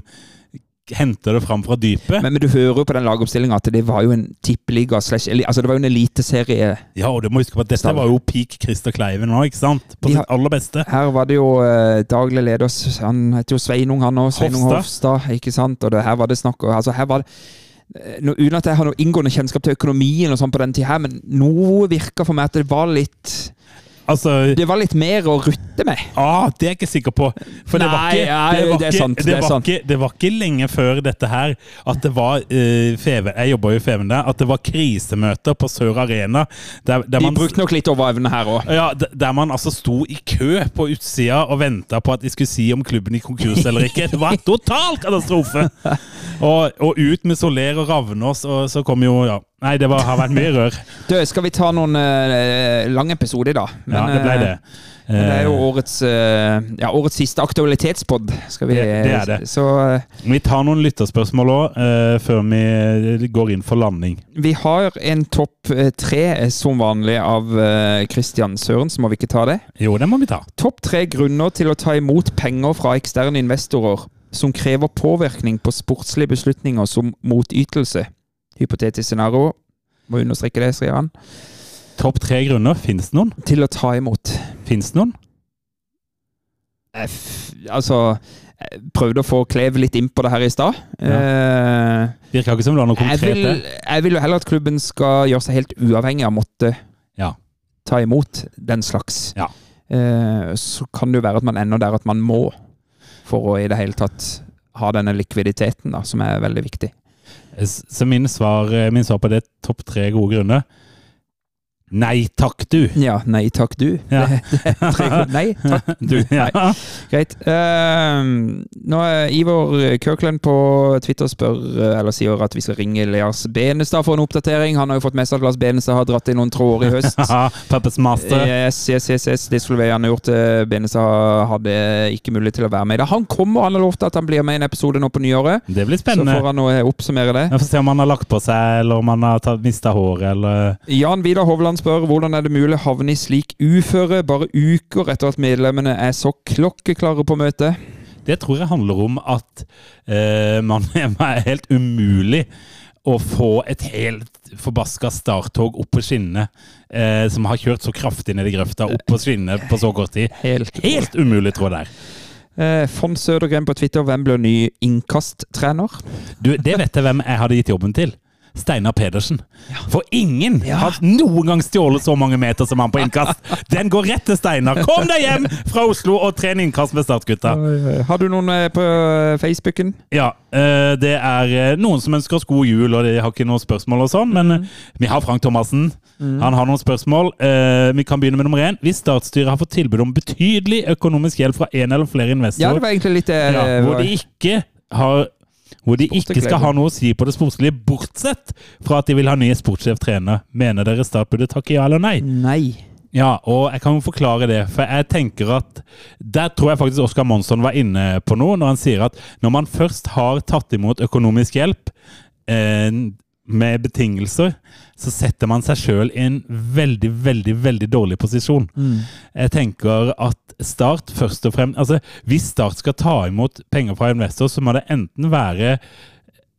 henter det fram fra dypet. men, men du hører jo på den lagoppstillinga at det var jo en tippeliga slash Altså det var jo en eliteserie. Ja, og du må huske på at dette var jo peak Christer Kleiven nå, ikke sant? På sitt har- aller beste. Her var det jo eh, daglig leder Han heter jo Sveinung, han òg. Sveinung Hofstad. Ikke sant? Og det, her var det snakk om altså her var det, eh, nå, Uten at jeg har noe inngående kjennskap til økonomien, og sånn på den tida her, men noe virka for meg at det var litt Altså Det var litt mer å rutte med. Ah, det er jeg ikke sikker på. For det var ikke, lenge før dette her at det var uh, Feve, Jeg jobba jo i Feven der. At det var krisemøter på Sør Arena. Der, der De man, brukte nok litt over evne her òg. ja, der man altså sto i kø på utsida og venta på at de skulle si om klubben i konkurs eller ikke. Det var total katastrofe! Og, og ut med Soler og Ravnås, og så kom jo ja. Nei, det var, har vært mye rør. Du, skal vi ta noen uh, lange episoder, da? Ja, det ble det. eh, Det er jo Eh, årets, eh, ja, årets siste aktualitetspod. Skal vi, Det- det er det. Så eh, Vi tar noen lytterspørsmål òg, før vi går inn for landing. vi har en topp eh, tre eh, som vanlig av Kristian Søren, så må vi ikke ta det? Jo, det må vi ta. Topp tre grunner til å ta imot penger fra eksterne investorer som krever påvirkning på sportslige beslutninger som motytelse. Hypotetisk scenario. Må understreke det, sier han. Topp tre grunner. Fins det noen? Til å ta imot. Fins det noen? Eh, f- Altså Jeg prøvde å få Klev litt inn på det her i stad. Eh, Virka ikke som det var noe jeg, konkret. vil, jeg vil jo heller at klubben skal gjøre seg helt uavhengig av å måtte Ja. ta imot den slags. Ja. Eh, så kan det jo være at man ender der at man må, for å i det hele tatt ha denne likviditeten, da, som er veldig viktig. Så min svar, eh, min svar på det er topp tre gode grunner. Nei takk, du! Ja, nei takk, du. Ja. Nei takk, Du, ja. Greit. Ehm, nå er Ivor Kirkland på Twitter spør, eh, eller sier at vi skal ringe Lars Benestad for en oppdatering. Han har jo fått med seg at Lars Benestad har dratt inn noen tråder i høst. Puppets Master. Yes, yes, yes, yes. Det skulle vi gjerne gjort. eh, Benestad hadde ikke mulighet til å være med i det. Han kommer, han har lovt at han blir med i en episode nå på nyåret. Det blir spennende. Så får han nå eh, oppsummere det. Vi får se om han har lagt på seg, eller om han har mista håret, eller Jan Vidar Hovland spør hvordan er det mulig å havne i slik uføre bare uker etter at medlemmene er så klokkeklare på møte? Det tror jeg handler om at eh, man er helt umulig å få et helt forbaska starttog opp på skinnene, eh, som har kjørt så kraftig ned i grøfta, opp på skinnene på så kort tid. Helt Helt umulig, tror jeg det er. Eh, Fons Sødergren på Twitter, hvem blir ny innkasttrener? Du, det vet jeg hvem jeg hadde gitt jobben til. Steinar Pedersen. For ingen har noen gang stjålet så mange meter som han på innkast! Den går rett til Steinar! Kom deg hjem fra Oslo og tren innkast med Startgutta! Har du noen eh, på Facebooken? Ja, eh, det er eh, noen som ønsker oss god jul, og de har ikke noen spørsmål og sånn, men mm. vi har Frank Thomassen. Han har noen spørsmål. Eh, Vi kan begynne med nummer én. Hvis statsstyret har fått tilbud om betydelig økonomisk hjelp fra en eller flere Ja, det investorer, var egentlig litt ja, hvor de ikke har hvor de ikke skal ha noe å si på det sportslige, bortsett fra at de vil ha ny sportssjef-trener. Mener dere Start burde takke ja eller nei? Nei. Ja, og jeg kan jo forklare det, for jeg tenker at Der tror jeg faktisk Oskar Monsson var inne på noe, når han sier at når man først har tatt imot økonomisk hjelp eh, med betingelser, så setter man seg sjøl i en veldig, veldig, veldig dårlig posisjon. Jeg tenker at Start først og fremst Altså, hvis Start skal ta imot penger fra investor, så må det enten være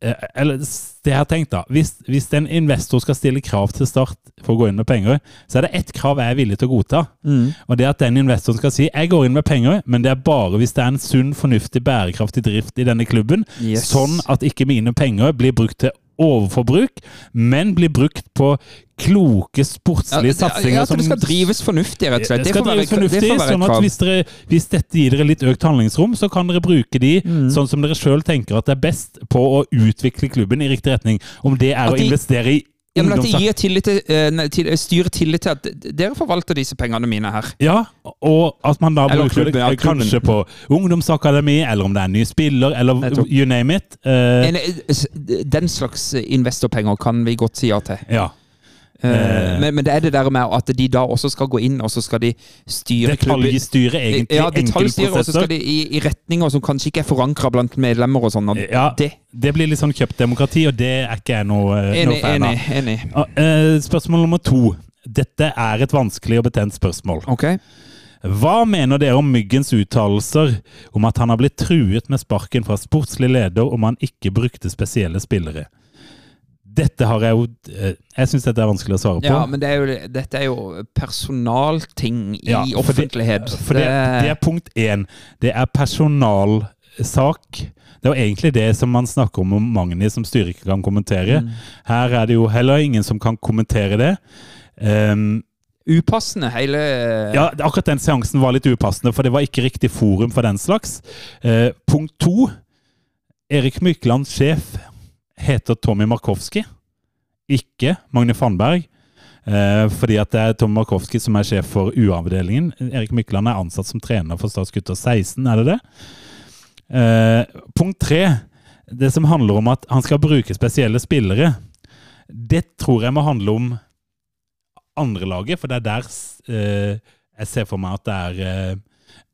eh, eller det jeg har tenkt da, hvis, hvis en investor skal stille krav til Start for å gå inn med penger, så er det ett krav jeg er villig til å godta. Og det er at den investoren skal si jeg går inn med penger, men det er bare hvis det er en sunn, fornuftig, bærekraftig drift i denne klubben, Yes. sånn at ikke mine penger blir brukt til overforbruk, men blir brukt på kloke, sportslige satsinger. ja, at det skal drives fornuftig, rett og slett. det skal drives fornuftig, være et sånn at hvis, dere, hvis dette gir dere litt økt handlingsrom, så kan dere bruke de Mm. sånn som dere sjøl tenker at det er best på å utvikle klubben i riktig retning. Om det er At å investere i Ja, men at de gir tillit til, eh, til styrer tillit til at dere forvalter disse pengene mine her. Ja, og at man da Eller bruker klubben, det kanskje på ungdomsakademi, eller om det er en ny spiller, eller you name it. Uh, En, eh, den slags investorpenger kan vi godt si ja til. ja. Eh, Eh. men, men det er det der med at de da også skal gå inn, og så skal de styre Detaljstyre egentlig Ja, detaljstyre, og så skal de i, i retninger som kanskje ikke er forankra blant medlemmer og sånn. Ja, Det. det blir litt sånn kjøpt demokrati, og det er ikke jeg noe, noe Enig, fan av. enig. enig. Ah, eh, Spørsmål nummer to. Dette er et vanskelig og betent spørsmål. Okay. Hva mener dere om Myggens uttalelser om at han har blitt truet med sparken fra sportslig leder om han ikke brukte spesielle spillere? Dette har jeg jo eh, Jeg syns dette er vanskelig å svare på. Ja, men det er jo, dette er jo personalting i Ja, for det- For det, det er punkt én. Det er personalsak. Det er jo egentlig det som man snakker om om Magni, som styret ikke kan kommentere. Mm. Her er det jo heller ingen som kan kommentere det. Um, Upassende, hele Ja, akkurat den seansen var litt upassende, for det var ikke riktig forum for den slags. Eh, punkt to. Erik Mykland, sjef heter Tommy Markowski, ikke Magne Fannberg. Eh, fordi at det er Tommy Markowski som er sjef for U-avdelingen. Erik Mykland er ansatt som trener for Statsgutter 16, er det det? Eh, punkt tre. Det som handler om at han skal bruke spesielle spillere. Det tror jeg må handle om andre laget, for det er der eh, jeg ser for meg at det er eh,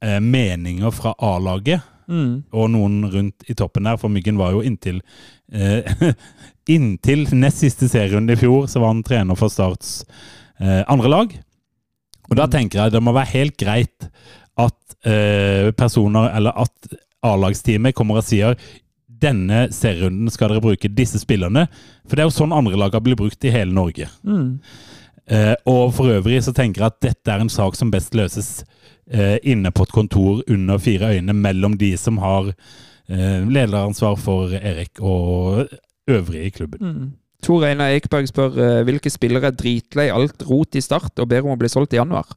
eh, meninger fra A-laget Mm. og noen rundt i toppen der, for Myggen var jo inntil eh, Inntil nest siste serierunde i fjor, så var han trener for Starts eh, andre lag. Og da tenker jeg det må være helt greit at eh, personer, eller at A-lagsteamet kommer og sier denne serierunden skal dere bruke disse spillerne. For det er jo sånn andre lag har blitt brukt i hele Norge. Mm. Eh, og for øvrig så tenker jeg at dette er en sak som best løses eh, inne på et kontor under fire øyne mellom de som har eh, lederansvar for Erik og øvrige i klubben. Mm. Tor Einar Eikberg spør eh, hvilke spillere er dritlei alt rot i start og ber om å bli solgt i januar.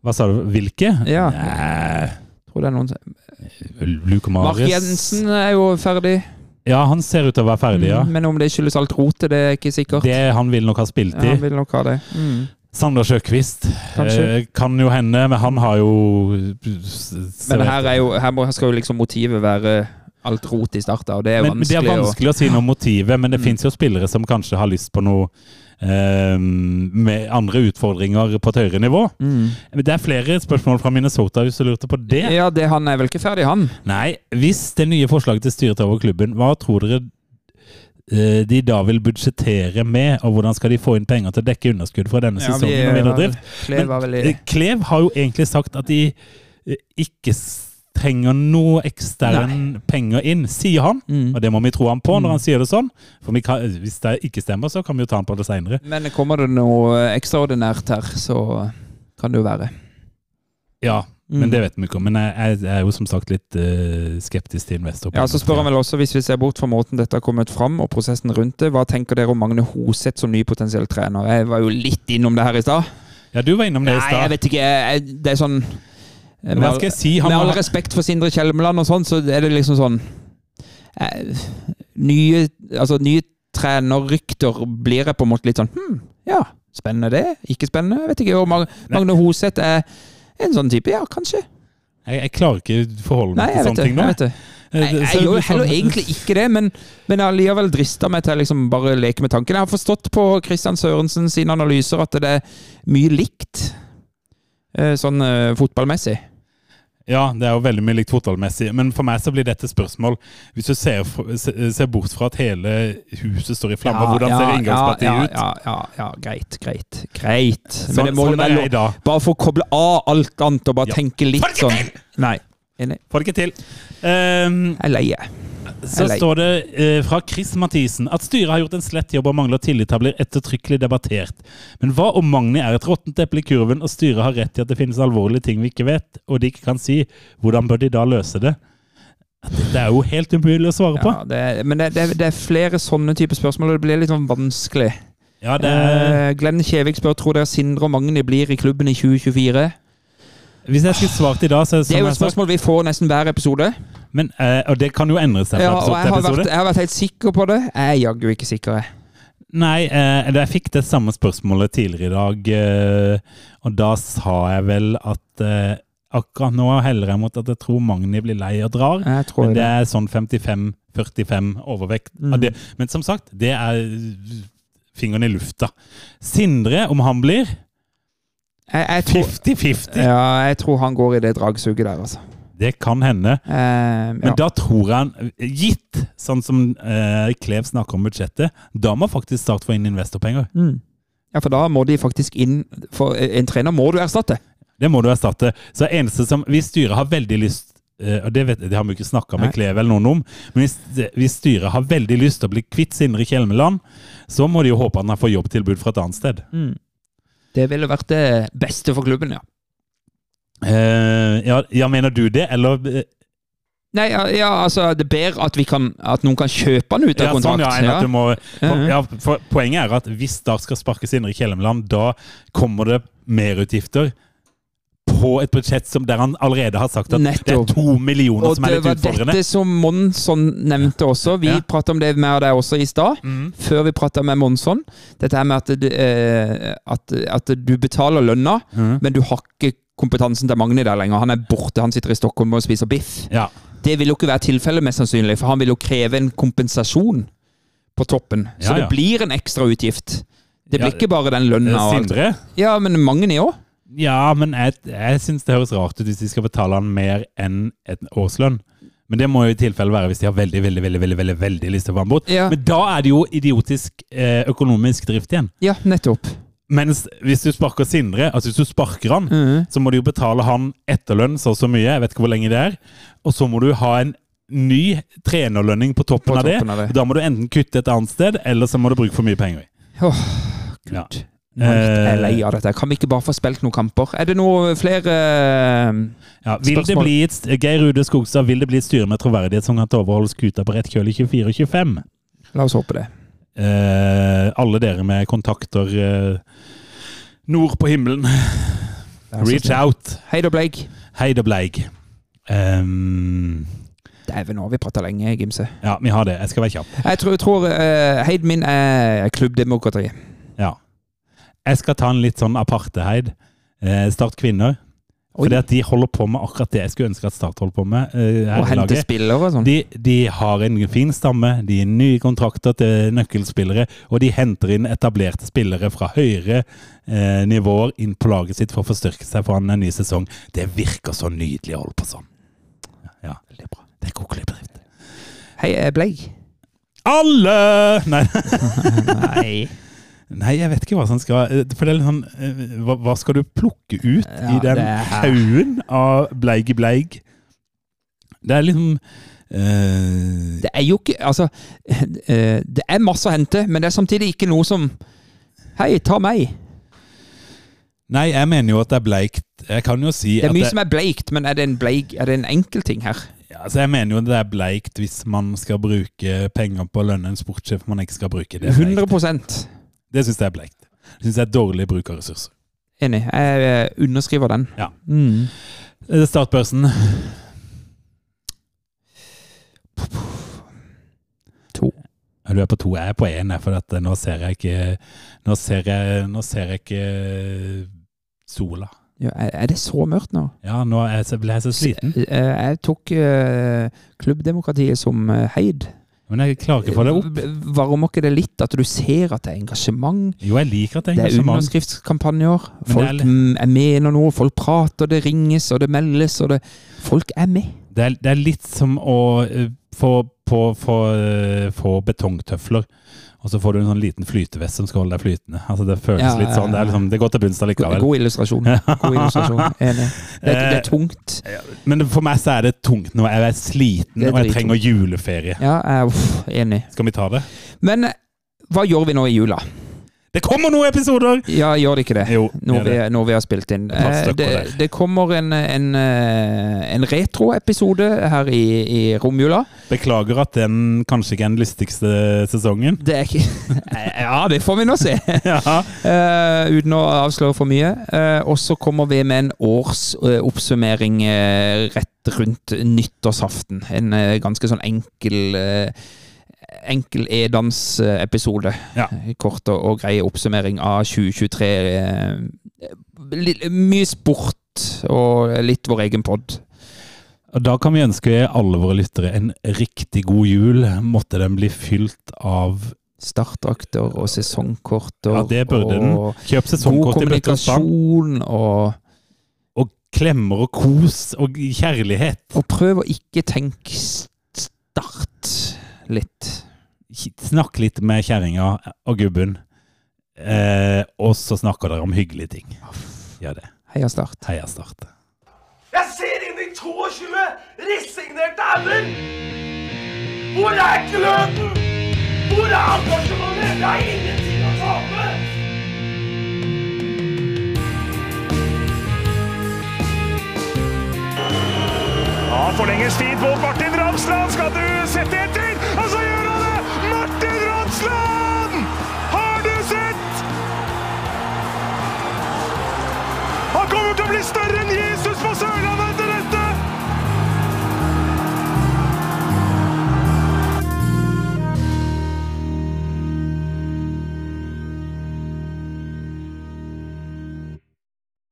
Hva sa du? Hvilke? Ja. Nei, Tror det er noen Luke Mark Jensen er jo ferdig, Ja, han ser ut til å være ferdig, ja. Mm, men om det skyldes alt rotet, det er ikke sikkert. Det han vil nok ha spilt ja, i. han vil nok ha det. Mm. Sander Sjøkvist. Eh, kan jo hende, men han har jo Men her, er jo, her må, her skal jo liksom motivet være alt rot i starten, og det er men, vanskelig. det er vanskelig å si noe om motivet, men det Mm. finnes jo spillere som kanskje har lyst på noe med andre utfordringer på et høyere nivå. mm. Det er flere spørsmål fra Minnesota hvis du lurte på det. Ja, det, han er vel ikke ferdig, han? Nei, hvis det nye forslaget til styret over klubben, hva tror dere eh, de da vil budsjettere med, og hvordan skal de få inn penger til å dekke underskudd fra denne sesongen og videre drift? Klev vel Eh, Klev har jo egentlig sagt at de eh, ikke trenger noe ekstern penger inn, sier han. mm. Og det må vi tro han på når Mm. han sier det sånn. For vi kan, hvis det ikke stemmer, så kan vi jo ta han på det seinere. Men kommer det noe ekstraordinært her, så kan det jo være. Ja, Mm. men det vet vi ikke om. Men jeg, jeg er jo som sagt litt uh, skeptisk til investor. Ja, så spør han vel også, hvis vi ser bort fra måten dette har kommet fram, og prosessen rundt det, hva tenker dere om Magne Hoseth som ny potensiell trener? Jeg var jo litt innom det her i stad. Ja, du var innom det i Nei, jeg vet ikke. jeg- Det er sånn Hva skal jeg si? Han Med all respekt for Sindre Kjelmeland og sånn, så er det liksom sånn eh, Nye, altså, nye trenerrykter blir jeg på en måte litt sånn Hm, ja, spennende det. Ikke spennende, vet ikke. Og Mag Magne Hoseth er en sånn type, ja, kanskje. jeg, jeg klarer ikke forholde meg til sånne ting nå. Jeg vet det. Eh, Jeg, jeg gjør heller egentlig ikke det, men, men jeg har likevel drista meg til å liksom bare leke med tanken. Jeg har forstått på Christian Sørensen sine analyser at det er mye likt, eh, sånn eh, fotballmessig. Ja, det er jo veldig mye likt fotballmessig, men for meg så blir dette spørsmål Hvis du ser, ser bort fra at hele huset står i flammer, hvordan ser inngangspartiet ja, ut? Ja, ja, ja, greit, greit. Greit. Sånn, Men det må sånn være lov. Bare for å koble av alt annet og bare Ja. tenke litt sånn Nei. Enig. Får det ikke til. Um, Jeg er lei. Så Eller- står det eh, fra Chris Mathisen at styret har gjort en slett jobb og mangler tillit har blitt ettertrykkelig debattert. Men hva om Magni er et råttent eple i kurven, og styret har rett i at det finnes alvorlige ting vi ikke vet, og de ikke kan si? Hvordan bør de da løse det? Det er jo helt umulig å svare på. Ja, det, er- men det, det, det er flere sånne typer spørsmål, og det blir litt sånn vanskelig. Ja, det Eh, Glenn Kjevik spør tror dere Sindre og Magni blir i klubben i 2024. hvis jeg skulle svart i dag, så Det er jo et spørsmål vi får nesten hver episode. Men, eh, Og det kan jo endre seg Ja, og jeg har, vært, jeg har vært helt sikker på det. Jeg er jaggu ikke sikker. jeg. Nei, eh, jeg fikk det samme spørsmålet tidligere i dag, eh, og da sa jeg vel at akkurat nå heller jeg mot at jeg tror Magni blir lei og drar. Men det er sånn 55-45 overvekt. Mm. Men som sagt, det er fingeren i lufta. Sindre, om han blir Jeg, jeg, tror, 50-50, ja, jeg tror han går i det dragsuget der, altså. Det kan hende. Eh, Men da tror jeg han, gitt sånn som eh, Klev snakker om budsjettet, da må faktisk Start få inn investorpenger. Mm. ja, for da må de faktisk inn For en trener må du erstatte. Det må du erstatte. Så det eneste som Hvis styret har veldig lyst eh, og det, vet, det har vi ikke snakka med. Klev eller noen om. Men hvis, hvis styret har veldig lyst til å bli kvitt Sindre Kjelmeland, så må de jo håpe at han får jobbtilbud fra et annet sted. Mm. Det ville vært det beste for klubben, ja. Eh, ja, ja, mener du det, eller eh, Nei, ja, ja altså Det er bedre at, vi kan, at noen kan kjøpe han ut av ja, sånn, ja, må, for, ja, for Poenget er at hvis Start skal sparkes inn i Kjellemland, da kommer det merutgifter på et budsjett som der han allerede har sagt at det er to millioner Og som er litt utfordrende. Og det var dette som Monsson nevnte også. Vi Ja. pratet om det med deg også i stad. mm. Før vi prata med Monsson. Dette her med at, eh, at, at du betaler lønna, mm. men du har ikke kompetansen til Magni der lenger. Han er borte, han sitter i Stockholm og spiser biff. Ja. Det vil jo ikke være tilfellet, mest sannsynlig, for han vil jo kreve en kompensasjon på toppen. Så Ja, det blir en ekstra utgift. Det blir ikke bare den lønna. alt. Sindre? Ja, men Magni òg. Ja, men jeg, jeg syns det høres rart ut hvis de skal betale han mer enn et årslønn. Men det må jo i tilfelle være hvis de har veldig veldig, veldig, veldig, veldig, veldig lyst til å få han bort. Ja. Men da er det jo idiotisk eh, økonomisk drift igjen. Ja, nettopp. Mens hvis du sparker Sindre, altså hvis du sparker han, Mhm. så må du jo betale han etterlønn så og så mye, jeg vet ikke hvor lenge det er, og så må du ha en ny trenerlønning på toppen, På av, det. toppen av det. Da må du enten kutte et annet sted, eller så må du bruke for mye penger. Åh, Oh, Gud. Mangt er Eh, lei av dette. Kan vi ikke bare få spilt noen kamper? Er det noe flere eh, Ja, vil det Spørsmål? bli et, Geir Rude Skogstad, vil det bli et styre med troverdighet som kan overholde skuta på rett kjøl i 24 og 25? La oss håpe det. Eh, alle dere med kontakter eh, nord på himmelen, reach out. Hei da, Bleik. Heid og Bleik. Um, Dæven, nå har vi prata lenge, Gimse. ja, vi har det. Jeg skal være kjapp. Jeg tror, tror uh, heiden min er klubbdemokrati. Jeg skal ta en litt sånn aparte heid. Eh, start kvinner. Oi. Fordi at de holder på med akkurat det jeg skulle ønske at Start holdt på med. eh, Og hente spillere og sånn. De, de har en fin stamme, de gir nye kontrakter til nøkkelspillere, og de henter inn etablerte spillere fra høyere eh, nivåer inn på laget sitt for å forstyrke seg foran en ny sesong. Det virker så nydelig å holde på sånn. Ja, det er bra. Det er kokelig bedrift. Hei, eh, Bleik. Alle! Nei, Nei. Nei, jeg vet ikke hva som skal eh, For det er litt sånn eh, hva, hva skal du plukke ut Ja, i den haugen av bleig i bleig? Det er liksom uh, Det er jo ikke Altså, uh, det er masse å hente, men det er samtidig ikke noe som Hei, ta meg. Nei, jeg mener jo at det er bleikt. Jeg kan jo si Det er at mye det, som er bleikt, men er det en bleik Er det en enkel ting her? ja, altså jeg mener jo det er bleikt hvis man skal bruke penger på å lønne en sportssjef man ikke skal bruke. Det, er bleikt. 100 det syns jeg er bleikt. Det syns jeg er dårlig bruk av ressurser. enig. Jeg eh, underskriver den. Ja. Mm. Eh, Startbørsen. To. Ja, Du er på to. Jeg er på én, for at nå ser jeg ikke Nå ser jeg, nå ser jeg ikke sola. Ja, er det så mørkt nå? Ja, nå jeg, ble jeg så sliten. Eh, Jeg tok eh, klubbdemokratiet som eh, heid. Men jeg klarer ikke å få det opp. Varmer ikke det litt at du ser at det er engasjement? Jo, jeg liker at det er engasjement. Det er underskriftskampanjer. folk er mm, er mener noe. Folk prater, det ringes og det meldes. og det... Folk er med. Det er, det er litt som å eh, få, på, få, eh, få betongtøfler, og så får du en sånn liten flytevest som skal holde deg flytende. Altså Det føles Ja, litt sånn. Det, liksom, det går til bunns allikevel. God illustrasjon. God illustrasjon. Enig. Det, det er tungt. Men for meg så er det tungt nå. Jeg er sliten, er og jeg trenger juleferie. Ja, uff, enig. Skal vi ta det? Men eh, hva gjør vi nå i jula? Det kommer noen episoder! Ja, gjør det ikke det? Jo, Når vi, det. når vi har spilt inn. Eh, Det, det kommer en, en, eh, en retroepisode her i, i romjula. Beklager at den kanskje ikke er den lystigste sesongen. Det er ikke Ja, det får vi nå se. Ja. uh, uten å avsløre for mye. Uh, og så kommer vi med en årsoppsummering rett rundt nyttårsaften. En ganske sånn enkel uh, Enkel E-dans-episode. Ja. Kort og, og grei oppsummering av 2023. eh, mye sport og litt vår egen pod. Da kan vi ønske alle våre lyttere en riktig god jul. Måtte den bli fylt av Startdrakter og sesongkort og, Ja, det burde den. Kjøp sesongkort i bøtte og spann. kommunikasjon og Og klemmer og kos og kjærlighet. Og prøv å ikke tenke start litt. Snakk litt med kjerringa og gubben. Eh, og så snakker dere om hyggelige ting. Gjør det. Heia Start. Heia Start. Jeg ser inn i 22 resignerte ender! Hvor er gløden? Hvor er engasjementet? Jeg har ingenting å tape! Ja, forlenges tid på Martin Ramsland. Skal du sette etter? Og så gjør han det! Martin Ramsland! Har du sett? Han kommer til å bli større